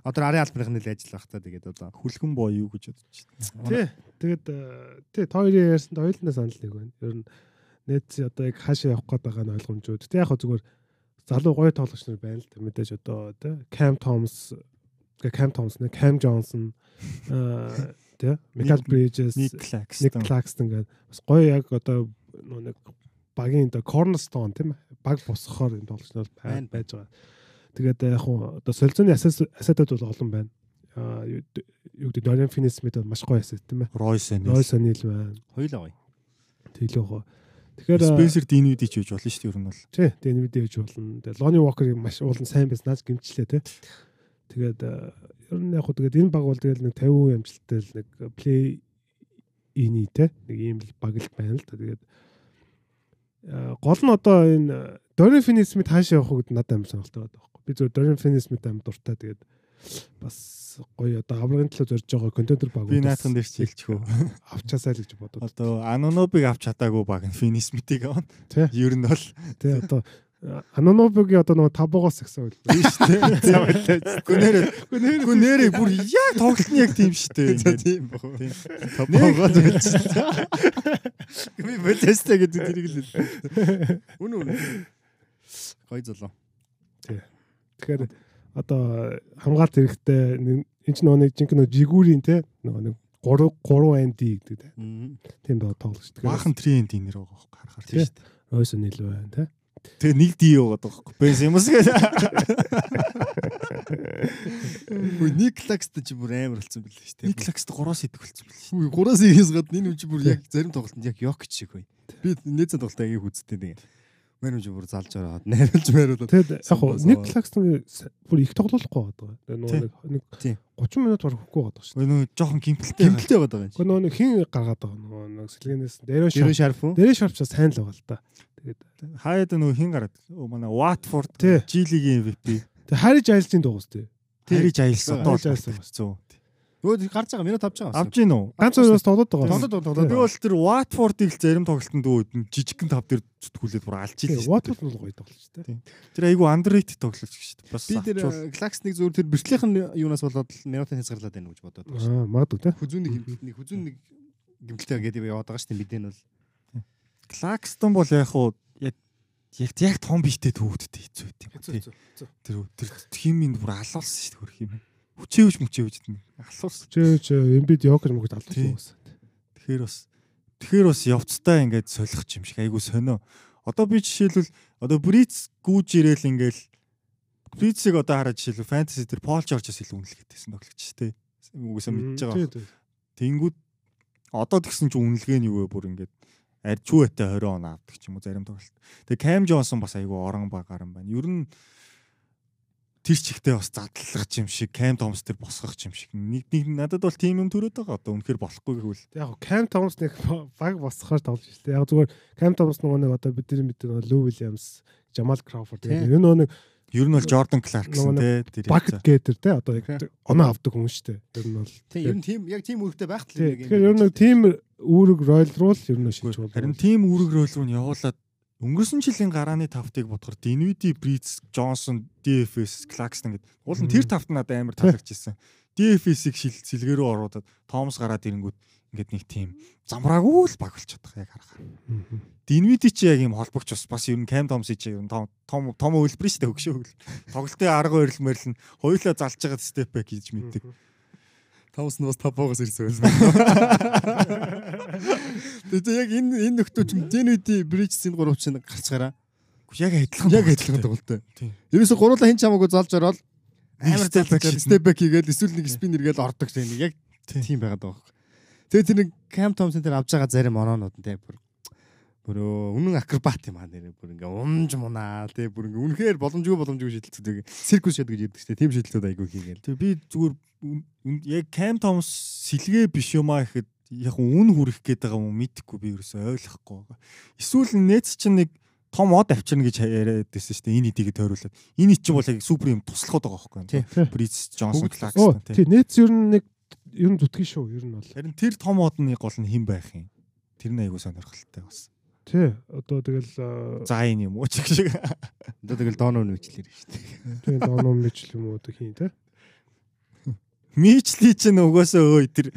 одоо арын албарын хэл ажил байх та тэгээд одоо Хүлгэн боо юу гэж бодож байна. Тий. Тэгээд э, тий та хоёрын ярьсанд хоёулнаа санал нэг байна. Ер нь нэт одоо яг хаашаа явах гээд байгаа нь ойлгомжгүй. Тэ яг хөө зүгээр залуу гоё тоглогч нар байна л да. Мэдээж одоо тий Cam Thomas Cam Thomas нэ Cam Johnson аа тий Michael Bridges Nick Клакстон. Claxton гэдэг бас гоё яг одоо нэг багийн одоо cornerstone тийм баг босгохоор энэ тоглогч нар Байна. байж байгаа. Тэгээд яг хуу одоо солилцооны асетууд бол олон байна. Аа юу гэдэг Dorian Finney-Smith маш гоё асет тийм ээ. Ройс Roy Sonil байна. хоёулаа гоё. Тэглөө хоо. Тэгэхээр Спенсер Динвиди ч хийж болно шүү дээ ер нь бол. тий Denver дэж болно. Тэгээд Lonnie Walker-ыг маш уулын сайн байснаас гимчлээ тий. Тэгээд э, ер нь яг хуу тэгээд энэ баг бол тэгэл нэг 50% амжилттай л нэг play ини тий нэг ийм л баг л байна л да. Тэгээд э, гол нь одоо энэ Dorian Finney-Smith хаашаа явах гэдэг надад амар сонирхолтой байдаг байхгүй. Би зөв Dorian Finney-Smith амар дуртай тэгээд бас гоё одоо аврагын төлөө зорж байгаа контентер баг. Би наатхан дээр ч хэлчихв. авчаасаа л гэж бодод. Одоо Анонобыг авч чадаагүй баг Финисмитиг авна. Ер нь бол Тий одоо Анонобогийн одоо нөгөө табогоос гэсэн үг л биш дээ. Гүнээр гүнээр бүр яг тоглолт нь яг тийм шүү дээ. За тийм баг. Тийм. Табогоо зөвч. Би бэлэстэй гэдэг тэрийг л хэлээ. Үнэн үнэн. Гоё золоо. Тэгэхээр одоо хамгаалт хэрэгтэй энэ ч нөгөө нэг жинхэнэ жигүүрийн те нөгөө нэг 3 3 ND гэдэг те. Тийм доо тоглож. Баахан тренд инэр байгаа байхгүй харахаар тийм шүү дээ. Ойсон нил байна те. Тэгээ нэг ди яваад байгаа. Бенс юмс гэдэг. Ник Лакст чи бүр амар болсон билээ шүү дээ. Нэг лакст 3-аас идэх болсон байл шүү. Хүй 3-аас игээс гадна энэ юм чи бүр яг зарим тоглолтод яг ёк шиг бай. Би нээцэн тоглолтоо яг үзтээ тэгээ. Мэн юм чи бүр залж ороод найруулж найруулаад. Тэгэд яг Сандаа нэг клаксны бүр их тоглохгүй байгаа. Тэгээ нөгөө нэг нэг Тийм. 30 минут барах хөхгүй байгаа шүү. Нөгөө жоохон гимтэлтэй байгаа. Гэмтэлтэй байгаа юм нөгөө нэг хин гаргаад байгаа нөгөө нэг сэлгэнээс дээрөө шарф. шарф уу? Дээрээ шарфчаа сайн л байгаа л да. Тэгээд Хаяад нөгөө хин гараад. Манай Watford Тий. G-лигийн MVP. тэг Хариж Айлсийн дугуйс тээ. Хариж аялсан одоо аялсан. 100. Өө гарч байгаа минут авч байгаа. Авж гин үү? Ганц өөрөөс тоглоод байгаа. Тоглоод тоглоод. Би бол тэр Watford-ыг л зарим тоглолтод үүд нь жижигхэн тав дээр зүтгүүлээд бүр алж ийлээ. Watford бол гоё тоглож тээ. Тэр айгүй underrated тоглолт шүү дээ. Бас Би тэр авчвал- Клаксныг зүгээр тэр бэртлийнх нь юунаас болоод л минутын хязгаарлаад байна гэж бодоод байна. Аа, магадгүй те. Хүзүүний гэмтэлтний хүзүүн нэг гэмтэлтэй гэдэг яваад байгаа шүү дээ мэдэн бол. Клакстон бол яг хуу яг яг том биштэй төвөгддөг хэцүү байт юм. Тэр тэр химийн бүр алуулсан шүү дээ хөрх юм. Хүчээвч мүчээвч алуулсан. Чөөч эмбид йокер мөгд алуулсан. Тэгэхээр бас тэгэхээр бас явцтай ингээд солих юм шиг айгүй сонио. Одоо би жишээлбэл одоо Бриц гүүж ирээл ингээл Брицийг одоо хараад жишээлбэл фэнтези дээр Пол Жоржос илүү үнэлгээдсэн тоглогч шүү дээ. Үгүйсээ мэдж байгаа. Тэнгүүд одоо тэгсэн чинь үнэлгээ нь юу вэ бүр ингээд арчууэтэй 20 он авдаг ч юм уу зарим тоглолт. Тэгээ Кам Джонсон бас айгүй орон багаар юм байна. Ер нь тэр чигтээ бас задлах юм шиг Кам Томс тэр босгох юм шиг. Нэг нэг надад бол тийм юм төрөөд байгаа. Одоо үнэхээр болохгүй гэвэл Яг Cam Thomas нэг баг босгохоор тоглож дээ. Яг зүгээр Cam Thomas нөгөө нэг одоо бидний Lou Williams, Jamal Crawford Тийм. тэгээд нөгөө нэг ер нь бол Jordan Нөгөө те тэр bucket getter те одоо яг оноо авдаг хүн шүү дээ. Ер нь бол Тийм ер нь тийм яг тийм үүрэгтэй байх тий. Тэгэхээр ер нь team үүрэг Royal руу л ер нь шилж болно. харин тим үүрэг рөл рүү нь явуулаад өнгөрсөн жилийн гарааны тавтыг бодохоор Dinwiddie, Breeze, Johnson, DFS, Clarkson гэдэг. Уул нь тэр тавт надад амар таалагдчихсэн. DFS-ийг шил сэлгэрөө оруулаад Томс гараад ирэнгүүт ингээд нэг тим замраагүй л баг болчиход байгаа яг харахаар. Dinwiddie чи яг юм холбогч бас бас ер нь Cam Thomas чи ер нь том том том хөлбөр шүү дээ хөгшөө хөл. Тоглолтын арга барил мэрл нь хоёулаа залж байгаа степ бэк гэж мэддэг. Томс нь бас тапоогоос ирсэн байсан. Тэгээ яг энэ энэ нөхдөө ч Дэнвиди Брижсийн гурав чинь гарцгаараа Яг адилхан. яг адилхан тоглолттой. Тийм. Ерөөсө гурлаа хин чамаагүй залж ороод амар step back хийгээл эсвэл нэг спин эргээл ордог тийм нэг яг Тийм. тийм байгаад байгаа. Тэгээ тэр нэг Cam Thompson тэр авж байгаа зарим оноонууд нь тийм бүр бүр үнэн акробат юм аа нэрээ бүр ингээ умж мунаа тийм бүр ингээ үнэхээр боломжгүй боломжгүй шийдэлцүүд циркус шид гэж ярьдаг тийм тийм шийдэлүүд айгүй хийгээл. Тэгээ би зүгээр яг Cam Thomas сэлгээ биш юм аа гэхэд яг үн хүрэх гээд байгаа юм мэдхгүй би ерөөсөй ойлгохгүй байгаа. Эсвэл нээц чинь нэг том од авчирна гэж яриад байсан шүү дээ. Энэ эдийг тойруулаад. Энэ чинь бол яг супер юм туслаход байгаа байхгүй юу? Бриз Джонсон Оо Клакстон тий нээц ер нь нэг ер нь зүтгэн шүү ер нь бол. Харин тэр том одны гол нь хэн байх юм? Тэр нь айгуу сонирхолтой бас. Тий одоо тэгэл аа, За энэ юм уу ч гэх шиг. Одоо тэгэл дооноо нүчлэр шүү дээ. тий доном мичл юм уу одоо хийн тий. Мичли чинь угаасаа өө тэр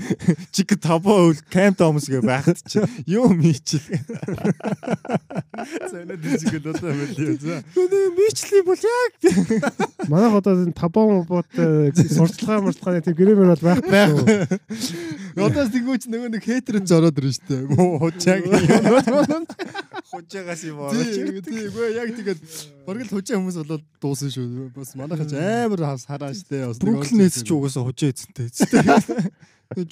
чиг табо өвл Cam Thomas гэ байхад чи юу мичл. Зэнэ дижигэл одоо мэлээ за. Мичли бол яг Манайх одоо энэ табон бот сурталчилгаа мурталгааны тийм грэмэр бол байхгүй. шүү. Одоо тэгвч нөгөө нэг хейтерэн зороод ирж штэ. Муу хучааг юм. хужаагаас юм Тийм тийм үгүй яг тэгээд бараг л хужаа хүмүүс болоод дуусан шүү. Бас манайхаа ч амар хавс хараа штэ. Бас Бруклин Нетс ч угаасаа хужаа эзэнтэй.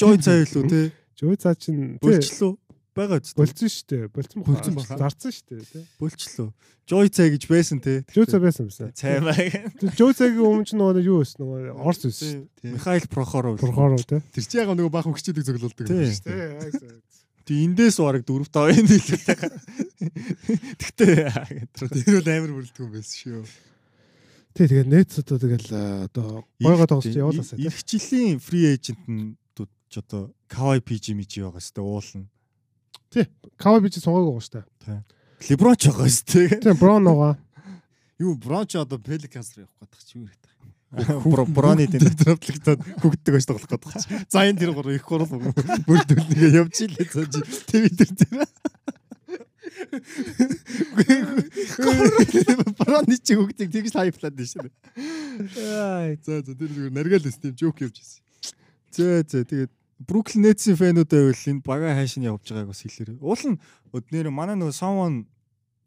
Жой цай илүү те. Жөө цаа чин Болчлоо. Байгаа ч. болцсон шүү дээ. Болцсон баха. Болцсон баха. Зарцсан шүү дээ тий. Болчлоо. Жой цай гэж байсан те. Жөө цаа байсан байсан. Цай маа. Жөө цагийн өмнө ч нөгөө юу байсан нөгөө Орс байсан. Михаил Прохоров. Прохоров тий. Тэр чи яга нөгөө баах хөгчдөг зөвлөлдөг юм штэ. Тэг эндээс бараг 4 5 энэ хэлээ. Тэгтээ Тэр бол амар бүрэлдэхүүн байсан шүү. Тий тэгээд нээц одоо тэгэл одоо гойгоо тоглож явуулаасаа тий. Ирэх жилийн free agent нь ч одоо Kawhi PG мижи байгаа сте уулна. Кава би чи сугаагүй байгаа шүү дээ. Леброн ч байгаа сте. Тийм Брон байгаа. Юу Бронч одоо Pelicans руу явах гэдэг чи юу гэдэг. Броны Тэр драфтлагдаад хөгддөг байж тоглох гэдэг. За энэ тэр гур их гурал бүрдүүл нэгэ явж илээ цаа чи Twitter дээр. Броны чи хөгдөг тэгж хайплаад байна шүү. Аа За за тэр зүгээр наргаал өс тийм жоок явж ирсэн. зөө зөө тэгээд Бруклин Нетсийн фэнүүд байвал энэ бага хайш нь явж байгааг бас хэлээр. Уул нь өднөр манай нөгөө someone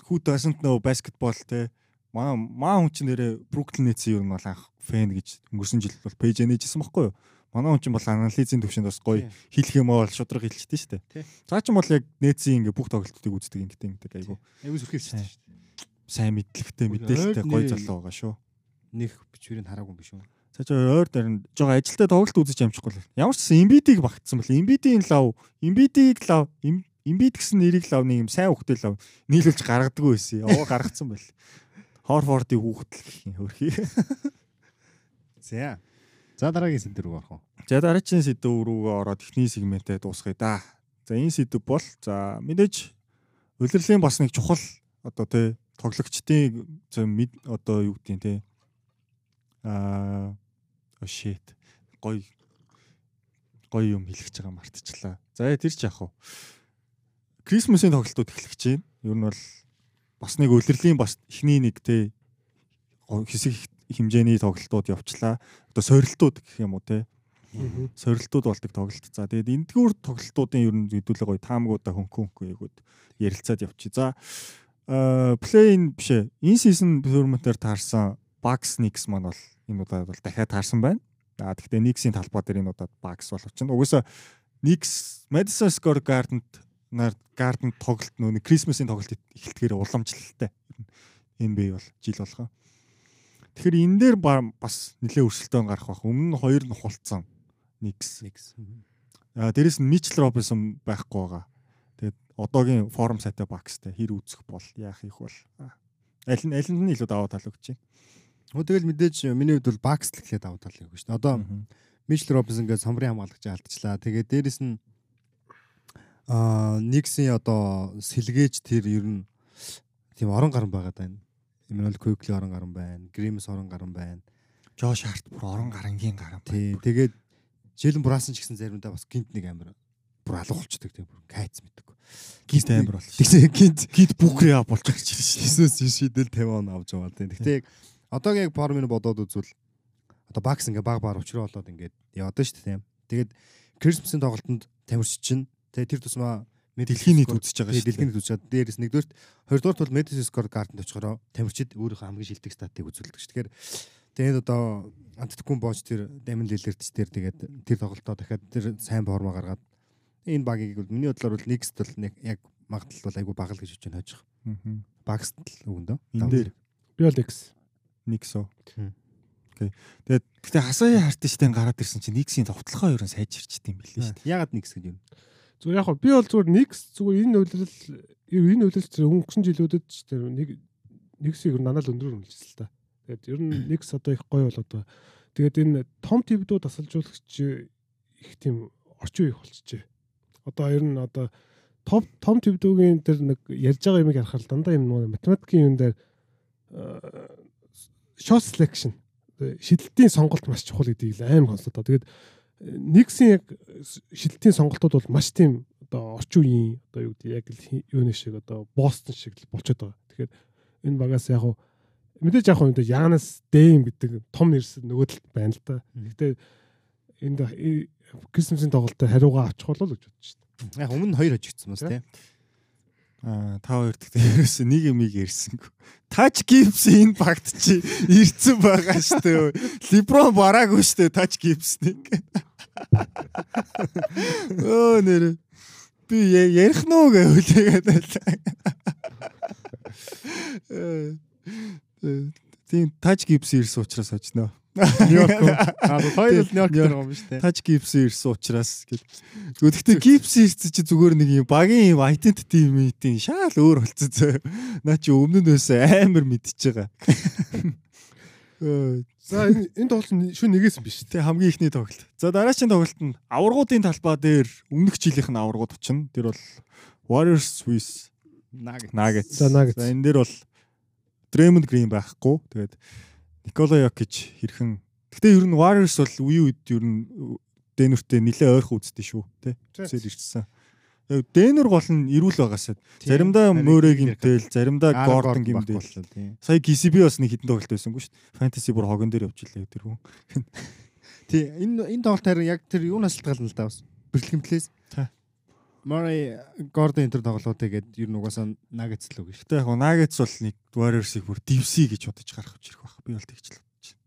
who doesn't know basketball те манай маа хүн чинь нэрэ Бруклин Нетсийн ер нь бол анх фэн гэж өнгөрсөн жил бол пэйж нээжсэн байхгүй юу? Манай хүн чинь бол анализийн төвшөнд бас гоё хэлэх юм бол шудраг хэлчихдээ шүү дээ. Цаа чинь бол яг Нетсийн ингээ бүх тоглолтуудыг үздэг ингээ ингээ айгу Аюу сүрхээс шүү. сайн мэдлэгтэй мэдээлэлтэй гоё залуу байгаа шүү. Них бичвэрийг хараагүй юм биш үү? За чи ойр дарин жоо ажилдаа тоглолт үзэж амжихгүй л. Ямар ч гэсэн Embiid-ийг багтсан бол Embiid-ийн лав, Embiid-ийг лав, Embiid гэсэн нэрийг лав нэг юм сайн хөхтэй лав нийлүүлж гаргадаггүй байсан. Овоо гаргацсан байл. Хорфордыг хүүхдэл гэх юм хөрхий. За. За дараагийн сэдв рүү орох уу? За дараагийн сэдв рүүгээ ороод эхний сегментээ дуусгая да. За энэ сэдв бол за мэдээж улирлын бас нэг чухал одоо тий тоглогчдын одоо юу гэдгийг тий аа oh shit гой гой юм хэлэх гэж байгаа мартчихлаа. За тэр ч яах вэ? Крисмсийн тоглолтууд эхлэх чинь ер нь бол бас нэг улирлын бас эхний нэг тий хэсэг хэмжээний тоглолтууд явчлаа. Одоо сорилтууд гэх юм уу тий сорилтууд болдог тоглолт. За тэгээд эндгүүр тоглолтуудын ер нь хэдүүлээ гоё таамгуудаа хөнхөн хөнгөөд ярилцаад явчих. За плейн биш ээ. Энэ сизон tournament-аар таарсан Bucks Knicks маань бол энэ удаад бол дахиад таарсан байна. А тэгвэл Knicks-ийн талбай дээр энэ удаад Bucks болох чинь. Угсаа Knicks Madison Square Garden-д нар Garden тоглолт нөө Christmas-ийн тоглолт эхэлтгэхээр уламжлалтай. NBA бол жил болгоо. Тэгэхээр энэ дээр ба- бас нэлээ өрсөлдөөн гарах бах. Өмнө нь хоёр нь хулцсан. Knicks. Никс. А дээрэс нь Mitchell Robinson байхгүй байгаа. Тэгээд одоогийн форум сайтай Bucks-тай хэр үүсэх бол яах их бол. Аль нь аль нь илүү даваа тал өгч байна. Хөө тэгэл мэдээж миний хувьд бол бакс л давуу тал юм шүү дээ. Одоо Мишл Робинсон гэж самбарын хамгаалагч алдчихлаа. Тэгээд дээрэс нь аа Никсийн одоо сэлгээж тэр ер нь тийм орон гарan байгаад байна. Эмmanuel Quickly орон гарan байна. Гримс орон гарan байна. Жош Харт бүр орон гарангийн гарan. Тий. Тэгээд Жэлэн Брасан ч гэсэн заримдаа бас гинт нэг амир бүр алгуулцдаг тийм бүр кайц мэддэг. Гит амир бол. Тэгсэн гинт Гит бүкрээ болж ирж байна шүү. Хисэс шидэл 50 он авч байгаа тийм. Гэхдээ яг одоогийн яг формыг бодоод үзвэл одоо бакс ингээ баг баг учраа болоод ингээд яваад шүү дээ тийм. Тэгээд Christmas-ийн тоглолтод тамирч чинь тэгээ тэр тусмаа Дэлхийн нийт үзэж байгаа шүү. Дэлхийн нийт үзэж байгаа. Дээрээс нэгдүгээрт хоёрдугаарт бол Madison Square Garden очихороо тамирчид өөрийнхөө хамгийн шилдэг статыг үзүүлдэг ш. Тэгэхээр тэгээд одоо Антитгүн боож тэр Дамин Лилэрдч тэр тэгээд тэр тоглолтоо дахиад тэр сайн форма гаргаад энэ багийг бол миний бодлоор бол next бол нэг яг магадлал бол айгүй бага л гэж бодож байна хойж. Мгм. Багс л өгөндөө. Энэ дээр Би бол X. Никсо. Окей. Тэгээд гэтээ хасаая хартичтай гараад ирсэн чинь Никсийн тоглохоо ерөн сайжирчт юм билээ шүү дээ. Ягаад next гэж юм? Зүгээр яг би бол зүгээр X зүгээр энэ үйлрэл энэ үйлрэл зэрэг өнгөрсөн жилүүдэд ч тэр нэг X-ийг нанаа л өндрөөр үнэлсэн л та. Тэгээд ер нь X одоо их гоё бол одоо тэгээд энэ том твдүүд тасалжуулагч их тийм орчин үеих болчихжээ. Одоо ер нь одоо топ том твдүүгийн тэр нэг ярьж байгаа юм ярахаар дандаа юм математикийн юм дээр shot selection шидэлтийн сонголт маш чухал гэдгийг аим сонсоо. Тэгээд нэгсэн яг шидэлтийн сонголтууд бол маш тийм одоо орчин үеийн одоо юу гэдэг яг л юуны шиг одоо Бостон шиг л болчиход байгаа. Тэгэхээр энэ багаас яг мэдээж яг энэ Янас Дэйм гэдэг том нэрс нөгөө талд байна л да. Гэхдээ энд Крисмсийн тоглолтод хариугаа авчих болов л гэж бодож шүү Яг өмнө хоёр хожигдсан бас тий. Аа та хоёр дахь ерөөсөө нэг юм ирсэнгүй. Тач гипс энэ багт чи ирцэн байгаа штэ. Либрон бараагүй штэ тач гипсник. Өө нэр. Би ярих нөө гэвэл тэгээд. Тийм тач гипс ирсэн учраас очноо. Нью-Йорк. Аа хоёр л Нью-Йорк дээр байгаа юм шүү дээ. Тач гипс ирсэн учраас гэл. Гэхдээ гипс ирсэн чи зүгээр нэг юм багийн юм identity юм ийм шаал өөр болцсон зөө. Наа чи өмнө нь өсөө амар мэдчихэж байгаа. За энэ тоглолт шүн нэгээс биш. Тэ хамгийн ихний тоглолт. За дараагийн тоглолт нь аваргуудын талбай дээр өмнөх жилийнх нь аваргууд очино. Тэр бол Warriors Swiss. Nuggets. За, Nuggets. За энэ дээр бол Draymond Green байхгүй. Тэгээд Никола Йокич хэрхэн. Гэтэ ер нь Warriors бол үе үед ер нь Дэнүртэй нилээ ойрхон үздэг шүү, тэ. Үзэл ирсэн. Яг Дэнүр гол нь ирүүл байгаасаа. Заримдаа Мөрэ гимтэл, заримдаа Гордон гимтэл. Сая KCB бас нэг хитэн тоглолт байсангүй шүү. Fantasy бүр хогон дээр явчихлаа тэр хүн. Тий энэ энэ тоглолт харин яг тэр юунаас шалтгаална л да бас. Бэрхлэмтлээс. Murray Gordon энэ төр тоглолтыг гээд ер нь угаасаа Nuggets л үг шүү. Гэтэ яг Nuggets бол нэг Warriors-ыг бүр дивси гэж бодож гарах гэж ирэх байх. Би бол тэгж л бодож байна.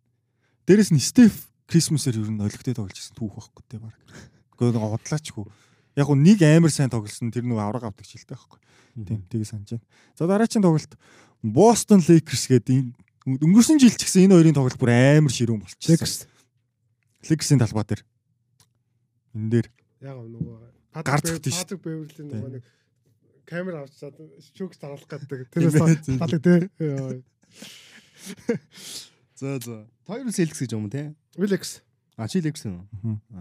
Дээрэс нь Steph Christmas-ээр ер нь олигтой тоглож ирсэн түүх байхгүй те баг. Гэхдээ нэг удлаачгүй. Яг нэг амар сайн тоглосон тэр нэг авраг авдаг жилтэй байхгүй. Тийм тийг санаж байна. За дараагийн тоглолт Boston Lakers гэдэг энэ өнгөрсөн жил ч гэсэн энэ хоёрын тоглолт бүр амар ширүүн болчихсон. Lakers. Lakers-ийн талбай дээр. Энэ дээр Яг нөгөө Гар зүгтэн шүү. Патрик Беверли Тий. нөгөө нэг камер авч чад шүүгч таруулах гэдэг. Тийм Тэрээс ээ. таалаг тий. За за. Хоёр Celtics гэж юм те. Relax. А чи Lakers юм.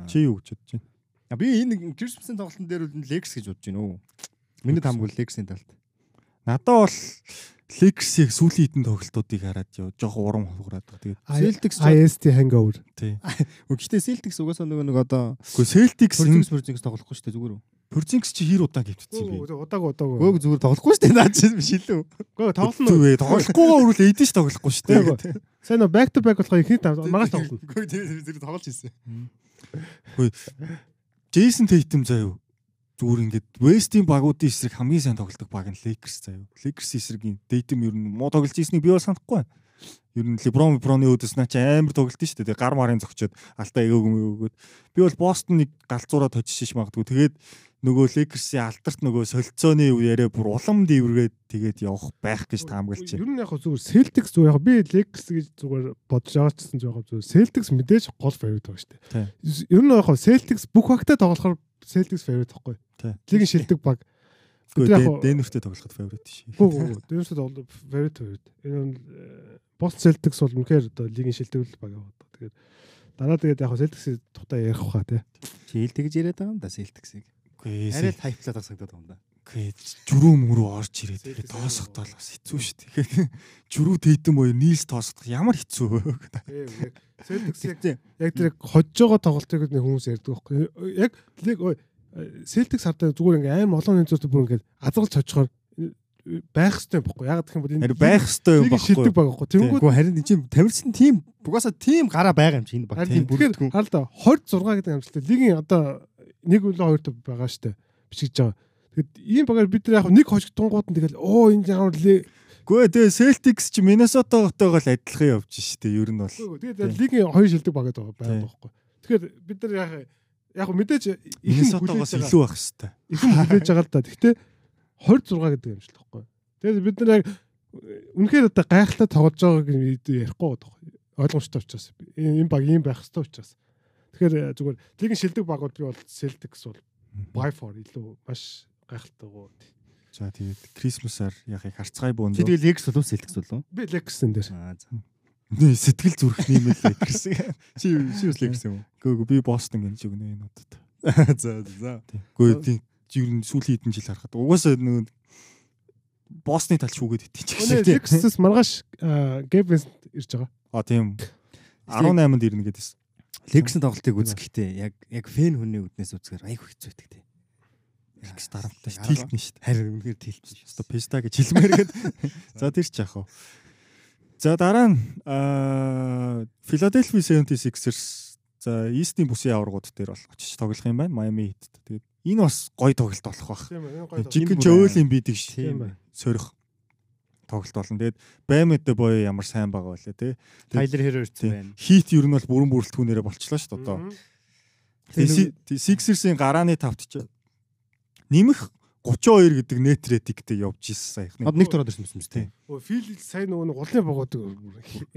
чи юу гэж бодож байна? А би энэ Christmas-ийн тоглолтын дээр бол Lakers гэж бодож байна уу. Миний хамгүй Lakers-ийн талд. Надаа бол Lakers-ийг сүүлийн хитэн тоглолтуудыг хараад яа жоох урам хугараад байгаа. Тэгээд Celtics IST hangover. тий. Гэхдээ Celtics угаасаа нөгөө нэг одоо Гэхдээ Celtics Celtics Celtics тоглохгүй шүү дээ зүгээр үү? Purzinx чи хэр удаан юм бэ? Удааг удааг. Гөөг зүгээр тоглохгүй шүү дээ наа чи шилүү. Гөө тоглоно. Тоглохгүй тоглохгүйгаа өрүүл эдэж тоглохгүй шүү дээ. Сайн нөө back to back болохоор ихний тав маргааш тоглоно. Гөөг тэр зэрэг тоглож ирсэн. Jason Tatum заяа зүгээр ингээд West-ийн багуудын эсрэг хамгийн сайн тоглодог баг нь Lakers заяа. Lakers эсрэг Tatum ер нь муу тоглож ирснийг би бол санахгүй байна. Ер нь LeBron LeBron-ы өдөөс наа чи амар тоглолт шүү дээ. Гар марын зөгчөөд алтаа эгээг өгөөд. Би бол Boston-ыг галзуураа точиж магадгүй. Тэгээд нөгөө Lakers-ийн алдарт нөгөө солилцооны яриа бүр улам дийвргээд тэгээд явах байх гэж таамаглаж Ер байна. нь яг зүгээр Celtics зүгээр яг би Lakers гэж зүгээр бодож байгаа ч гэсэн жоохон зүгээр Celtics мэдээж гол favorite байгаа шүү дээ. Ер нь яг Celtics бүх багтаа тоглохоор Celtics favorite байхгүй. Лигийн шилдэг баг. Гэхдээ Denver-тэй тоглоход favorite шээ. Гүү гүү. Дээрээс бол favorite favorite. Энэ нь Boston Celtics бол үнэхээр одоо лигийн шилдэг баг яваад. Тэгээд дараа тэгээд яг Celtics тухтай ярих хаа тий. Чи ил тэгж яриад байгаа юм да Celtics-ийг. Үгүй Арай л хайплаад байгаа санагдаад байгаа юм да. Гэхдээ жүрүү мөрөө орж ирээд тэгээд тоосохдоо л бас хэцүү шүү дээ. Жүрүү тэйдэм боё нийлс тоосох ямар хэцүү? Celtics яг тэр хожж байгаа тоглолтыг нэг хүмүүс ярьдаг байхгүй. Яг лиг Celtics хардаа зүгээр ингээм аим олон нэг зүйл бүр ингээд азгалж очихоор байх хэрэгтэй байхгүй. Яг гэх юм бол Харин байх ёстой юм нэг шилдэг баг байхгүй. Тэнгүүд Үгүй харин энэ чинь тамирчин тим бугаасаа тим гараа байгаа юм чи энэ баг. харин тэгэхээр хаалт 26 гэдэг амжилттай лигийн одоо нэг үлээ хоёр төв байгаа штэ бичиж байгаа. Тэгэхэд ийм багаар бид нар яг нэг хожигдонгууд нь тэгэл оо энэ ямар лиг Гүй тэгээ Celtics чи Minnesota-готойгоо л адилхан явж штэ ер нь бол. тэгээд лигийн хоёр шилдэг баг гэдэг байгаа Тийм. байхгүй. Тэгэхээр бид нар яг яг мэдээж их Minnesota-гоос илүү байх хэвээр. их юм хүлээж байгаа л да. Гэхдээ 26 гэдэг юм шиг л байхгүй. Тэгээд бид нар яг үнэхээр одоо гайхалтай тоглож байгааг ярихгүй байхгүй. Ойлгомжтой учраас энэ баг ийм байх хэрэгтэй учраас. Тэгэхээр э, зүгээр лигийн шилдэг багууд би бол Celtics бол by far илүү маш гайхалтай гоо. За тэгээд Christmas-аар яг их харцгай бөөнд. Чи тэгэл Lex болов Celtics болов? Би Lakers-ын дээр. Аа за. Нэ сэтгэл зүрх нэмэл Lakers. Чи чи бас Lex юм? Гүг би Boston гэж өгнө энэ удаад. За за. Гүг тийм ер нь сүүлийн хэдэн жил харахад угаасаа нөгөө Босны тал шүүгээд итгэж Өнөө гэсэн. Lakers-с маргааш Vincent ирж байгаа. А тийм 18-нд ирнэ гэдээс. Lex-ийн тоглолтыг үзэх гэхдээ яг яг фэн хүний үднээс үзэхээр айгүй хэцүү байдаг тий. X дарамттай ш. Арга- Тилтнэ ш. Харин үнэхээр тэлж. Өсто песта гэж хэлмээр гээд. За тэр ч яах вэ? За дараа нь Philadelphia 76ers за East-ийн бүсийн аваргууд дээр бол очиж тоглох юм байна. Miami Heat. Тэгээд энэ бас гоё тоглолт болох бах. Тийм ээ. Жигэн бүр жөөлийн бидэг ш. Тийм ээ. Сөрөх тоглолт болно. Тэгээд Баймэдэ боё ямар сайн байгаа байлаа те. Tyler Hero ирсэн байна. Хит ер нь бол бүрэн бүрэлдэхүүнээрээ болчлоо дээ одоо. Sixers-ийн гарааны тавт ч нэмэх 32 гэдэг net rating-тэй явж ирсэн саяхан. Од нэг тураад ирсэн юм тийм. Өө Phil сайн нөгөө гулын багуудыг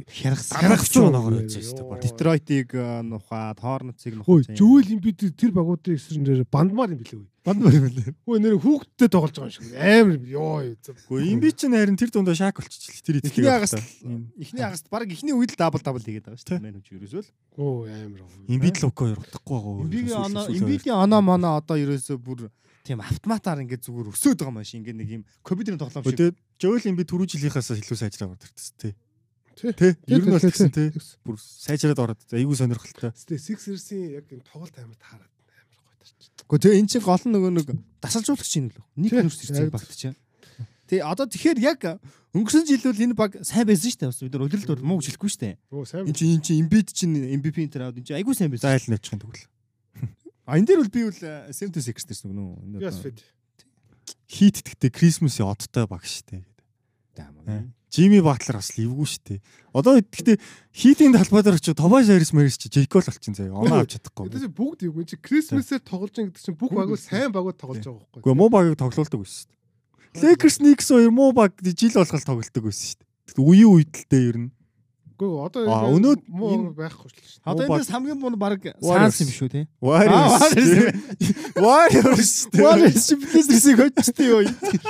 Хяргас. Гаргах ч өнөөгөр үзсэн шүү дээ. баг. Детройтыг нухаад, Хөөе, нухаад. Joel Embiid тэр багуудын эсрэнээр бандмаар юм билээ үү? бандмар юм лээ. Хөөе, нэр хүүхдтэй тоглож байгаа юм шиг. Амар ёо. Гэхдээ юм би ч харин тэр дундаа шак болчихлоо. Тэр эцгийг агаст эхний агаст баг эхний үед л дабл дабл хийгээд байгаа шүү дээ. Мэн үгүй ерөөсөө л. Оо амар. Им бид л окоо удахгүй байгаа. Имбигийн оноо имбигийн оноо моноо одоо ерөөсөө бүр тийм автоматаар ингээд зүгээр өсөөд байгаа маш ингээд нэг юм компьютерийн тоглоом шиг. Тэгээд Joel Embiid түрүү жилийнхаас илүү сайжраад ордог тест Тий. тий. Тий. Ер нь бол Тий, тэгсэн тий, тий. Бүр сайжраад ороод. За айгүй сонирхолтой. Тэ Sixers-ийн яг энэ тоглолт амар таарад амар гоё тарч. Гэхдээ тэгээ эн чинь гол нь нөгөө нэг дасалжуулагч юм лөө. Нэг Тий, нүрс ирсэн яг багт чинь. Тэгээ одоо тэгэхээр яг өнгөрсөн жил бол энэ баг сайн байсан шүү дээ. Бас бид нар удирдал бол муу гэж хэлэхгүй шүү дээ. Энд чинь энэ чинь имбид чинь MVP энэ аваад энэ чинь айгүй сайн байсан. айл нэвчхэн тэгвэл. А энэ дээр бол би бол 76 дэрсэн гэнэ үү. Энэ Yes fit. Хит тэгтээ Christmas-ийн одтой баг штэ. Даамаа. Жими Батлер бас л эвгүй штэ. Одоо гэхдээ хитийн талбай дээр очиж Тобаш Харис Марис чи Жейкол болчихсон заяа. Оноо авч чадахгүй. Тэс бүгд юу чи Christmas-ээр тоглож байгаа гэдэг чинь бүх багууд сайн багууд тоглож байгаа байхгүй. Гэхдээ муу багыг тоглоулдаг байсан шүү дээ. Lakers Knicks хоёр муу баг жил болгол тоглолдог байсан шүү дээ. Үеийн үедэлтэй ер нь. Үгүй одоо энэ өнөө- энэ- байхгүй шүү дээ. Одоо эндээс хамгийн муу баг. Санс юм шүү те. Warriors. Warriors. Blazers-ийг хочтой юу?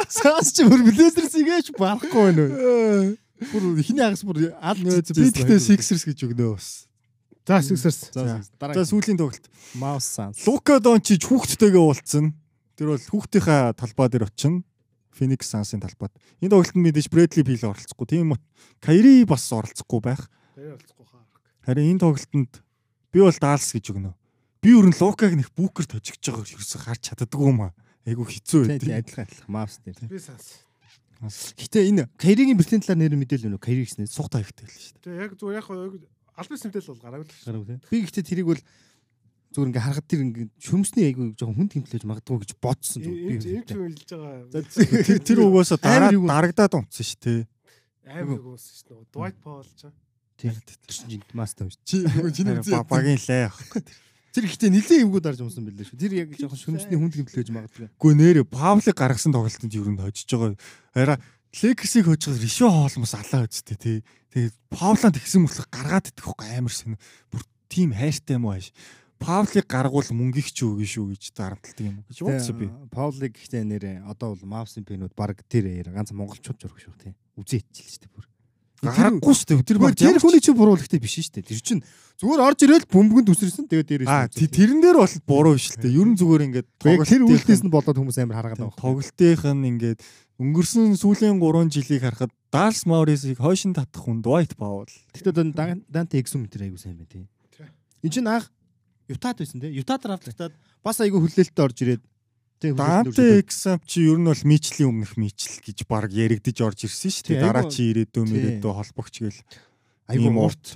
Санс чи бүр Blazers-ийг ээч барахгүй байна уу? Бүр хиний агас бүр аль Би тэгтээ Sixers гэж өгнөө бас. За Sixers. За сүүлийн тоглолт. Mouse Sans. Лука Дончич хүүхдтэйгээ уулзсан. Тэр бол хүүхдийнхаа талбай дээр очино. Phoenix Suns-ын талбайд. Энэ тоглолтод мэдээж Bradley Beal оролцохгүй. Тийм үү? Kyrie бас оролцохгүй байх. Тэрийг олцохгүй хаа. Харин энэ тоглолтод би бол Dallas гэж өгнө. Би өрн Лукаг нэг бүкер тожигч байгааг ерөөсө харж чаддаггүй юм аа. Айгу хэцүү Тэ байд. адилхан адилхан Mouse дээр. Би санс. Гэтэ энэ Кайригийн бэртийн талаар нэр мэдээлэл өнө Кайри гэснээр Сух тавигтай л шүү дээ. Тэгээ яг зүгээр яг албан сэмтэл бол гараагүй л шүү. Би гэхдээ тэрийг бол зүгээр ингээ харахад тэр ингээ шөмсний айгүй жоохон хүн тэмтлэж магадгүй гэж бодсон зүгээр. энд юм хэлж байгаа. Тэр тэр угаасаа дараа юу- дарагдаад унтсан шүү дээ. амар гүйс шүү дээ. Dwight Powell ч. Тэр чинь мастер шүү. Чи чиний ба- багийн ах. Тэр ихтэй нилээ эвгүү дарж унсан байлээ шүү. Тэр яг жоохон шөмсний хүн тэмтлэж магадгүй. Гүй нэрэ Павлыг гаргасан тоглолтод ер нь хожиж байгаа. Хараа Лекерсийг хожиход Ришо хоолмос алаа үсттэй тий. Тэгээд Павлаа тэгсэн мөртлөх гаргаад идэх хөөх амар сонь. Бүр тийм хайртай юм уу ааш. Павлыг гаргуул мөнгөийг ч үгүй шүү гэж дарамталдаг юм гэж бодсон би. Паулыг гэхдээ нэрээ одоо бол Мавсын пенүүд баг тэр яа ганц монголчууд журах шүү тий. Үзээ ичил шүү дээ бүр. Гарахгүй шүү дээ. Тэр Тэр баг тэр хүний чинь буруу л ихтэй биш шүү дээ. Тэр чинь зүгээр орж ирэл бөмбөгөнд үсэрсэн тэгээд дээрээс Аа тэрэн дээр бол буруу шүү дээ. Ер нь зүгээр ингээд тэр үйлдэлээс нь болоод хүмүүс амар хараад байгаа. тоглолтынх нь ингээд өнгөрсөн сүүлийн 3 жилийг харахад Dallas Mavericks-ийг хойшин татах хүн Dwight Powell. Тэгтээ одоо Данте Эксуметр айгуу сайн байна. Тий. Энд чинь анх Ютад байсан тий. Ютад драфтлагдаад бас айгуу хүлээлттэй орж ирээд Тийм, Данте Exam чи ер нь бол мичлийн өмнөх мичл гэж баг яригдж орж ирсэн шүү Тий, дээ. Дараа чи ирээдөө тий. мөрөөдөө холбогч гэл айгүй урт.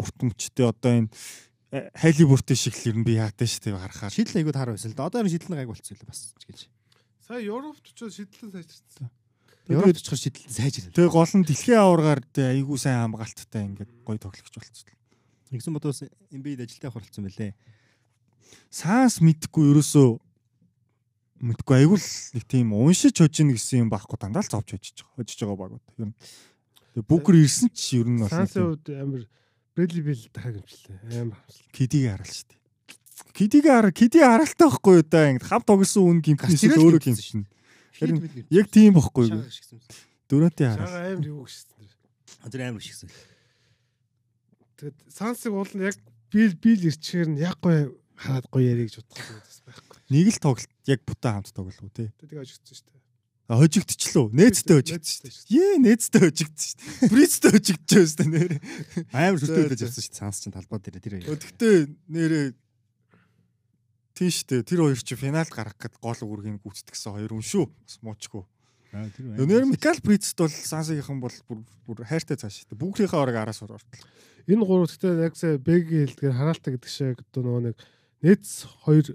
урт мөчтэй одоо энэ Халибуртын шиг л ер нь би яатай шүү дээ харахаар. Шийдэл айгүй таар байсан л да. Одоо энэ шийдэл айгүй болчихсон л бас гэж. Сая Европт очоод шийдлэн сайжирсан. Европ очихор шийдэл сайжрал. Тэгээ гол нь дэлхийн аваргаар айгүй сайн хамгаалттай ингээд гоё тоглогч болчихсон. Нэгсэн бодоос Эмбид ажилтаа хуралцсан байлээ. Саас мэдхгүй ерөөсөө мэдгүй айгүй л нэг тийм уншиж хожиж гэсэн юм байхгүй дандаа л зовж хожиж байгаа. Хожиж байгаа багууд. Ер нь. Тэгээ бүгэр ирсэн чи ер нь бол тийм үед амар Брэдли Бил дахиад гэмчлээ. Амар хамсал. кидигээ харал шүү дээ. Кидигээ хараа, киди харалтай байхгүй юу да ингээд хав тогсон үн гимтнээс өөрөө гимтэн. Харин Яг тийм бохгүй юу? Дөрөнтэй хараа. Шага амар юу гişсэн. Тэр амар шигсэн. Тэгэд Сансыг уул нь яг бил бил ирчихээр нь яг гоё хараад гоё бодох юм байсан байхгүй. Нэг л тоглолт яг бутаа хамт тоглолоо тий. Тэгээ ажигдсан шүү дээ. А хожигдчихлоо. Нээцтэй хожигдсон. Ее нээцтэй хожигдсон шүү дээ. Брицтэй хожигдчихсэн шүү дээ нэр. Амар за. явсан шүү цаанс чинь талбай дээр тэр. Гэхдээ нэрээ тийш дээ. Тэр хоёр чи финалд гарах гэд гол үүргийг гүйцэтгсэн хоёр хүн шүү. Бас муучгүй. Аа тэр Нэр Микал Брицт бол Сансигийнхан бол бүр бүр хайртай цааш шүү дээ. Бүгдийнхээ орог араас ортол. Энэ гурав гэхдээ яг сая Бэгийн хэлдгээр хараалта гэдэг шиг одоо нөгөө нэг нээц хоёр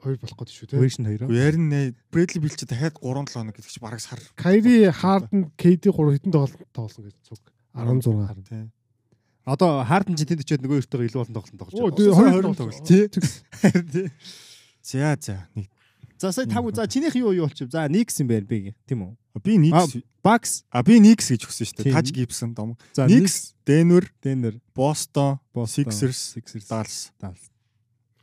хоёр болох гэдэг шүү дээ. Вершн хоёроо. Ярин нэ Брэдли Бил чи дахиад 3 7 хоног гэдэг чи бараг сар. Кайри Харден KD 3 хэдэн тоглолт тоглосон гэж цуг 16. Тий. Одоо Харден ч тэнд очиод нөгөө өртөө илүү болон тоглолт тоглож байгаа. тэгээ Сая 20 20 тоглолт тоглолт. Тий. За за. Нэг За сая тав за чинийх юу юу болчих. За Никс юм байна би тийм үү? би Никс Бакс. а би Никс гэж өгсөн шүү Тийм. дээ. Таж Гибсон дом. За Никс, Денвер, Денвер, Бостон, Boston, Sixers, Sixers,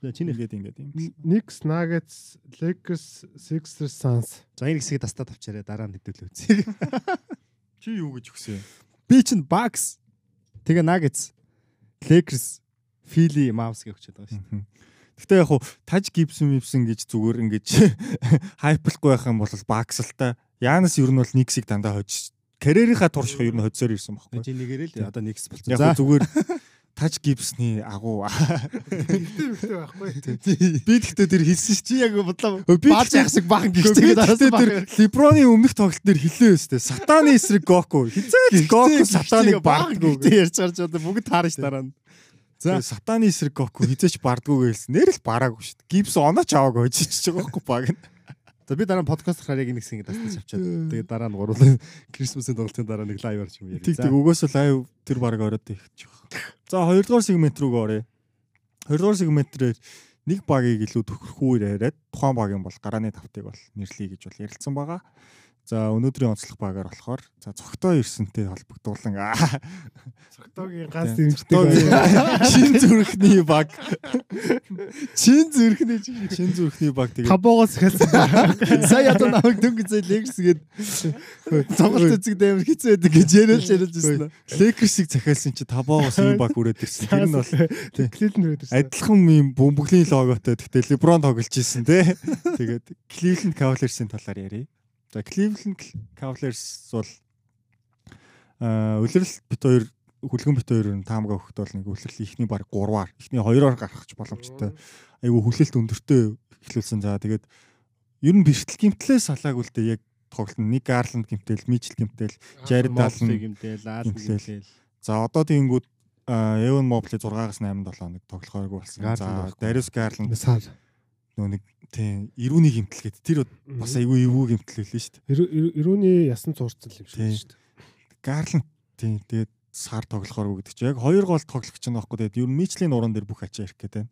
Чинийх. Ингээд ингээд юм. Knicks, Nuggets, Lakers, Sixers, Suns. За энэ хэсгийг тастаа тавчаарай дараа нь хэдүүлээ үзье. Чи юу гэж өгсөн юм? Би чинь Bucks тэгээ Nuggets, Lakers, Philly, Mavs гэж өгчод байгаа шүү. Гэтэ яг хуу Таж Гибсон Мипсон гэж зүгээр ингэж хайплахгүй байх юм бол Бакс л та. Яанас ер нь бол Никсийг дандаа хожиж карьерийнхаа турших ер нь хоцсоор ирсэн байхгүй. Чи нэгээрээ л одоо Knicks болчихсон. Яг зүгээр Таж Гибсны агуу Ихтэй байхгүй. би гэхдээ тэр хэлсэн шүү. чи яг бодлоо. Бааж яхсаг бахан гихтэйгээд гэхдээ тэр Леброны өмнөх тоглолт дээр хэлээ өстэй. Сатаны эсрэг Гоку. Хизээ Гоку сатаныг бардггүй. Гэтэ ярьж гарч одоо бүгд таарна ш дараа нь. За сатаны эсрэг Гоку хизээч бардггүй гэлсэн. Нэр л бараагүй шүү дээ. Гибс онооч аваагүй хожиж байгаа байхгүй баг. За би дараа нь подкаст хараа яг нэг хэсгийг тастаж авчаад. Тэгээ дараа нь гурлаа Крисмсийн тоглолтын дараа нэг лайв орч юм Тэг яриа. тэг угаасаа лайв тэр баг ороод ихчих. За хоёрдугаар сегмент рүү оръё. Хоёрдугаар сегментрээр нэг багийг илүү төхөрхүүр яриад тухайн багийн бол гарааны тавтыг бол нэрлэе гэж бол ярилцсан байгаа. За өнөөдрийн онцлог багаар болохоор за цогтой ирсэнтэй холбогдуулан аа, Цогтоогийн ганц цогтойгийн дэмждэг. шин зүрхний баг Чин зүрхний шин зүрхний баг тэгээд Табоогоос хэлсэн. Сая одоо намайг дөнгөж зэ лекс гээд тоглолт эцэг дэмэр хэцүү байдаг гэж яриулж яриулж ирсэн. Лекерсийг захиалсан чи табоогоос ийм баг үрээд ирсэн. Тэр нь бол Клилэн өрөөд ирсэн. адилхан ийм бөмбөглөлийн логотой. Гэхдээ LeBron тоглож ирсэн те. Тэгээд Cleveland Cavaliers-ийн талаар ярив. За Cleveland Cavaliers бол аа үлрэл бит хоёр хүлгэн бит хоёр нь таамага өгөхд бол нэг үлрэл ихний баг 3-аар ихний 2-оор гарах боломжтой. Айгу хүлээлт өндөртэй эхлүүлсэн. За тэгээд ер нь бэртэл гимтлээ салаагүй л дээ яг тоглолт нь нэг Garland гимтэл, Mitchell гимтэл, Jared Allen гимтэл, Алlen гимтэл. За одоо тэгэнгүүт Эвен Моблey 6-аас 8 7 хоног тоглохооргүй болсон. За. Darius Garland Нөгөө нэг тийм ирүүний гимтэл гэдэг тэр бас айгүй эвгүй гимтэл хэлсэн шүү дээ. Ирүүний ясан зурцсан юм шиг шүү дээ. Garland тийм тэгээд сар тоглохооргүй гэдэг чинь яг хоёр гол тоглогч нь байхгүй тэгээд ер нь Mitchell-ийн уран дээр бүх ачаа ирэх гэдэг.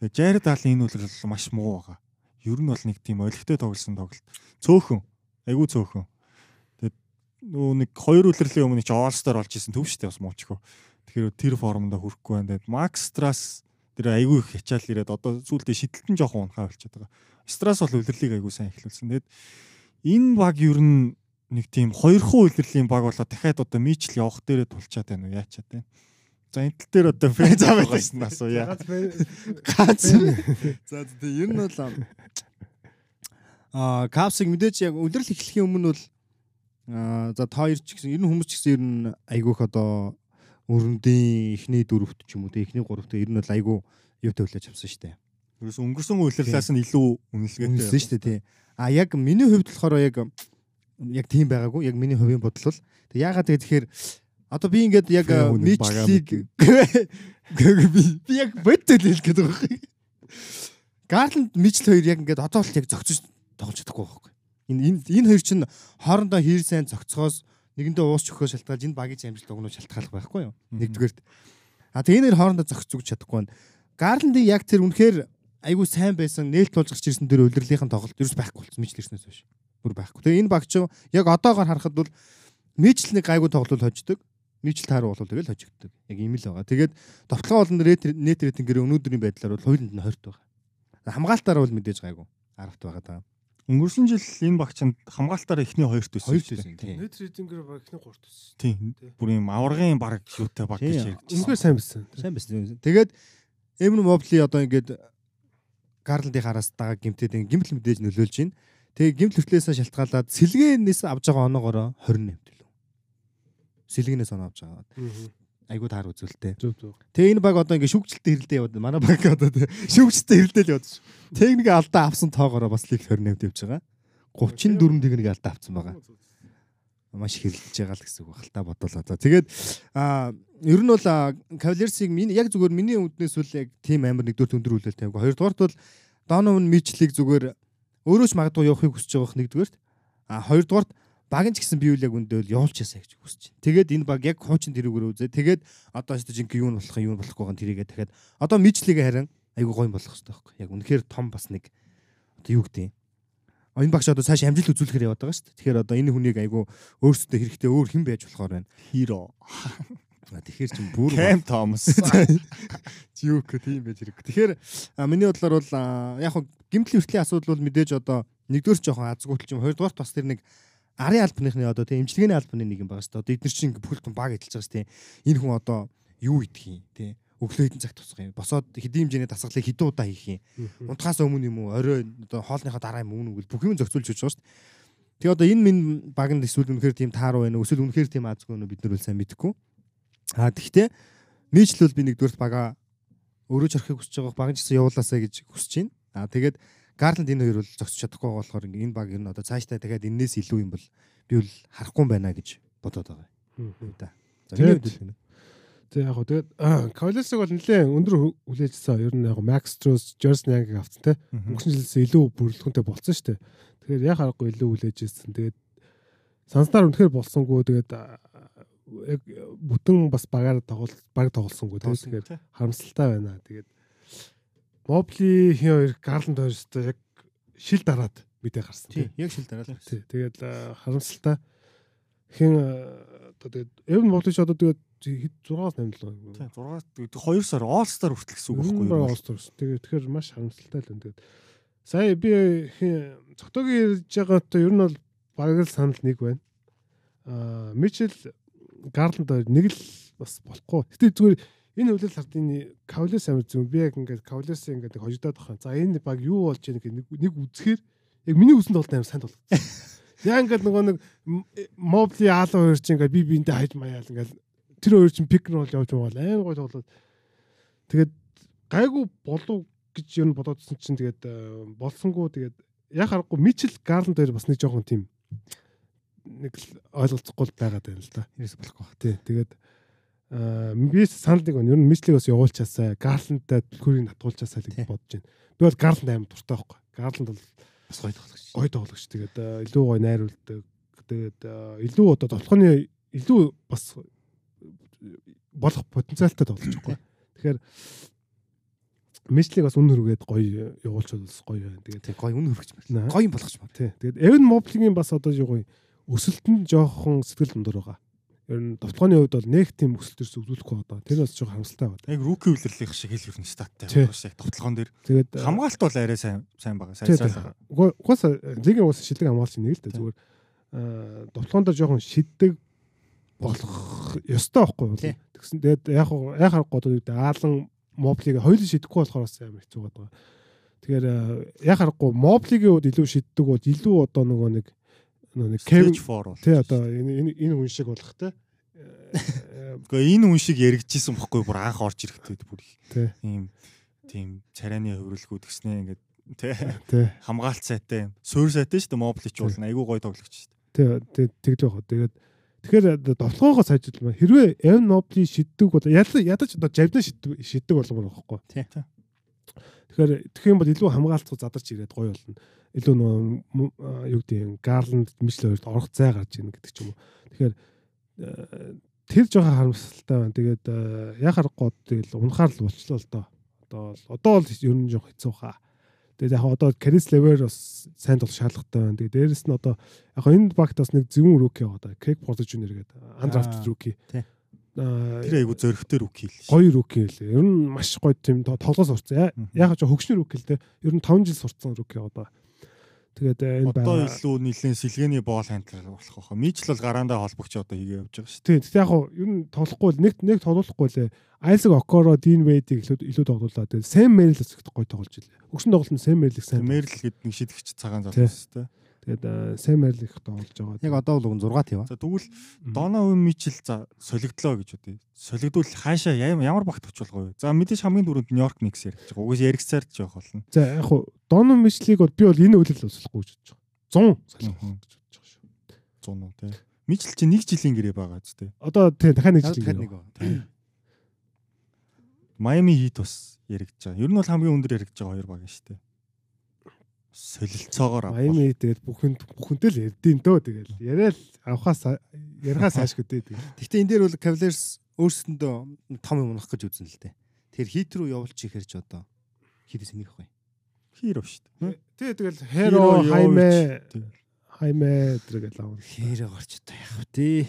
Тэгээд Jared Allen энэ үлрэл маш муу байгаа. Ер нь бол нэг тийм олигтой тоглосон тоглолт. Цөөхөн. Айгүй цөөхөн. Тэгээд нөгөө нэг хоёр үлрэлийн өмнө чи All-Star болж исэн төв шүү дээ бас муучгүй. Тэгэхээр тэр формонд хүрэхгүй байна. Тэгээд Max Strass тэр айгүй их хячаал ирээд одоо сүүлдээ шидэлтэн жоохон унхаа болчиход байгаа. Страс бол үлрэлийг айгүй сайн эхлүүлсэн. Тэгэд энэ баг ер нь нэг тийм хоёрхан үлрэлийн баг болоо дахиад одоо мичл явах дээрээ тулчаад байна уу яачаад байна. За энэ тал дээр одоо френз аваад байна асууя. Гац. За тэгээ ер нь бол аа капсыг мэдээж яг өдрөл эхлэхийн өмнө бол за та хоёр ч гэсэн ер нь хүмүүс ч гэсэн ер нь айгүйх одоо өрөндийн эхний дөрөвт ч юм уу те эхний гуравт ер нь бол айгүй юу төвлөж авсан штэ. Ерөөс өнгөрсөн үйлрлээс нь илүү үнэлгээтэй. үнэлсэн дээ тий. А яг миний хувьд болохоор яг яг тийм байгаагүй. Яг миний хувийн бодол бол тэг яагаад тэгэхээр одоо би ингээд яг мичлиг би яг бодтол хэлэх гээд байгаа юм. Гарланд мичл хоёр яг ингээд одоо бол яг зөгцөж тоглож чадахгүй байхгүй. Энэ энэ энэ хоёр чинь хоорондоо хэр сайн зөгцгоос нэгэндээ уус чөхөө шалтгаалж энэ багийн амжилт өгнө шалтгаалах байхгүй юу? Нэгдүгээрт. А тэгээ хоёр хоорондоо зөгцөж чадахгүй байна. Гарландын яг тэр үнэхээр айгүй сайн байсан нээлт болж гарч ирсэн тэр удирлынхын тоглолт ерөөс байхгүй болсон мичл ирснээс биш. Бүр байхгүй. Тэгээ энэ баг ч яг одоогоор харахад бол мичл нэг айгүй тоглолт хождог. Мичл тааруу бол тэгэл хожигддаг. Яг ийм л байгаа. Тэгээд товтлогоо болон нет рейтингээр өнөөдрийн байдлаар бол хоёуланд нь 20 байгаа. Хамгаалтаар бол мэдээж гайгүй 10-т байгаа даа. Өнгөрсөн жил энэ багчанд хамгаалтаараа эхний хоёрт байсан. Хоёр шүү дээ. төсөн тийм. Net rating-ээр баг ихний 3 төссөн. Тийм. Бүр юм аваргын баг шүүтэй баг гэж яригдсан. Үнэхээр сайн байсан. Сайн байсан. Тэгээд Эмн Мобли одоо ингээд Гарлдын хараас дагаа гимтээд гимтэл мэдээж нөлөөлж байна. Тэгээ гимтэл хөтлөөсөө шалтгаалаад сэлгээнээс авж байгаа оноогоороо 28 төлөв. Сэлгээнээс оноо авж байгаа. Айгуу таар үзүүлтэй. Тэгээ энэ баг одоо ингээд шүүгчлэлтэй хэрэлдээ яваад манай баг одоо тэ шүүгчтэй хэрэлдэл яваад ш. Техник алдаа авсан тоогоороо бас лиг 28 явж байгаа. 34 техник алдаа авсан байгаа. Маш хэрэлдэж байгаа л гэсэн үг хальтаа бодлоо. За тэгээд а ер нь бол Cavaliers-ыг миний яг зүгээр миний үднээс үл яг тим амир нэгдүгээр өндөр хүлээлт тавьгаа. Хоёрдугаарт бол Donovan Mitchell-ийг зүгээр өөрөө ч магадгүй явахыг хүсэж байгаах нэгдүгээрт. А хоёрдугаарт баг нь ч гэсэн би үл яг өндөө л явуулж ясаа гэж хүсэж байна. Тэгээд энэ баг яг хуучин тэрүүгээр үзээ. Тэгээд одоо ч жинк юу нь болох юм юу болохгүй байгаа тэрийгээ дахиад одоо Mitchell-ийг харин айгуу гоё болох хэрэгтэй байхгүй. Яг үнэхээр том бас нэг одоо юу гэдэг юм. Энэ багш одоо цааш амжилт үзүүлэхээр яваад байгаа шүү дээ. Тэгэхээр одоо энэ хүнийг айгуу өөрсдөө хэрэгтэй өөр хэн байж болохоор байна. Hero. Тэгэхээр чинь бүр Cam Thomas. Юук тийм байж хэрэг. Тэгэхээр миний бодлоор бол яг гимтлийн хүртлийн асуудал бол мэдээж одоо нэгдүгээр жоохон азгуутал юм. Хоёрдугаар бас тэр нэг арын албаныхны одоо тийм эмчилгээний албаны нэг юм байгаа шүү дээ. Одоо эдгээр чинь бүх хүн баг эдэлж байгаа шүү дээ. Энэ хүн одоо юу идэх юм тий өглөө хэдэн цагт тусах юм. Босоод хэдийн хэмжээний дасгалыг хэдэн удаа хийх юм. Унтахаас өмнө юм уу, орой одоо хоолныхоо дараа юм уу гэж бүх юм зохицуулж өгч байгаа шүү дээ. Тэгээ одоо энэ минь багнд эсвэл үнэхээр тийм тааруу байна уу, эсвэл үнэхээр тийм азгүй байна уу бид нар бол сайн мэдэхгүй. А тэгтээ нийтлэл бол би нэгдүгürt бага өөрөө ч орохыг хүсэж байгаа багын чигсээ явуулаасаа гэж хүсэж байна. А тэгээд Гарланд энэ хоёр бол зогсож чадахгүй байгаа болохоор энэ баг ер нь одоо цаашдаа дахиад энээс илүү юм бол би бол харахгүй байна гэж бодоод байгаа юм да. За миний хувьд л энэ. Тэг яг гоо тэгээд Cavaliers-ыг бол нэлээд өндөр хүлээжсэн. Ер нь яг Max Strus, Jerson Yang-ыг авсан те. Өнгөрсөн жилээс илүү бүрэлдэхүүнтэй болсон шүү дээ. Тэгэхээр яг харахгүй илүү хүлээжсэн. Тэгээд санснаар үнэхээр болсонгүй тэгээд яг бүтэн бас багаар тоглол баг тоглосонгүй. Тэгэхээр харамсалтай байна. Тэгээд Mobley хин хоёр Garland хоёртой яг шил дараад мэдээ гарсан Тий, тий. яг шил дараалал. Тий. Тэгээд харамсалтай хин одоо тэгээд Evan Mobley ч одоо тэгээд хэд 6-аас 8 л Тийм 6 2 сар All Star хүртэл гэсэн үг байхгүй юу? Олсторс. Тэгээд тэгэхээр маш харамсалтай л байна. Тэгээд сая би хин цогтойг ярьж байгаатай ер нь бол бараг л санал нэг байна. Аа Мичел Гарланд хоёр нэг л бас болохгүй. Гэтэ зүгээр энэ хөвлөл хардын Кавлес амир зүг би яг ингээд Кавлес ингээд хожигдоод байгаа. За энэ баг юу болж яаг нэг үзэхээр яг миний үсэнд бол амар сайн тоглосон. Яа ингээд нөгөө нэг Мобли Аалаа хоёр чинь ингээд би биэндээ хайж маяал ингээд тэр хоёр чинь пик рол явж байгаа амар гой тоглоод тэгээд гайгүй болов гэж ер нь бодоодсэн чинь тэгээд э, болсонгүй тэгээд яг харахгүй Мичел Гарланд дээр бас нэг жоохон тийм нэг ойлголцохгүй байгаад байна л да. Ерөөс болохгүй. Тий. Тэгээд би санал нэг байна. Ер нь Мичлиг бас явуулчаасаа Гарландтай түлхүүрийг татуулчаасаа гэж бодож байна. Би бол Гарланд аим дуртай байхгүй. Гарланд бол Бас гоё тоглогч. гой тоглогч. Тэгээд аа, илүү гой найруулдаг. Тэгээд аа, илүү одоо тоглохны илүү бас болох потенциалтай тоглож байгаа. Тэгэхээр Мичлиг бас үнэ хүргээд гоё явуулчихвал бас гоё байна. Тэгээд Тэг гоё үнэ хөргөж байна. Гоё болгоч байна. Тэгээд Evan Mobley-гийн бас одоо юу гоё өсөлтөнд жоохон сэтгэл дундуур байгаа. Ер нь товтлооны хувьд бол нэг тийм өсөлт төрс үзүүлэхгүй одоо. Тэр бас жоохон харамсалтай байна. Яг рүүки үлрэлийнх шиг хэл хөрн статтай Тий. байгаа шиг тоглоом дээр Тэгээд хамгаалт бол арай сайн сайн байгаа. Сайн сайн байгаа. Уга- угаасаа лигийн ус шилдэг хамгаалч нэг л дээ зүгээр аа товтлоондоо жоохон шиддэг болох ёстой байхгүй юу? Тэгсэн тэгээд яг яг харахгүй гэдэг Аалан Моблиг хоёул шидэхгүй болохоор бас амар хэцүү байгаа. Тэгэхээр аа, яг харахгүй Моблигийн хувьд илүү шиддэг бол илүү одоо нөгөө нэг нэг Кевин Stage 4 бол. тий одоо энэ энэ энэ хүн шиг болох те. Э, Гэхдээ энэ хүн шиг яригдчихсэн бохгүй бүр анх орж ирэхдээ бүр ийм тийм царайны хөврөлгүүд гэснээ ингээд тий хамгаалт сайтай юм. Суурь сайтай шүү дээ Моблич бол айгүй гоё тоглогч шүү дээ. Тий. Тэгж байгаа. Тэгээд тэгэхээр довтлогоогоо сайжруулмаа. Хэрвээ Эвен Мобли шиддэг бол ядаж ядаж одоо жавдаа шиддэг шиддэг болгомоор байхгүй. Тий. Тэгэхээр тэгэх юм бол илүү хамгаалцгүй задарч ирээд гоё болно. Илүү а, юу гэдэг юм Гарланд Мишлер хоёрт орох зай гарч ийн гэдэг ч юм уу. Тэгэхээр тэр жоохон харамсалтай байна. Тэгээд э, яа харахгүй тэгэл унахаар л болчлоо л доо. Одоо бол одоо бол ер нь жоох хэцүү хаа. Тэгээд яг одоо Крис Левер бас сайн тул шаардлагатай байна. Тэгээд дээрэс нь одоо яг энэ багт бас нэг зөвүүн руки байгаа одоо Крейг Портер Жуниор гэдэг андрафт Аа, руки. тий. Аа Тэр айгүй зөрөгтэй руки л. гоё руки лээ. Ер нь маш гоё тийм то- тоглоос сурцсан. Яг ч хөгшний руки л дээ. Ер нь 5 жил сурцсан руки одоо. Тэгээд э, энэ байна. Одоо илүү нэлийн сэлгээний боол хандлал болох واخа. Мичл бол гараандаа холбогч одоо хийгээ явж байгаа шүү. Тийм. Тэгтээ яг хуу ер нь тоглохгүй л нэг нэг тоглохгүй л Айсаг Окоро, Дин Вэдийг илүү илүү тоглууллаа. Тэгээд Сэм Мэрил бас их гоё тоглож илээ. Өгсөн тоглолтод Сэм Мэрил их сайн. Мэрил гэдэг нэг шидэгч цагаан зав шүү дээ. Тэгээд э, Сэм Мэрил их тоглож байгаа. Яг одоо бол 6 тийм ба. За тэгвэл Донован Мичл за солигдлоо гэж үү. Солигдвол хаашаа ямар багт очих болов вэ? За мэдээж хамгийн дөрөнд Нью-Йорк Никс ярьж байгаа. Угаас яригцаар ч явах болно. За яг хуу Донон Мишлиг бол би бол энэ үйлрэл услахгүй гэж бодож байгаа. 100 салах Мгм. гэж бодож байгаа шүү. 100 уу тий. Мичл чи нэг жилийн гэрээ байгаа ч тий. Одоо тийм дахиад нэг Дахиад жил нэг гэнэ. ба. Майами Хит бас яригдж байгаа. Ер нь бол хамгийн өндөр яригдж байгаа хоёр баг шүү дээ. Солилцоогоор авах. Майами тэгээд бүхэнд бүхэнтэй л ярдیں۔ дөө тэгээд яриад авахаас ярихаас хааш гэдэг. Гэхдээ энэ дээр бол Cavaliers өөрсөндөө том юм унах гэж үзэн л дээ. Тэр хит рүү явуулж ихээр ч одоо хитээс энийг ахгүй. Хиро шүү дээ. Тэгээ тэгэл Hero, Hero, Хайме, тий. Хайме тэргээл авах. Хэрэг орч одоо яах вэ?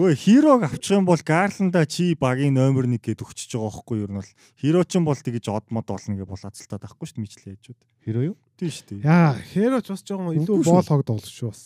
Гэхдээ хирог авчих юм бол Гарланда чи багийн номер 1 гээд өгчөж байгаа байхгүй юу? Ер нь бол хиро ч юм бол тэгэж од мод болно гэж бол азалтаад байхгүй шүү дээ Мичл яажууд. Хэрэг юу? Тийм шүү дээ. Яа, Hero ч бас жоохон илүү боол хогдол шүү бас.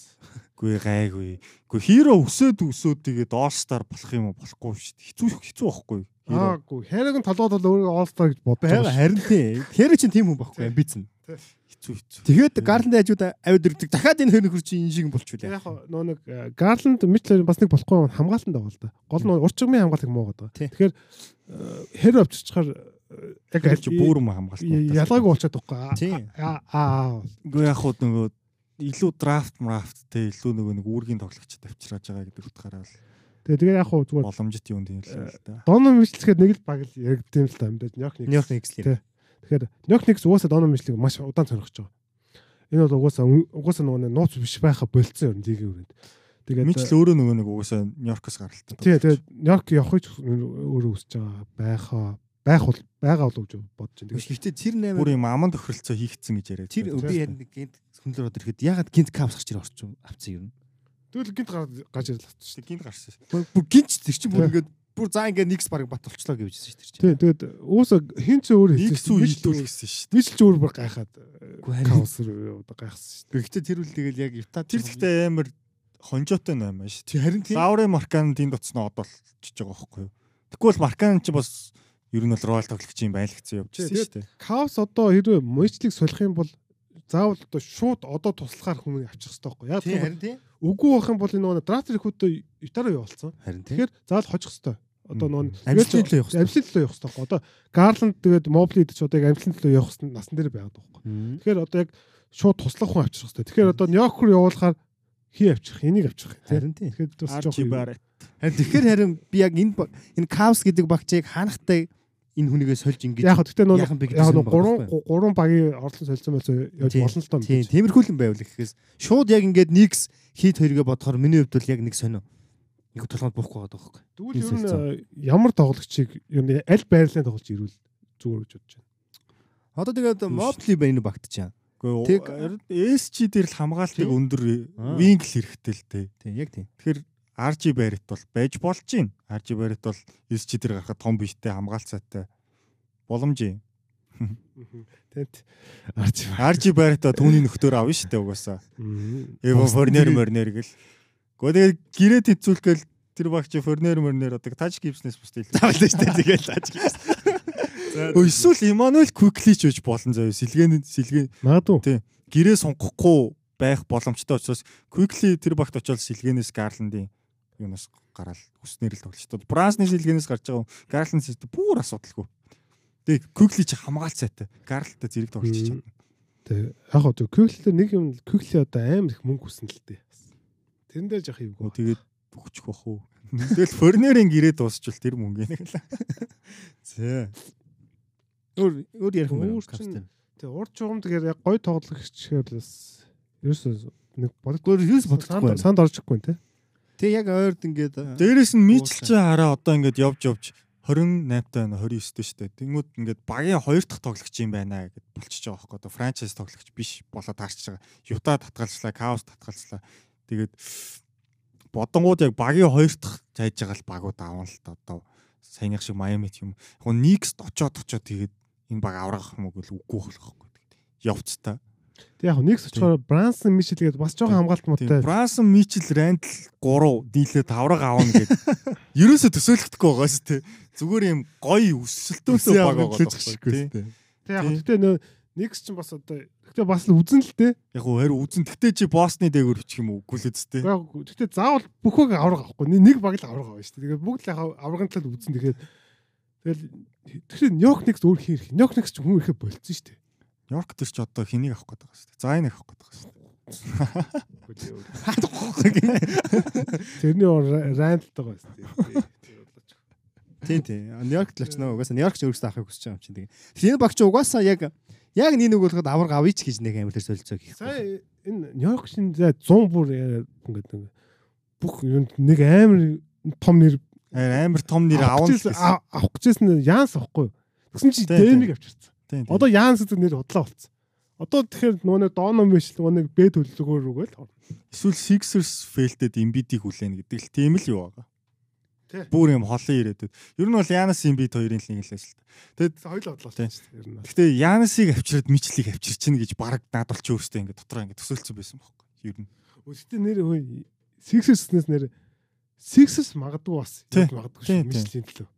Гүй гайгүй. Гүй хиро өсөөд өсөөд тэгээд All-Star болох юм уу? Болохгүй шүү дээ. Хэцүү хэцүү байхгүй? Hero. Аагүй, Hero-г нь толгойд бол өөрөө All-Star гэж шүү. Харин тий. Хэрэг чинь тийм хүн байхгүй амбиц нь. Хэцүү хэцүү. Тэгээд Гарланд хажууд авид ирдэг. Дахиад энэ нөхөр чинь энэ шиг болчихвол Яг нөө нэг э, Garland Mitchell бас нэг болохгүй юм хамгаалтанд байгаа л да. Гол нь урчигмын хамгаалт муу байгаа. Тэгэхээр э, Hero авчирчаар э, яг бүр юм хамгаалт. ялгаагүй болчиход байхгүй. Аа. Гүй яг хуу нөгөө илүү драфт мрафт те илүү нөгөө нэг үүргийн тоглогчд авчираж байгаа гэдэг утгаараа л Тэгээ тэгээ яг хуу зүгээр боломжит юм тийм л л да. Donovan Mitchell-гээд нэг л баг л яригдсан л та юм даа. Нёк нэг. Нью-Йорк Никс л. Тий. Тэгэхээр Нёк Никс угаасаа Donovan Mitchell-ийг маш удаан сонирхож байгаа. Энэ бол угаасаа угаасаа нөгөө нууц биш байха болцсон юм лигийн өрөөнд. Тэгээд Мичл өөрөө нөгөө нэг угаасаа Нью-Йоркоос гаралтай. Тий, тэгээд Нёрк явахыг өөрөө үсэж байгаа байхаа байх бол байгаа болов гэж бодож байна. Гэхдээ тэр 8 бүр юм аман тохиролцоо хийгдсэн гэж яриад. тэр би харин нэг гинт хүнлэр одоо ирэхэд ягаад гинт капс гарч ирэх орчих авцсан юм. тэгэл гинт гарч ирлээ шүү. Тэг гинт гарсан. Бүр гинт тэр чинь бүр ингээд бүр за ингээд нэгс баг бат болчлоо гэж хэлсэн шүү дээ. Тий, тэгээд уусаа хин ч өөр Нэг хэлсэн. сүү хийдүүл гэсэн шүү. Мич ч өөр бүр гайхаад харин- каусер одоо гайхсан шүү. Гэхдээ тэр үл тэгэл яг Юта Тэр ихтэй амар хонжоотой наймаа шүү. харин тий Лаури Маркан тэнд утснаа одолчж байгаа байхгүй юу? Тэгвэл Маркан ч бас ер нь бол рол тоглогч юм байлгцсан явжсэн Тий, шүү дээ. Каус одоо хэрвээ Мичлиг солих юм бол заавал одоо шууд одоо туслахаар хүмүүс авчих хэрэгтэй байхгүй яг тий харин тий үгүй байх юм бол энэ нөгөө драфт рекрутөө ютараа явуулсан. Тэгэхээр заавал хожих хэрэгтэй. Одоо нөгөө Амьсгалын төлөө явах хэрэгтэй. Амьсгалын төлөө явах хэрэгтэй. Одоо Гарланд тэгээд Моблид ч одоо яг амьсгалын төлөө явах хэрэгтэй насан дээр байгаад байгаа байхгүй. Тэгэхээр одоо яг шууд туслах хүн авчих хэрэгтэй. Тэгэхээр одоо Ньок руу явуулахаар хий авчих, энийг авчих. харин тий Тэгэхээр бас жоох харин тэгэхээр харин би яг энэ энэ капс гэдэг багчийг хаанахтай энэ хүнийгээ сольж ингэж яг гэхдээ би яг гурван байхгүй. гурван багийн орлон солилцсон байсан явж болно л доо. тий тиймэрхүүлэн байвал гэхээс шууд яг ингээд нэгс хит хоёргээ бодохоор миний хувьд бол яг нэг сонио. Нэг толгойд буухгүй байгаа байхгүй. Тэгвэл ер нь э, ямар тоглогчийг ер нь аль байрлалын тоглож ирвэл зүгээр гэж бодож байна. одоо тэгээд мобли байна энэ багт чаа Тэг- SG дээр л хамгаалтыг өндөр вингл хэрэгтэй л дээ. тий яг тий Тэгэхээр RG Barrett бол байж болж байна. RG Barrett бол SG дээр гарахад том биштэй хамгаалт сайтай боломж юм. Тэнд арч. RG Barrett түүний нөхдөр авна шүү дээ угаасаа. Эван Форнер морнер гэл. Гэхдээ гэрээ тэнцүүлгээл тэр багч Форнер морнер одоо таж гипснес бус değil. тавлаа шүү дээ тэгээд тааж гис Өө эсвэл Имануэл Квикли ч үж болон заяа сэлгээний сэлгээ Магадгүй. Тий. гэрээ сонгохгүй байх боломжтой учраас Quickly тэр багт очиод сэлгэнээс Garland-ийн юунаас гараал хүснэр л тоглож. Брансны сэлгэнээс гарч байгаа Garland систем бүр асуудалгүй. Тэг Кукли чи хамгаалт сайтай. Гарлтай зэрэг тоглож чадна. Тэг яг хоо Квиклер нэг юм Квикли одоо амар их мөнгө хүснэ л дээ. Тэрэн дээр жоох юм. Оо тэгээд өгчих واخ уу. Тэгэл Форнерийн гэрээ дуусчвал тэр мөнгө нэг л. За. өөр өөр ярих юм байна. Өөр чинь- Тэг урд жугам тэгэхээр яг гой тоглогчээр л бас ерөөсөө нэг бодогдгүй Өөр юус бодохгүй байна. санд орчихгүй те. Тэг яг ойрд ингээд Дээрээс нь Мичл чи хараа одоо ингээд явж явж 28 таа 29 дээ штэ. Тэнгүүд ингээд багийн хоёр дахь тоглогч юм байна гэд болчихж байгаа байхгүй. Одоо франчайз тоглогч биш болоод таарч байгаа. Юта татгалцлаа, Каус татгалцлаа. Тэгээд бодонгууд яг багийн хоёр дахь зайж байгаа л багууд аавн л та одоо саяных шиг Майами юм. Яг нь Никс очоод очоод тэгээд энэ баг аврах юм уу гэл үгүй болох байхгүй. Явц та. Тэг яг нэг очихоор Брансон Мишел гэдэг бас жоохон хамгаалт муутай. Брансон, Мичл, Рандл 3 дийлээ тавраг аавна гэд. Ерөөсө төсөөлөхдөггүй байгаас те. Зүгээр юм гоё өсөлтөөсөө баг байгаа байхгүй. те. Тэг яг гэхдээ нөө нэгс чинь бас одоо гэхдээ бас л үзэн л те. Яг уу харин үзэн тэгтээ чи Босны дээгүүр бичих юм уу үгүй л үсттэй. Яг гэхдээ заавал бүхөөг авраг авахгүй. Нэг баг л авраг авна шүү дээ. Тэгээд бүгд л яг аврагын талд үзэн тэгээд тэгэл тэгэхээр Ньок нэгс өөр хийх. Ньок нэгс ч хүн ирэхэд болцсон шүү дээ. Йорк төр ч одоо хэнийг авах гэдэг байгаа шүү дээ. За энэ авах гэдэг байгаа шүү дээ. Тэрний рандтайгаа байсан. тий тий. Нью-Йоркт л очно. Угаасаа Нью-Йорк ч өөрөөсөө авахыг хүсэж байгаа юм чинь тэгээ. Тэгэхээр энэ багч угаасаа яг яг нэг нэг болгоод авраг авъя ч гэж нэг амар тэр солилцоо гэх. Сая энэ Нью-Йорк шин за 100 бүр ингээд нэг бүх юунд нэг амар том нэр Амар том нэр авах авах гэжсэн- Янс авахгүй. Тэгсэн чи Тий, тий. Дэмиг авчирсан. Тийм. Одоо Янс гэдэг нэр бодлоо болцсон. Одоо тэгэхээр нөгөө нэг Доно Миш нөгөө нэг Б төлөвлөгөөр рүүгээ л орно. Эсвэл Sixers фейлдэд Embiid-ийг хүлээнэ гэдэг л тийм л юу байгаа. Бүр юм холын ирээдүйд. Ер нь бол Янас Embiid хоёрын л нэг л ажил. Тэгэд Хоёул бодлоо шүү дээ. ер нь. Гэхдээ Янасыг авчираад Мичлийг авчирчихна гэж баг наадвал чи өөртөө ингэ дотроо ингэ төсөөлцсөн байсан байхгүй. Ер нь. Өсөлтөө нэр хөөе Sixers-нээс нэр Sixers магадгүй бас магадгүй шүү тий. Мишлийн төлөө.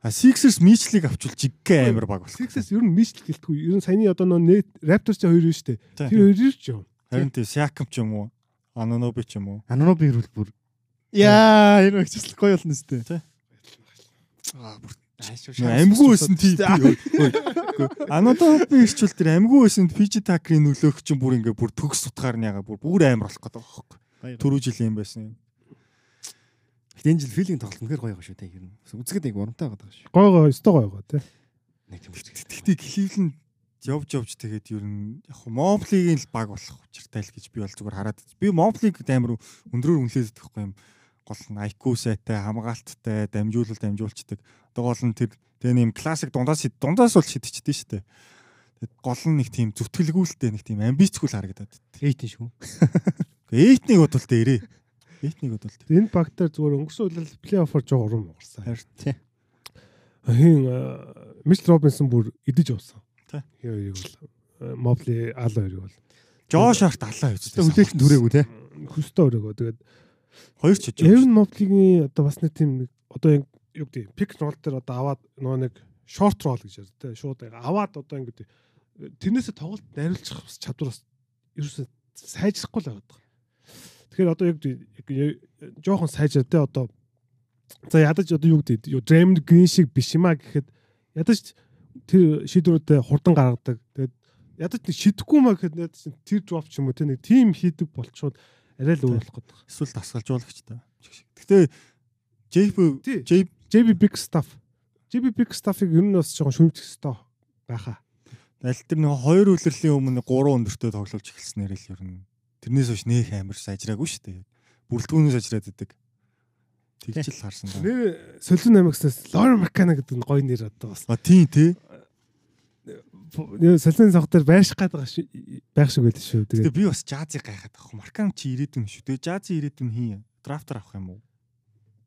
А Sixers Мичлийг авчвал жиггээ амар баг болох. Sixers ер нь Мишл гэлтгүй. Ер нь саяны одоо нөгөө net Raptors-ийн хоёр юу шүү дээ. Тэр хоёр ч юм. Харин тийм Siakam ч юм уу, Anunoby ч юм уу. Аноноби ирүүл бүр. Яа, энэ гоё болно өстэй. Тий. Аа бүр Амьгүй байсан тийм. Anunoby ирчүүл тэр амьгүй байсан PG Tucker-ийн нөлөөх чинь бүр ингээ бүр төгс утгаар нь яга бүр бүр амар болох гэдэг байхгүй. Түрүү жил юм байсан юм. Гэтэ энэ жил филинг тоглолт үнэхээр гоё байгаа шүү дээ. Ер нь. Үзэхэд нэг урамтай байгаа шүү. Гой гой өстой гой гой тий. Нэг юм шүү. Тэгтээ Cleveland явж явж тэгээд ер нь яг хөө Mobley-ийн л баг болох учиртай л гэж би бол зүгээр хараад. Би Mobley-г амар өндрөөр үнэлээд байхгүй юм. Гол нь IQ сайтай, хамгаалттай, дамжуулалт дамжуулцдаг. Одоо гол нь тэр тэгээ нэм классик дундаас дундаас бол шидчихдээ шүү дээ. Тэгээд гол нь нэг тийм зүтгэлгүүлтэй нэг тийм амбицгүй л харагдаад. Эйтэн шүү. Эйтнийг бодвол дээрээ. Бодвол дээр. Энэ багтаар зүгээр өнгөрсөн үеэл плей-оффор жоо урам уурсан. Харин Тий. Хин Миш Робинсон бүр идэж уусан. Тий. Хоёрыг бол Мобли Ал хоёрыг бол Жош Харт алаа Тэ үзсэн. хүлээлт түрээгүй те. хөстэй өрөөгөө тэгээд Хоёр ч хийж Эвен Моблигийн одоо бас нэг тийм нэг одоо яг юу гэдэг пик рол дээр одоо аваад нөгөө нэг шорт рол гэж ярьдаг те шууд аваад одоо ингэ тэрнээсээ тоглолт найруулчих бас чадвар бас ерөөсөө сайжрахгүй л байгаа. Тэгэхээр одоо яг жоохон сайжраа те одоо за ядаж одоо юу гэдэг юу Дреймонд Грин шиг биш юма гэхэд ядаж тэр шийдвэрүүдэд хурдан гаргадаг. Тэгээд ядаж шидэхгүй маа гэхэд ядаж тэр дроп ч юм уу те нэг тим хийдэг болчоод арай л өөр болох гэдэг. эсвэл дасгалжуулагч та. Гэтэ JP Тий. J JB Big Stuff. JB Big Stuff-ыг ер нь бас жоохон шүмжих хэрэгтэй байхаа. аль тэр нэг хоёр үлрэлийн өмнө гурван өндөртөө тоглож эхэлснээр л ер нь тэрнээс хойш нөх амар сайжраагүй шүү дээ. Бүрэлдэхүүнээс ажраад идэг. Тэгж л харсан. Нэр Солон амигснаас Lauren McKenna гэдэг нь гоё нэр одоо бас. А тийм тий. Нэр Солон савх дээр байших гэдэг ши- байх шиг байдаг шүү. Тэгээ би бас жазыг гайхаад байгаа. Маркан чи ирээдүйн шүү. Тэгээ жазын ирээдүйн хин драфтер авах юм уу?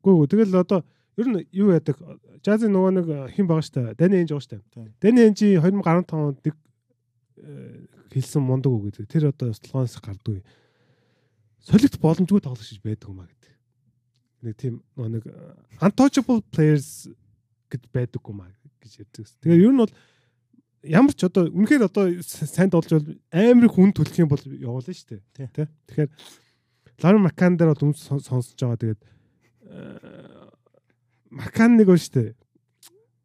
гоо тэгэл одоо ер нь юу яадаг Жазын нөгөө нэг хэн байгаа штэ. Дани Энж байгаа штэ. Дани Энжи 2015 онд э, хэлсэн мундаг үг гэдэг. Тэр одоо слогоноос гардгүй. Солигт боломжгүй тоглож гэж байдаг юм а гэдэг. Нэг тийм нэг э, untouchable players гэд байдаг юм а гэж ярьдаг. Тэгээ ер нь бол ямар ч одоо үнэхээр одоо сайн тоглож бол амар их хүн төлөх юм бол явуулна шүү дээ. Тэ. Тэгэхээр Ларен Макан дээр бол сон- сонсож байгаа. Тэгээд Макан нэг ба шүү дээ.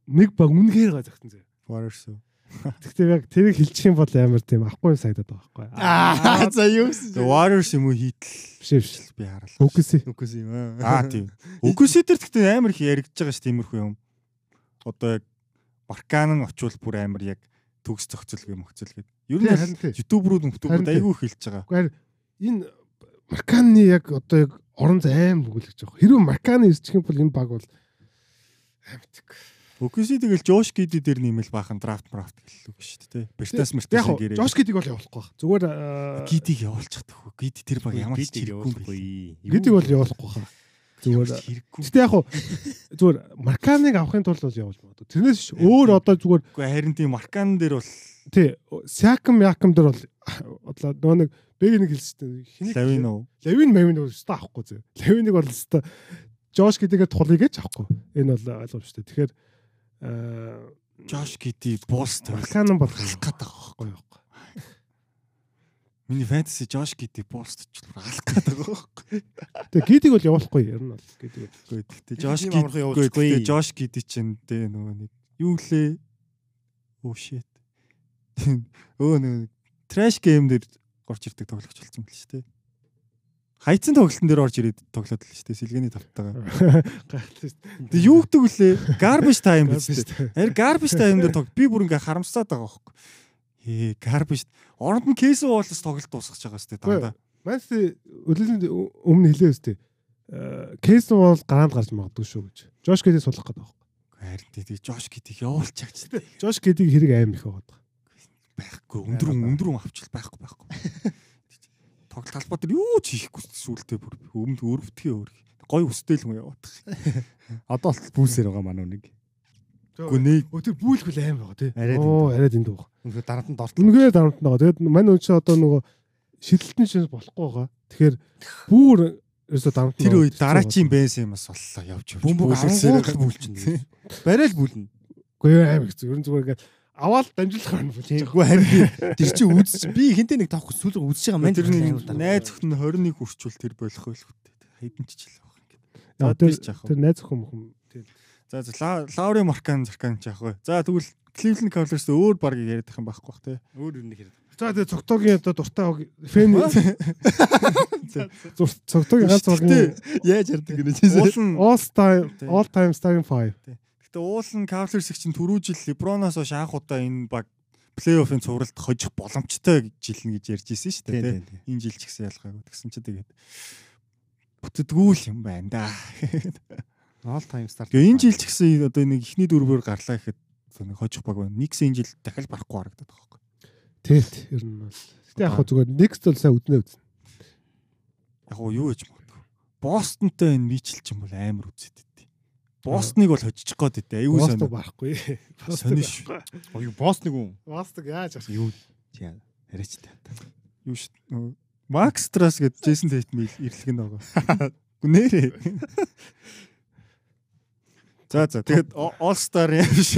нэг баг үнэхээр гой зогсон зэ. Warriors Гэхдээ яг тэрийг хэлчих юм бол амар тийм ахгүй сайдаад байгаа байхгүй. Аа за юу гэсэн Warriors юм уу хийтэл биш биш. би харлаа. Үгүй Үгүй юм Аа аа. тийм. Үгүйсээ тэр гэхдээ амар их яригдж байгаа ш тиймэрхүү юм. Одоо яг Баркан нь очивол бүр амар яг төгс зохицолгүй мөхцөл гээд. Ер нь Харин тий. айгүй их хэлж байгаа. Гэхдээ энэ Марканы яг одоо яг орон зай аим бүгэлж байгаа. Хэрвээ Марканы ирчих юм бол энэ баг бол амьтг. Үгүйсээ тэгэл Жош Гиди дээр нэмэл баахан драфт драфт гэллүү шүү дээ. Бертас мертас гэрээ. Жош Гидиг бол явуулахгүй баг. Зүгээр аа, Гидиг явуулчих тахгүй. Гиди тэр баг ямар ч хэрэггүй. Гидиг бол явуулахгүй хаа. Зүгээр хэрэггүй. Гэтэ яг хуу зүгээр Марканыг авахын тулд бол явуулж магадгүй. Тэрнээс биш өөр одоо зүгээр Үгүй харин тийм Маркан дээр бол тий Сякам Якам дээр бол одоо нөгөө нэг бэг нэг хэлсэн чинь Лавин уу. Лавин мавин бол өстой авахгүй зөө. Лавиныг бол өстой Жош гэдгээр тулыг гэж авахгүй. Энэ бол ойлгомжтой. Тэгэхээр аа Жош Гиди бус тавил. Маркан бол алах гээд байгаа байхгүй. байхгүй. Миний фэнтези Гиди бус төчлөр алах байгаа байхгүй. Тэгээ гидиг бол явуулахгүй ер нь бол гэхдээ Жош Тийм Гиди амархан явуулчихгүй. Гэхдээ Жош Гиди чинь дээ нөгөө нэг юу лээ? Oh shit. Өө нэг trash game дээр орж ирдэг тоглогч болсон байл шүү дээ. Хайцсан тоглолтын дээр орж ирээд тоглоод л дээ. Сэлгээний тавтайгаа. Тэгээ юу гэдэг вүлээ? Garbage time биз дээ. Харин garbage time дээр тог би бүр ингээ харамсаад байгаа байхгүй. Ээ garbage оронд нь кейс уулаас тоглолт дуусгаж байгаа дээ дандаа. Манчестер өлөлийн өмнө хэлээ өстэй. Кейс бол гараанд гарч магадгүй шүү гэж. Жош гэдгийг сулах гэдэг байна. Харин тэгээ Жош гэдгийг явуулчих ч Жош гэдгийг хэрэг аим их байгаа. байхгүй. Өндрөн өндрөн авчил байхгүй байхгүй. Тоглолт талбай дээр юу ч хийхгүй сүултээ бүр өмнө өрөвдгөө өөр. Гой өстэй л юм яваад. Одоо л бүүсээр байгаа манай нэг. Өө тэр бүүлгэл аим байгаа тий. Оо арайд энд байгаа. Үнэхээр дарамт нь дорт. Үнэхээр дарамт байгаа. Тэгээд мань үн чи одоо нөгөө шидэлтэн шин болохгүй байгаа. Тэгэхээр бүр ерөөсө дарамт тэр үед дараачийн бэнс юм бас боллоо явж явж. Бөмбөг ангуул бүлчин. Барайл бүлнэ. Үгүй аим их зү. Ер нь зүгээр ингээд аваад дамжуулах байна бүл. Тэггүй харин тэр чи үзэж би хинтээ нэг тавхгүй сүүл үзэж байгаа мань Тэр нэг найз зөвхөн 21 хүрчүүл тэр болох үү. Хайдан ч жил байх За, тэр тэр найз охин мөхөн. За за Ла- Лаури Маркан Заркан жаах вэ. За тэгвэл Cleveland Cavaliers өөр баг яриад их юм байхгүй бах те. өөр юм хэрэг. За тэгээ цогтогийн одоо дуртай фэн цогтогийн ганц багийн Яаж ярддаг гэнэ all time all time starting five. Гэтэ уул нь Cavaliers чинь түрүү жил LeBron-оос хойш анх удаа энэ баг плей-оффын цувралд хожих боломжтой жилнэ гэж ярьж ирсэн шүү дээ. Энэ жил ч гэсэн ялгаагүй. Тэгсэн чи тэгээд бүтдгүү л юм байна да. All time start. Тэгээ энэ жил ч гэсэн одоо нэг ихний дөрвөөр гарлаа гэхэд нэг хожих баг байна. Никс энэ жил дахиад барахгүй харагдаад байгаа байхгүй. Тэт ер нь бол. Гэтэ яг хөө зүгээр next бол сайн үднэ үзнэ. Яг юу гэж магадгүй. Бостонтой энэ мичл ч юм бол амар үзэд дээ. Бостоныг бол хожиж гээд дээ. Аюу Бостон сайн. барахгүй. Сониш. Ой босс нэг юм. Бостон яаж авах. Юу чи яриач та. Юу ш. Макс Трас гэдэг Джейсон Тейтм ирлэг нь байгаа. Гүнээрээ. За за тэгээд All Star юм биш.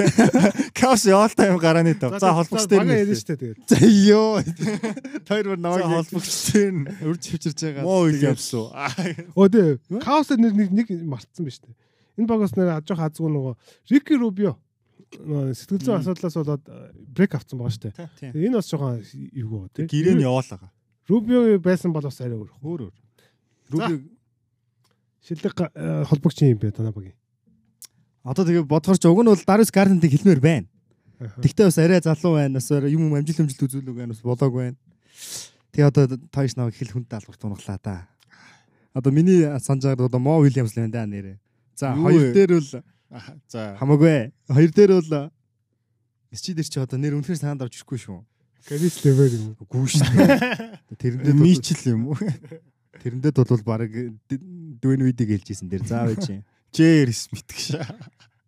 Кавс all time гарааны тав. За холбогч дээр байгаа нь. яриа штэ тэгээд. За ёо. Тэр бүр намайг холбогч дээр нь. үрж хөвчөрж байгаа. Мо Уильямс уу. Өө дээ. Каос нэг нэг нэг мартсан биз дээ. Энэ багаас нэр ажих азгүй нөгөө Рики Рубио сэтгэл зүйн асуудлаас болоод брейк авсан байгаа штэ. Тийм. Энэ бас жоохон эвгүй тий. Гэрээ нь яваалаа. Рубио байсан бол бас арай өөр. Өөр өөр. Руби шилдэг га- холбогч юм бэ танаа багийн. Одоо тэгээ бодохоор ч уг нь бол Darius Garland-ыг хэлмээр байна. Тэгтээ бас арай залуу байна. Бас арай юм амжилт амжилт үзүүлэг байна. Бас болоог байна. Тэгээ одоо Toys навыг хэл хүнд даалгавар тунаглаа да. Одоо миний санаж байгаа одоо Мо Уильямс л байна да нэрээ. За Юу хоёр дээр бол За хамаагүй. Хоёр дээр бол Месси дээр чи одоо нэр үнэхээр санаанд орж ирэхгүй шүү. Гарис левер юм. Үгүй шүү. Тэрэндээ мичл юм уу? тэрэндээ бол баг дүүн үйдийг хэлжсэн дээр заа байж. Джер Смит гэж.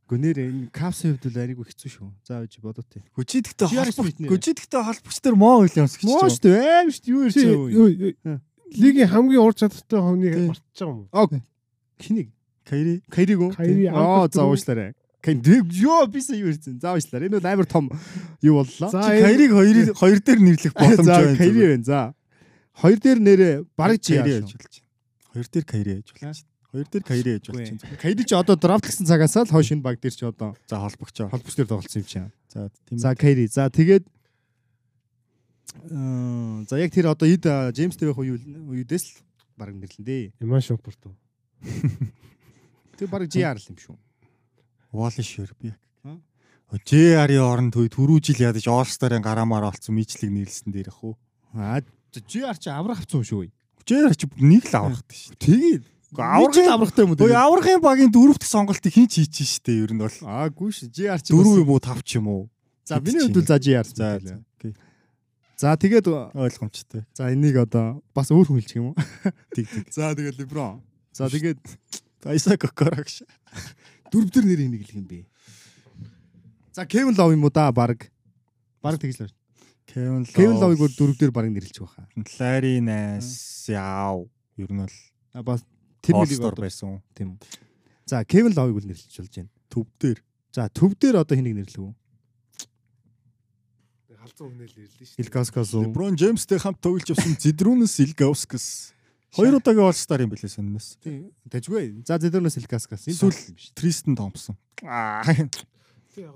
Гүнээр энэ капсын хувьд бол арайгүй хэцүү шүү. За байж бодоо. Гүжидгтэй Джер холбогч. Гүжидгтэй холбогч дээр Мо Уильямс гэж. Моо шүү аим шүү юу Чи ярьж юу- лигийн хамгийн ур чадвартай хүнийг Тий. мартаж байгаа юм уу? Аа хинийг Кайри. Кайриг үү? Кайри, Аа за уушлаарай. Ёо бисаа юу ярьсан. За уушлаарай. Энэ бол амар том юу боллоо. За, Чи Кайриг хоёр хоёр дээр нэрлэх боломж За байна. Кайри байна. За. Хоёр дээр нэрээ бараг чи Кайри яаж ажиглаж байна. Хоёр дээр Кайри ажиглаж байна. Хоёр дээр Кайри гэж болчихсон. Кайри ч одоо драфтлсан цагаас л хойш энэ баг дээр ч одоо За холбогчоо. холбогч дээр тоглолцсон юм чинь. За тийм. За Кайри. За тэгээд аа за яг тэр одоо эд Джеймс дээр байх үе үедээс л баг нэрлэн дээ. Иман Шопорт уу. Тэр баг GR л юм шүү. Wall шир би. JR-ийн оронд төв түрүү жил ядаж All Star-ын гараамаар олцсон мижлэг нэрлсэн дээр ах уу. Аа GR чи аврах авцсан юм шүү. JR ч нэг л аврахтай шүү. Тэгээд Аврахын аврахтай юм уу? Ой аврахын багийн дөрөвт сонголтыг хин ч хийчихэн штэ ер нь бол. Аагүй ш. GR чи Дөрөв юм уу тав ч юм уу. За миний хувьд бол за GR. За за. Тэгээд Ойлгомжтой. за энийг одоо бас өөр хүн хэлчих юм уу? Тэг тэг. За тэгээд Леброн. За тэгээд Айса Кокорагш. дөрв төр нэр энийг хэлэх юм бэ. За Кевин Лов юм уу да баг. Баг тэгж л байна. Кевин Лов. Кевин Ловыг бүр дөрв дээр баг нэрлэж байхаа. Лари Найс яав. Ер нь бол бас тэр мөлийг одоо байсан. тийм. За Кевин Ловыг бол нэрлэж болж байна. Төв дээр. За төв дээр одоо хэнийг нэрлэх вэ? Халзан хүнэл ирлээ шүү. Илгаскас уу? LeBron James-тэй хамт тоглож явсан Зидрунес Илгаускас. Хоёр удаагийн All Star юм билээ сонноос. Тийм. Тэжгүй. За Зедернес Илгаскас. Энэ юм шүү. Тристен Томпсон. Аа.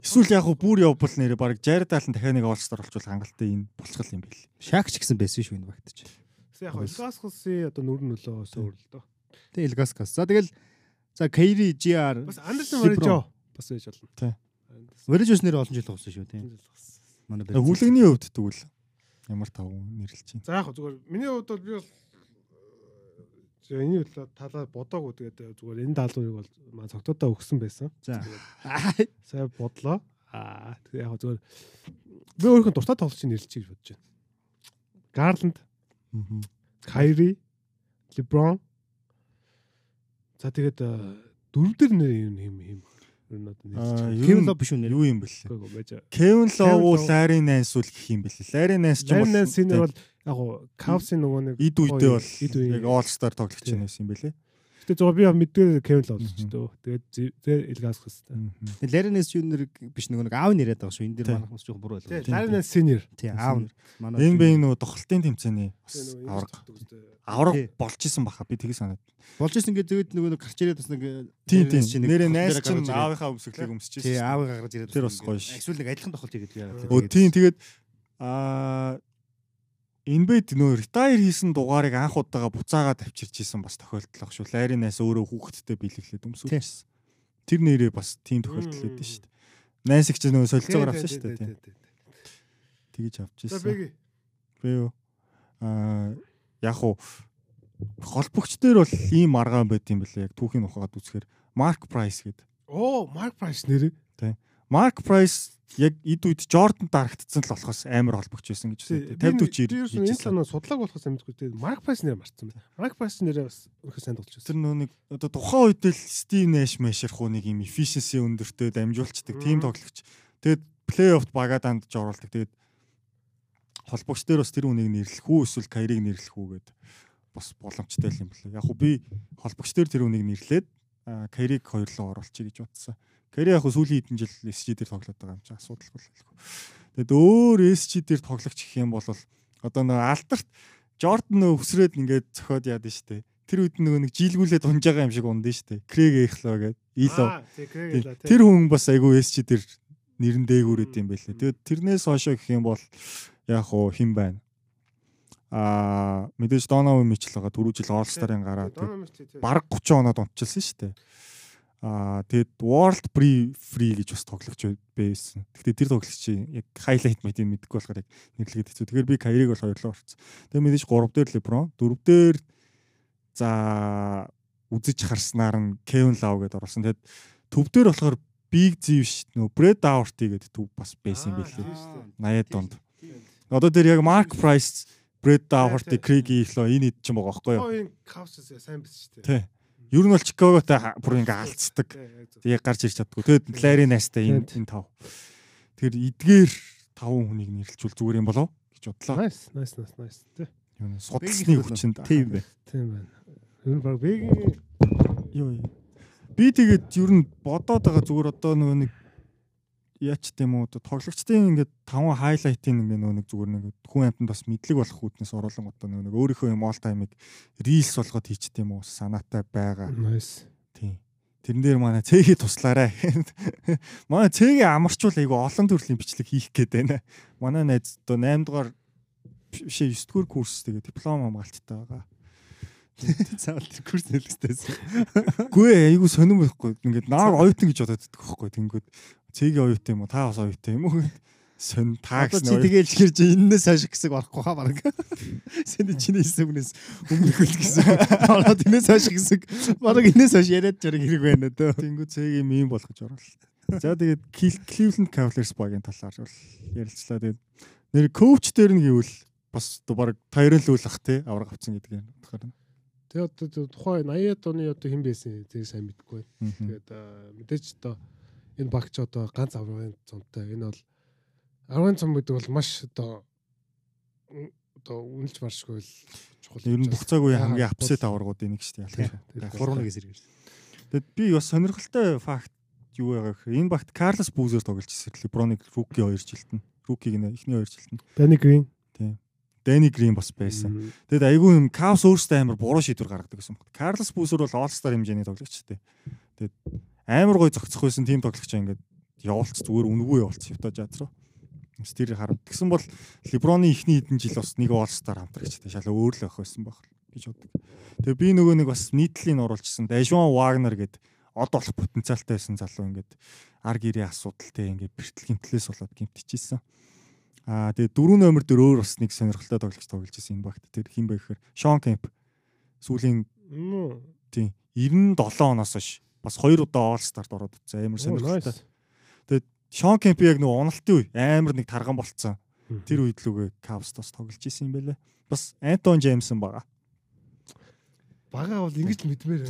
Эсвэл яг хуу бүр явбал нэрээ баг Jared Allen дахиад нэг All Star болчвол хангалттай энэ болчихл юм бэл. Шак ч гэсэн байсан шүү энэ багт ч. Яг Илгаскасын одоо нүр нөлөө өөр л доо. Тэг Илгаскас. За тэгэл за Кайри GR Бас Андерсон Леброн. Варижо бас байж болно. Тий. Вэржус нэр олон жил тоглосон шүү тийм. Манай бэр. Хүлэгний хувьд тэгвэл ямар тав нэрлэж байна. За яг зүгээр миний хувьд бол би бол зөв энэ үл талаа бодоогүй тэгээд зүгээр энэ даалгаврыг бол маань цогтодоо өгсөн байсан. За. Сая бодлоо. Аа тэгээд яг зүгээр би өөрийнхөө дуртай тоглолчийг нэрлэж гэж бодож байна. Гарланд, Кайри, Леброн. За тэгээд э, дөрөв дээр нэр юм юм юм. Ер нь одоо ер Кевин Лов биш үү нэр? юу юм бэлээ? Кевин Лов уу Love. Лари Найс үл гэх юм бэлээ. Лари Найс ч Ларин Нэнсийн бол яг хөө Кавсын нөгөө нэг эд үедээ бол яг All Star тоглогч юм байсан юм бэлээ. Гэтэ зугаа би мэддгээр Кевин болж Мгм. дөө. Тэгээд зэ Илгас хэвчээ. Ларинес Junior биш нөгөө нэг аав нэрэд байгаа шүү. Энэ дэр Тий. манах бас жоохон буруу байлаа. Тэгээд Ларин Синер. Тий, аав. нь. Манай Энэ бэ нөгөө тохолтын тэмцээний бас авраг Тий. авраг болж исэн баха би тгий санаад. Болж ингээд зөөд нөгөө нэг гарч ирээд бас нэг тийм. нэг Нэрээ найс чинь аавынхаа өмсгөлийг өмсөж Тий, аавыг гаргаж ирээд Тэр бас гоё ш. Эсвэл нэг адилхан тохолт хийгээд яа. Өө тийм тэгээд аа энэ бэд нөө ретайр хийсэн дугаарыг анх удаага буцаагаад авчирч исэн бас тохиолдол ах шүү. Ларинаас өөрөө хүүхэдтэй биелүүлээд өмсүүлчихсэн. Тэр нэрээ бас тийм тохиолдол өгдөө шүү дээ. Найс их ч нөө солилцоогоор авсан шүү дээ. тийм. Тэгэж авч За ирсэн. бэги. Би юу аа яг уу холбогч дээр бол ийм аргаан байт юм бэлээ. Яг түүхийн ухаад үзэхээр Mark Price гэдэг. Оо, Марк Прайс нэр. Mark Price яг эд үед Jordan дарагдсан л болохоос амар холбогч байсан гэж үздэг. 50 40 энэ хийж санаа судлааг болохоос амьдгүй тэгээд Марк Прайс нэр марцсан байна. Марк Прайс нэрээ бас өөрхөн сайн тоглож Тэр байсан. нөө нэг одоо тухайн үед л Steve Nash мэшэрх уу нэг юм efficiency өндөртэй дамжуулцдаг team тоглогч. Тэгээд плей-оффт багаа дандж оруулдаг. Тэгээд холбогч дээр бас тэр үнийг нэрлэх үү эсвэл Кайриг нэрлэх үү гэдэг бас боломжтой юм блэ. Яг хөө би холбогч дээр тэр үнийг нэрлээд аа, Кайриг хоёрлоо оруулчих гэж бодсон. Кайри яг сүүлийн хэдэн жил SG дээр тоглоод байгаа юм чи асуудалгүй л хэлэхгүй. Тэгэд өөр SG дээр тоглогч гэх юм бол одоо нэг алдарт Jordan өсрөөд ингээд зөхиод яад нь штэ. Тэр үед нөгөө нэг жилгүүлээд унж байгаа юм шиг ундаа штэ. Крэг Эхло гэдэг. Ило. Тэр хүн бас айгүй SG дээр нэрэн дээгүүрээд юм байлээ. Тэгээд тэрнээс хойшоо гэх юм бол яг хуу хэн байна? Аа мэдээж Донован Мичл байгаа 4 жил Star-ын гараад бараг 30 оноод унтчихсан шүү дээ. Аа тэгээд World Free Free гэж бас тоглогч байсан. Гэхдээ тэр тоглогчийн яг highlight мэдийг мэдэхгүй болохоор яг нэрлэгээд хэцүү. Тэгэхээр би Кайриг бол хоёрлоо орцсон. Тэгээд мэдээж 3 дээр LeBron, 4 дээр за үзэж харснаар нь Kevin Love гэдээ оруулсан. Тэгээд төв дээр болохоор Big Z биш нөө Brad Daugherty гэдэг төв бас байсан юм билээ. 80-ад донд. Одоо тэр яг Mark Price, Brad Daugherty, Craig Ehlo энэ хэд ч юм байгаа байхгүй юу? Кавс сайн байсан шүү дээ. Ер нь бол Чикаготой бүр ингээ алдцдаг. Яг гарч ирч чаддгүй. Тэгээд Larry Nance-тай энэ энэ тав. Тэгэхээр эдгээр таван хүнийг нэрлэлжүүл зүгээр юм болов гэж бодлоо. Nice, nice, nice, nice. Тий. Юу нэ судалсны хүчинд. Тийм бэ. Тийм байна. Ер нь баг бэгийн Юу юу. Би тэгээд ер нь бодоод байгаа зүгээр одоо нөгөө нэг яач тийм үү тоглогчдын ингээд таван хайлайтын ингээд нөгөө нэг зүгээр нэг хүн амтанд бас мэдлэг болох үүднээс оруулан нөгөө нэг өөрийнхөө юм ол таймыг рилс болгоод хийчт юм уу санаатай байгаа. Nice. Тийм. Тэрэн дээр манай цэгийг туслаарай. Манай цэгийн амарчул айгу олон төрлийн бичлэг хийх гээд байна. Манай найз одоо 8 дугаар биш 9 дугаар курс тэгээ диплом хамгаалттай байгаа. Цаавал тэр курс нэлгэжтэйсэн. Гүй айгу сонирм байхгүй. Ингээд нааг оюутан гэж бодоод байдаг байхгүй. Тэнгүүд цэгийн оюутан юм уу? Та бас оюутан юм уу? Сон та Одоо гэсэн. чи тэгээл ихэр чи энэс хойш хэсэг орохгүй хаа баг. Сэний чиний хэсэг үнээс өмнөх үл гэсэн. Ороод энэс хойш хэсэг баг энэс хойш яриад жараг хэрэг байна дөө. Тэнгүүд цэгийн мим болгож оруулаа. За тэгээд Cleveland Cavaliers багийн талаар бол ярилцлаа. Тэгээд нэр коуч дээр нь гэвэл бас баг тайрон л үлах те авраг авцсан гэдэг юм утгаар нь. Тэгээ одоо тухайн 80-аад оны одоо хэн байсан зэрэг сайн мэдэхгүй. Тэгээд мэдээж одоо энэ багч одоо ганц аврагын цомтой. Энэ бол аврагын цом гэдэг бол маш одоо одоо үнэлж маршгүй л чухал. Ер нь бүх цаг үеийн хамгийн апсет аваргуудын нэг шүү дээ. Тийм. Гурван нэгээс ирж. Тэгэд би бас сонирхолтой факт юу байгаа гэхээр энэ багт Карлос Бүүзер тоглож ирсэн. Леброныг руки 2 жилтэн. Рукиг нэ эхний 2 жилтэн. Danny Green. Дэни Грин бас байсан. Тэгэд айгүй юм Кавс өөрөөсөө амар буруу шийдвэр гаргадаг гэсэн юм. Карлос Бүүзер бол All-Star хэмжээний тоглогч дээ. Тэгэд амар гой зогцох байсан тим тоглогч ингээд явуулц зүгээр үнгүй явуулц Utah Jazz руу. Бас тэр харав. Тэгсэн бол Леброны ихний хэдэн жил бас нэг All-Star хамтрагчтай шал өөр л байх байсан баг гэж боддог. Тэгээ би нөгөө нэг бас нийтлийг оруулчихсан. Дашван Вагнер гээд од болох потенциалтай байсан залуу ингээд ар гэрээ асуудалтай ингээд бэртэл гимтлээс болоод гимтчихсэн. Аа тэгээ дөрөв номер дээр өөр бас нэг сонирхолтой тоглогч тоглож байсан энэ багт. Тэр хин бэ гэхээр Шон Кемп. Сүүлийн тийм 97 оноос хойш бас хоёр удаа All Star-д ороод утсан амар сонирхолтой. Шон Кемп яг нөгөө уналтын үе амар нэг тарган болцсон. Тэр үед лүгээ Cavs бас тоглож исэн юм байлаа. Бас Антон Джеймсон байгаа. Бага бол ингэж л мэдмээр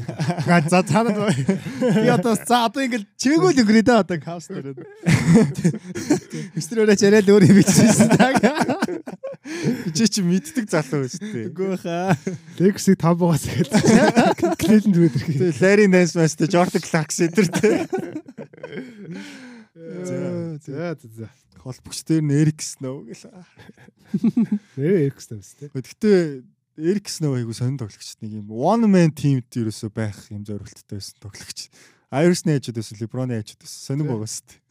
байна. За цаанад би одоо за одоо ингээл чимээгүй л өнгөрөө да одоо каус дээр. Өстрөөрөө чарэл өөр юм бичсэн таг. Чи чи мэддэг залуу шүү дээ. Үгүй хаа. Legacy 5 байгаас эхэлсэн. Cleveland рүү ирэх. Тэгээ Larry Nance Master Jordan Clarkson дээр тэ. За за за. Холбогч дээр нь Eric Snow гэл. Нэр Эриксэн биз дээ. Гэхдээ Eric Snow айгу сонир тоглогч нэг юм one man teamд ерөөсөө байх юм зорилттой байсан тоглогч. Iverson ээжүүд байсан, LeBron ээжүүд. Сонир байгаа шүү дээ.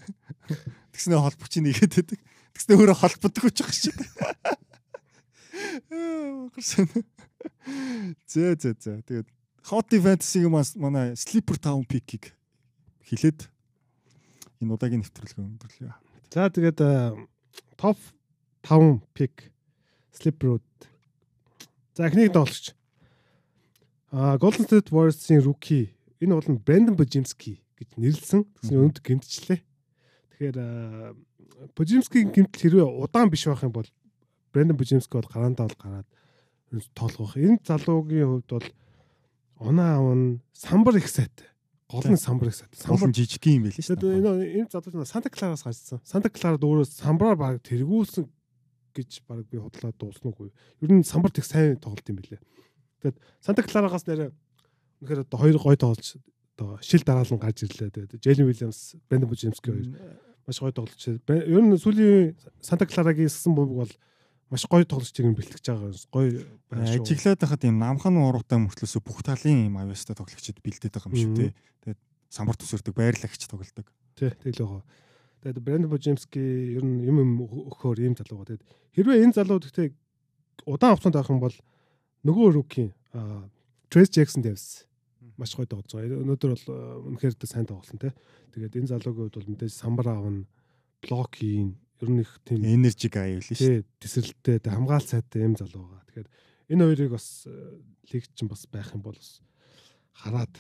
Тэгснэ холбогч нэгээд байдаг. Тэгснэ өөрөө гэж байгаа шиг. Гарсан. Зэ зэ зэ. Тэгээд Hot мас манай Sleeper Town pick-ийг хилээд энэ удаагийн нэвтрүүлгээ өндөрлөө. За тэгээд топ 5 pick Slipper-ууд. За эхнийг тоглогч. А Golden State Warriors-ийн rookie энэ бол нь Brandon Bojimski гэж нэрлсэн. Тэгсэн өнөд гэмтчлээ. Тэгэхээр Bojimski-ийн гэмтэл хэрвээ удаан биш байх юм бол Brandon Bojimski бол гараандаа бол гараад тоглох. Энэ залуугийн хувьд бол оноо авна самбар их сайтай. Гол нь самбар их сайтай. Самбар жижиг юм байл шүү дээ. энэ энэ залуу нь Санта Клараас гарсан. Санта Кларад өөрөө самбараар баг тэргүүлсэн гэж баг би худлаад дуусна уу. Ер нь самбар тех сайн тоглолт юм билээ. Тэгээд Санта Кларагаас нэрэ үнэхээр одоо хоёр гой тоглолч одоо шил дараалан гарч ирлээ. Тэгээд Джейлен Уильямс, Брэндон Бужимски хоёр маш гой тоглолч. Ер нь сүүлийн Санта Кларагийн ссэн бомбог бол маш гой тоглолчийг нь бэлтгэж байгаа. Гой байна шүү. Ажиглаад байхад юм намхан уруутай мөртлөөсөө бүх талын юм авьяастай тоглогчид бэлдээд байгаа юм шүү дээ. Тэгээд самбар төсөрдөг байрлагч тоглодог. Тий, тэгэл байгаа. Тэгээд Брэндон Божимски ер нь юм юм өгөхөөр ийм залуу байгаа. Тэгээд хэрвээ энэ залуу гэхдээ удаан хугацаанд авах юм бол нөгөө рүүкийн Трейс Джексон Дэвис маш гоё байгаа. Өнөөдөр бол үнэхээр дэ сайн тоглосон тий. Тэгээд энэ залуугийн хувьд бол мэдээж самбар аавна, блок хийн, ер нь их тийм Энержиг аяа л шүү. тий тесрэлттэй тэ хамгаалал сайтай юм залуу байгаа. Тэгэхээр энэ хоёрыг бас лигт чинь бас байх юм бол бас хараад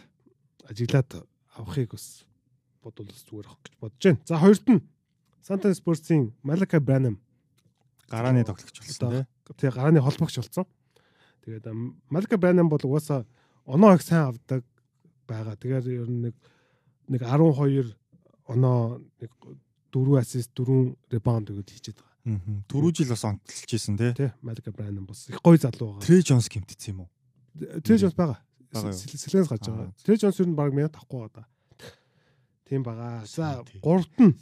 ажиглаад авахыг бас бодвол зүгээр авах гэж бодож байна. За хоёрт нь Санта Спорсийн Малака Бранам Гарааны тоглогч болсон тий. тий гарааны холбогч болсон. Тэгээд Малака Бранам бол угаасаа оноо их сайн авдаг байгаа. Тэгээд ер нь нэг нэг 12 оноо нэг 4 ассист 4 ребаунд өгöd хийчихэд байгаа. Мгм. Түрүү жил бас онцлж исэн тий. Тий Малака Бранам бас их гоё залуу байгаа. Трей Джонс гимтсэн юм уу? Трей Джонс байгаа. Сэлгэнс гарч байгаа. Аа. Трей Джонс ер нь баг минут авахгүй байгаа да. Тийм байгаа. За гуравт нь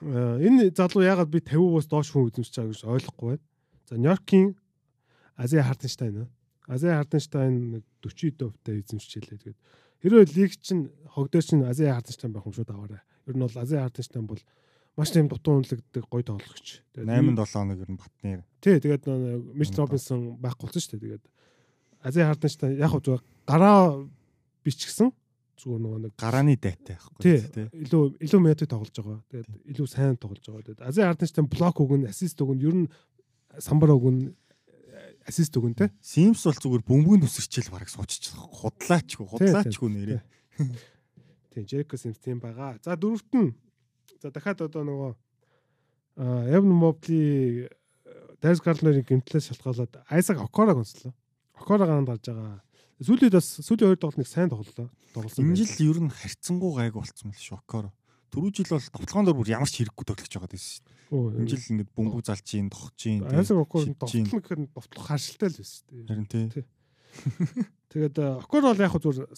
Э, энэ залуу ягаад би 50-аас доош хүн эзэмшиж байгааг гэж ойлгохгүй байна. За Нью-Йоркийн Азия Харденштайн нэ. Азия Харденштайн нэг 40% эзэмшчихлээ. Тэгээд хэрвээ лиг чинь хогдоо чинь Азия Харденштайн байх юм шүү даваарай. Ер нь бол Азия Харденштайн бол маш тийм дутуу үнэлэгдэх гоё тоглогч. 8 7 хоног ер нь батны. Тий, тэгээд Мич Робинсон байхгүй болсон шүү дээ. Тэгээд Азия Харденштайн яг хөө гараа бичгсэн зүгээр нөгөө нэг гарааны дайтай байхгүй тий илүү илүү метод тоглож байгаа. Тэгээд илүү сайн тоглож байгаа. Тэгээд Азия Харденштайн блок өгөн, ассист өгөн, ер нь самбар өгөн, ассист өгөн те. Симс бол зүгээр бөмбөгийн төсөрчл бараг сууччих. Худлаачгүй, худлаачгүй нэрээ. Тий, Джеко Симс тийм байгаа. За дөрөвт нь за дахиад одоо нөгөө Эвн Мобли Дайс Гарлнерийн гэмтлээс шалтгаалаад Айсак Окораг онцлоо. Окораг гаанд гарч байгаа. Сүүлд бас сүүлийн хоёр тоглолт нэг сайн тоглолоо. Тоглосон. Энэ жил ер нь харьцангуй гайг болцсон мэл шокоор. Түрүү жил бол товтлогоон дор бүр ямар ч хэрэггүй тоглож байгаа гэсэн шүү дээ. Энэ жил ингээд бөмбөг ийн. Айсак Окорог тоглолт гэхээр товтлох харшилтай л байсан шүү дээ. Харин тий. Тэгээд Окор бол яг зүгээр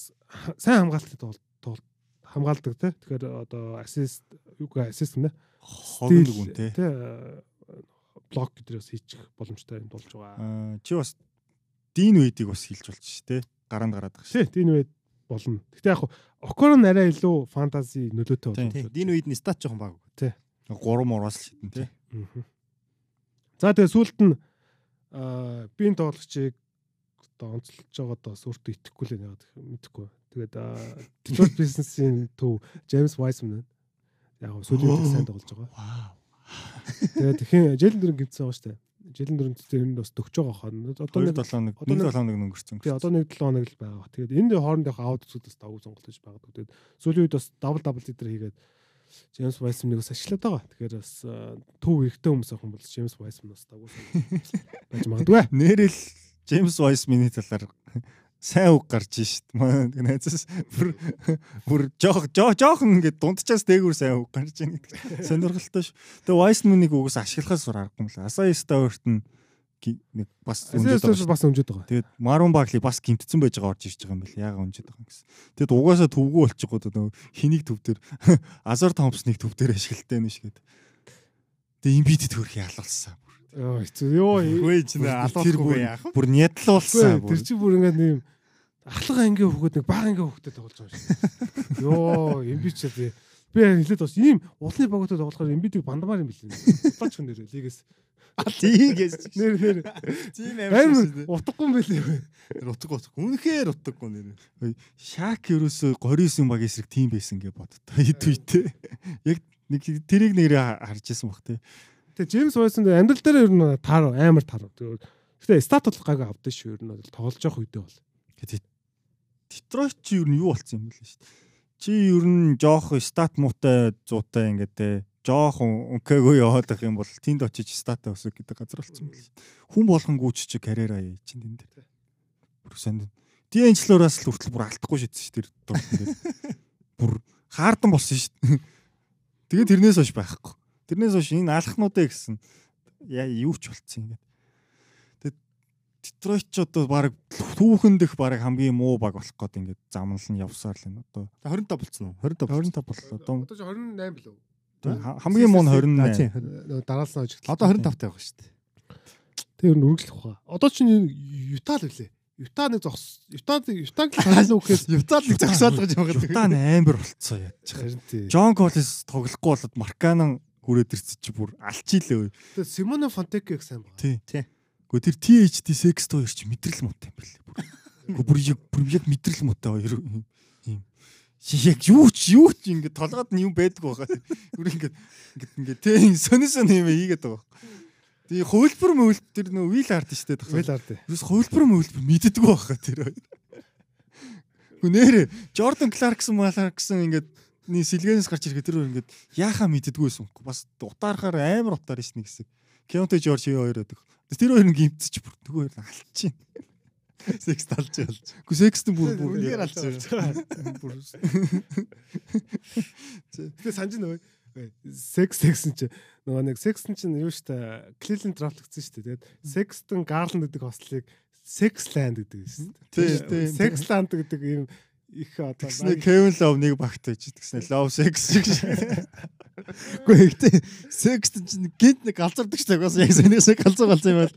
сайн хамгаалттай тоглолт хамгаалдаг те. Тэгэхээр одоо ассист юу гэ ассист нэ. Хогн үгүн тий. Тэ блок гэдрээс хийчих боломжтой юм болж байгаа. Аа чи бас дийн үедийг бас хилж болж ш тий. Гараанд гараад байгаа ш. Тий, тийм үед болно. Гэтэ яг Окор нь арай илүү фэнтези нөлөөтэй болно. Дийн үед нь стат жоохон баг. 3 мураас л хитэн тий. За тэгээ сүүлд нь аа би энэ тоглогчийг одоо онцлж байгаа доо өөртөө итгэхгүй л яагаад мэдэхгүй. Тэгээд Detroit Pistons-ийн төв James Wiseman яг сүүлийн үед сайн тоглож байгаа. Тэгээд тэгэхээр Jalen Duren гимцсэн байгаа шүү дээ. Duren тэр нь бас төгч байгаа хаа. Одоо 2 нэг 7 хоног одоо 1 нэг- 7 хоног өнгөрцөн. тий одоо нэг 7 хоног л байгаа. Тэгээд энэ хоорондох аут зүгээс давгүй сонголт гэж байгаа. Тэгээд сүүлийн үед бас дабл дабл зэдэр хийгээд James Wiseman-ыг бас ашиглаад байгаа. Тэгэхээр бас аа, төв эрэгтэй хүмүүс авах юм бол James Wiseman бас давгүй байж магадгүй. Нэрэл Джеймс Вайсмины талаар сайн үг гарч шít. Манай найзаас бүр бүр жоох жоо жоохон ингээд дундчаас дээгүүр сайн үг гарч ийн гэдэг. Сонирхолтой ш. Тэгээ Вайсманыг үгээс ашиглахаас зур аргагүй юм л. Асаа Ставерт нь нэг бас ш. бас өмжөд байгаа. Тэгээд Марун Багли бас гимтсэн байж байгаа орж ирж байгаа юм бэл. Яага өнжөд байгаа гэсэн. Тэгэд угаасаа төвгөө болчихгоо нөгөө хэнийг төв дээр Азар Томпсныг төв дээр ашигладаг юм шиг гэдэг. Тэгээ имбит төрх ялуулсан. Йоо хэцүү. Йоо Хөөе чи нэ алуулахгүй яах вэ? бүр нядлуулсан. Тэр чи бүр ингээд нэм ахлах ангийн хөхөд нэг баг ангийн хөхөд тоглож байгаа шүү. Йоо, эмби ч би би хэлээд бас ийм улны боготой тоглохоор эмбидийг бандамаар юм билээ. Удаач хүн нэрээ лигээс. Тийгээс. Нэр нэр. Тийм Амар амар. утгагүй юм билээ. Утга утга. Үнэхээр утгагүй нэр. Шак ерөөсө 29 баг эсрэг тим байсан гэж боддоо. Хэд үйтэй. Яг нэг тэрийг нэрээ харж ирсэн баг те. Тэгээ Джеймс Вайсон амьдрал дээр ер нь таар амар таар. Тэгээ стат бол гайгүй авдсан шүү ер нь бол тоглож явах үедээ бол. Тэгээд Детройт чи ер нь юу болсон юм бэ шүү дээ. Чи ер нь жоох стат муутай зуутай ингээд те жоохон өнкээгөө яваад байх юм бол тэнд очиж статаа өсөх гэдэг газар болсон юм байна. Хүн болгонгүйч чи карьераа яа чинь энэ дээр. Бүр сонд. Диэнчлоороос л хүртэл бүр алдахгүй шийдсэн шүү дээ дээр. Бүр хаардан болсон шүү дээ. Тэгээ тэрнээс хойш байхгүй. Тэрнээс хойш энэ алхнуудаа гэсэн яа юу ч болцсон ингээд. Детройт ч одоо баг түүхэн дэх баг хамгийн муу баг болох гээд ингээд замнал нь явсаар л энэ одоо 25 болцсон уу? 25. 25 боллоо. Одоо Одоо ч 28 билүү. ха- хамгийн муу нь А, 28. тийм. Нөгөө дараалсан ажиглал. Одоо 25 тавих шүү дээ. Тэр нь үргэлжлэх баха. Одоо ч энэ Юта л үлээ. Юта нэг зогс. Юта Ютаг л хаална үхээс Ютал нэг зогсоол гэж байгаа. Юта амар болцсон яаж. Джон Коллинс тоглохгүй болоод Марканан хүрээд ирсэн чи бүр алчилээ. Тэгээ Симоне Фонтеке их сайн байна. Тий. Гэхдээ тэр THD Sex хоёр чи мэдрэл муутай юм бэлээ. Бүр бүр яг бүр яг мэдрэл муутай хоёр юм. Яг юу ч юу ч ингэ толгойд нь юм байдаг байгаа. Бүр ингэ ингэ ингээ тий сони сони юм хийгээд байгаа. Тэгээ хувилбар мөвлөлт тэр нөө вил арт штэ тахсан. Wel ард. Юус хувилбар мөвлөлт мэддэггүй байхаа тэр хоёр. Гү нэрэ Jordan Clarkson Clarkson ингээдний сэлгэнээс гарч ирэхэд тэр ингээд яахаа мэддэггүй байсан. Бас утаархаар амар утаар шнэ гэсэн. Keontae George хоёр байдаг. Тэр хоёр нь гимтсэж бүр нөгөө хоёр алчин. Секс талж ялж. Гү Sexton бүр бүр Үнээр алж байгаа. бүр Тэгээ санаж нөгөө секс сексэн чи нөгөө нэг сексэн чинь юу штэ Cleveland драфтлагдсан штэ тэгээд Sexton Garland гэдэг хослыг Sexland гэдэг юм штэ. Тий, тий. Sexland гэдэг юм их одоо Тэгснэ Kevin Love нэг багт байж тэгснэ Love Sex шиг. Гэхдээ ихтэй секст чинь гинт нэг галзардаг ч бас яг санийс галзуу галзуу юм байл.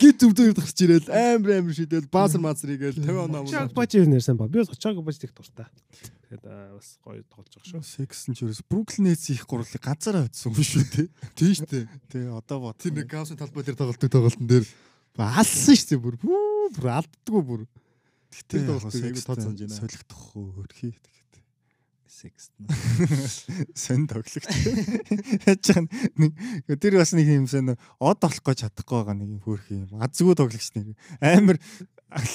Гинт төв гарч ирэл амар амар шидэл баазар маазар игээл 50 оноо Чаг мөн. баж нэрсэн ба. Би бас чаг баж их дуртай. Тэгээд аа, бас гоё тоглож байгаа шүү. Секс нь ч ерөөс Бруклин Нетс их гурлыг ганцаараа хоцсон юм шүү дээ. Тийм штэ. Тэ одоо бод. Тэр нэг гаусны талбай дээр тоглолтог тоглолтын дээр алсан штэ бүр. Бүү, бүр алддаггүй бүр. Тоглолтыг аягүй секс тооцоолж байна. солигдох хөрхий тэгээд. Секст. Сэн тоглогч. Яаж чам нэг тэр бас нэг юм сэн од олох гэж чадахгүй байгаа нэг юм хөөрхий юм. Азгүй тоглогч нэг амар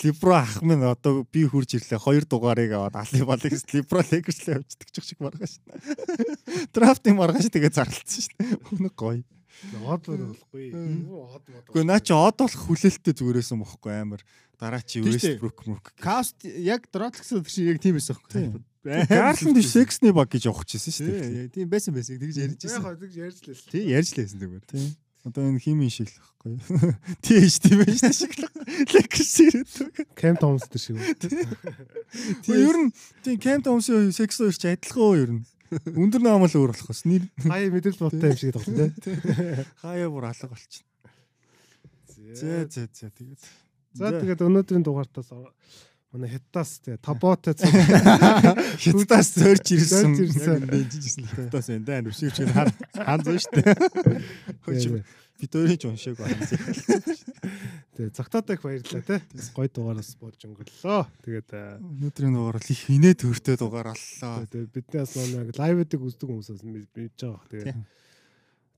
Либро ах минь одоо би хурж ирлээ хоёр дугаарыг аваад алибалыг либро легэрчлээ явчихдаг ч шиг маргааш. Драфтын маргааш тэгээ зарлцсан шүү дээ. Өнөг гоё. Од болохгүй. Од мод. Гэхдээ наа чи од болох хүлээлттэй зүгээрээсэн бохгүй амар. Дараа чи. Westbrook мөрк. Каст яг дротлгс шиг яг тийм байсан хөө. Гарланд биш сексний баг гэж явахчихсан шүү дээ. Тийм байсан байсан. Тэгж ярьж Яг байсан. хойдог ярьж лээс. Тийм ярьж лээсэн зүгээр. Тийм. Одоо энэ химийн шиг л байхгүй. Тийш тийм байж та шиг л. Лекс ирээд. Кэм Томс тэр шиг. Тийм ер нь тийм Кэм Томсын секс хоёр ч адилхан уу ер нь. Өндөр наам л өөр болох бас нэр Хаяа мэдрэл боттой юм шиг тоглоно те. хаяа бүр алга болчихно. Зэ зэ зэ тэгээд. За тэгээд өнөөдрийн дугаартаас манай хятадас те таботой цог хятадаас зорж ирсэн. Яг энэ жижигсэн л таас энэ дан өшөөч хан хан зөө штэ. Хөөч бид өөрийн ч уншааг байна. тэгээ цагтаатай их баярлалаа те. Гой дугаараас болж өнгөрлөө. Тэгээд аа, Өнөөдрийн дугаар л их хинээ төртэй дугаар аллаа. тэгээд бидний бас нэг лайвуудыг үздэг хүмүүсээс мэдж байгаа. Тэгээд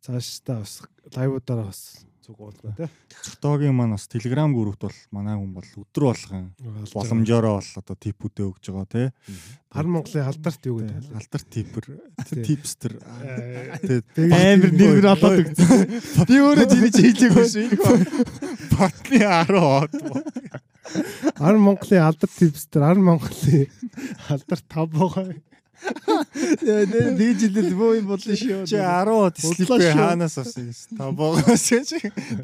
цааш та бас лайвуудаараа бас зүг болно те. Цогтоогийн маань бас Telegram группт бол манай хүн бол өдөр болгон боломжоор бол одоо типүүдээ өгж байгаа тий. Хар Монголын алдарт юу гэдэг вэ? Алдар типер, Тий. типстер. Э, Тэгээд Амар нэрвэр олоод өгсөн. Би өөрөө тэрийг хийлээгүй шүү. батны 10 од. Хар Монголын алдарт типстер, Хар Монголын алдарт табуугаа. Тэгж хэлэл бөө юм болно шүү. Чи 10 од Удлаа слипээ шүү. хаанаас авсан юм. Табоогоос чи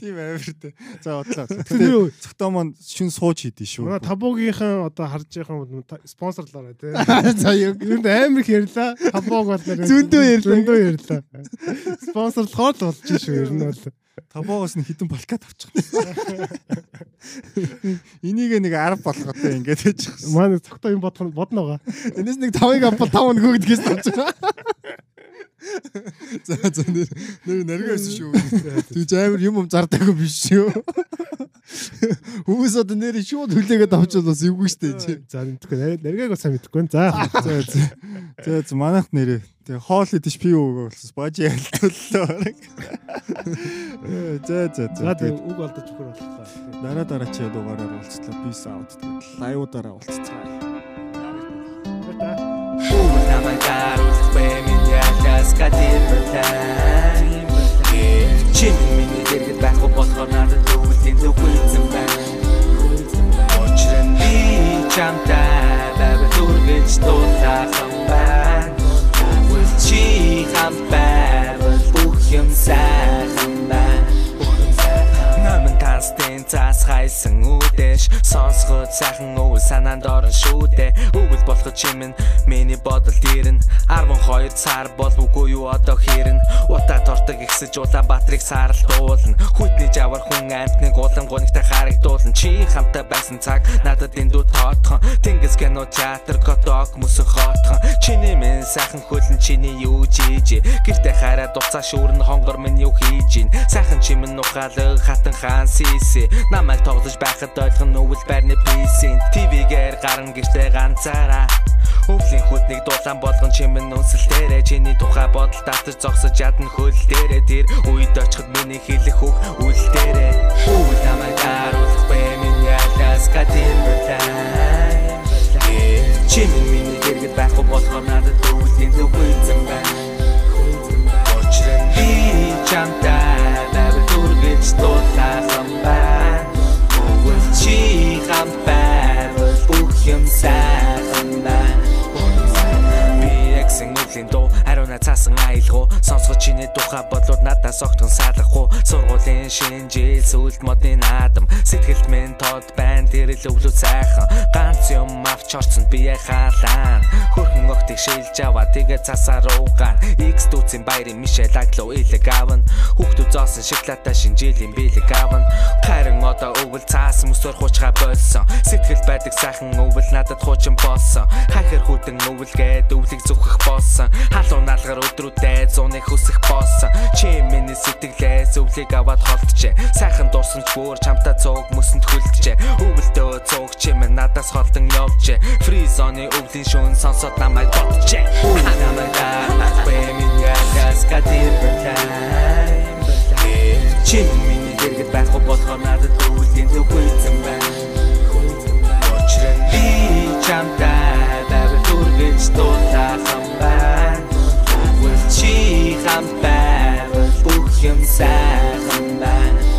тийм амартай. За бодлоо. Тэр Цогтоо маань шин сууж хийдэж шүү. Манай табуугийнхан одоо харж байгаа спонсорлоорой те. За юу. Юунд амар их ярьлаа. Табууг бол Зөндөө ярьлаа. Зөндөө ярьлаа. Спонсорлохоор л болж шүү ер нь бол. Табоогоос нь хитэн балкат авчих. Энийг нэг 10 болготой ингэж хийж байгаа. Манай цогтой юм бодох бодно байгаа. Энэс нэг 5-ыг авбал 5 нөгөөдгээс авч байгаа. За за нэр нэр нэргээс шүү. Тэгж амар юм юм зардаггүй биш шүү. Хүмүүс одоо нэр шууд хүлээгээд авчвал бас эвгүй штэ чи. За мэдхгүй нэргээг бас байна. За. За за. За за манайх нэрээ. Тэгээ хоол идэж пи үг болсон. Бож ялтууллаа. За за За за. тэг Тэгээд үг олдож өгөр боллоо. дараа дараа чи дугаараар уулзлаа. Peace out. Тэгээд лайвуудаараа уулзцгаая. Хүмүүс намайг харуулах бэ алгаас гадимтай Чи миний дэргэд байхгүй болохоор надад төвлөлийн төвлөсөн байна. Учир нь би чамтай байвал үргэлж дуулаахан байна. Үгүй чи хамбайвал бүх юм сайхан байна Намын тастын цаас хайсан үдэш Сонсгод сайхан өвөл санаанд орон шүүдэ. Өвөл болоход чимэн миний бодол дэрэн 12 цаар бол үгүй юу одоо хэрэн Ута тортог ихсэж улаан батрыг саарл дуулна Хүйтний жавар хүн амтныг улам гонигтай харагдуулна. Чи хамтаа байсан цаг надад эндүү тоотхон. Тэнгис кино театр коток мөсөн хоотхон. Чиний минь сайхан хөлн чиний юу жийж Гэртэ хараад уцаа шүүрэн хонгор минь юу хийж ийн Сайхан чимэн нухаалаг хатан хаан сиси Намайг тоглож байхад ойлгон өвөл байрны писин ТВ-гээр гарна гэртэ ганцаараа. Өвлийн хүтнийг дулаан болгон чимэн үнсэлтээрээ Чиний тухай бодол татаж зогсож ядна хөл дээрээ. Тэр үед очиход миний хэлэх үг үл дээрээ. Өвөл намайг харуулах бэ миний алаас гадимтай Чимэн миний дэргэд байхгүй болохоор надад өвлийн төвхөйцэн байна. Учир нь би чамтай дуулаахан байна Үгүй чи хам байвал бүх юм сайхан байна Би ягсан өвлийн дуу Ариуна цаасан аялгуу Сонсгож чиний тухай бодлууд надаас огтхон салахгүй. Сургуулийн минь шинжил сүлд модын наадам. Сэтгэлд минь тод байна тэр л өвлөө сайхан Ганц юм авч орсон би хаалаа Хөрхөн огтыг шилж аваа тэгээ цасаар уугаан X дүүцэн баярын Мишель Агло илэг аван Хүүхдүүд зоосон шоколадтай шинжилийн бэлэг аван Харин одоо өвөл цаасан мөсөр хуучгаа болсон. Сэтгэл байдаг сайхан өвөл надад хуучин болсон. Хахир хүтэн өвөлгээд өвлийг зүхэх болсон. Халуун даалгаар өдрүүдээ зууны хөсөх боосон чи миний сэтгэлээс өвлийг аваад холдчихэ сайхан дурсан ч бүр чамтай цуг мөсөнд хүлдэжэ өвөлдөө цуг чи минь надаас холдон явжэ фри зоны өвлийн шүүн сонсоод намайг бодчихэ намайг даа бэмин яхас катир бэлэн чи миний дэргэд байхгүй болохоор надад өвлийн төв хүйтэн байна Очрын би чамтай байвал түргэж дуулаа хамбай Чихам байвал бүх юм сайхан байна.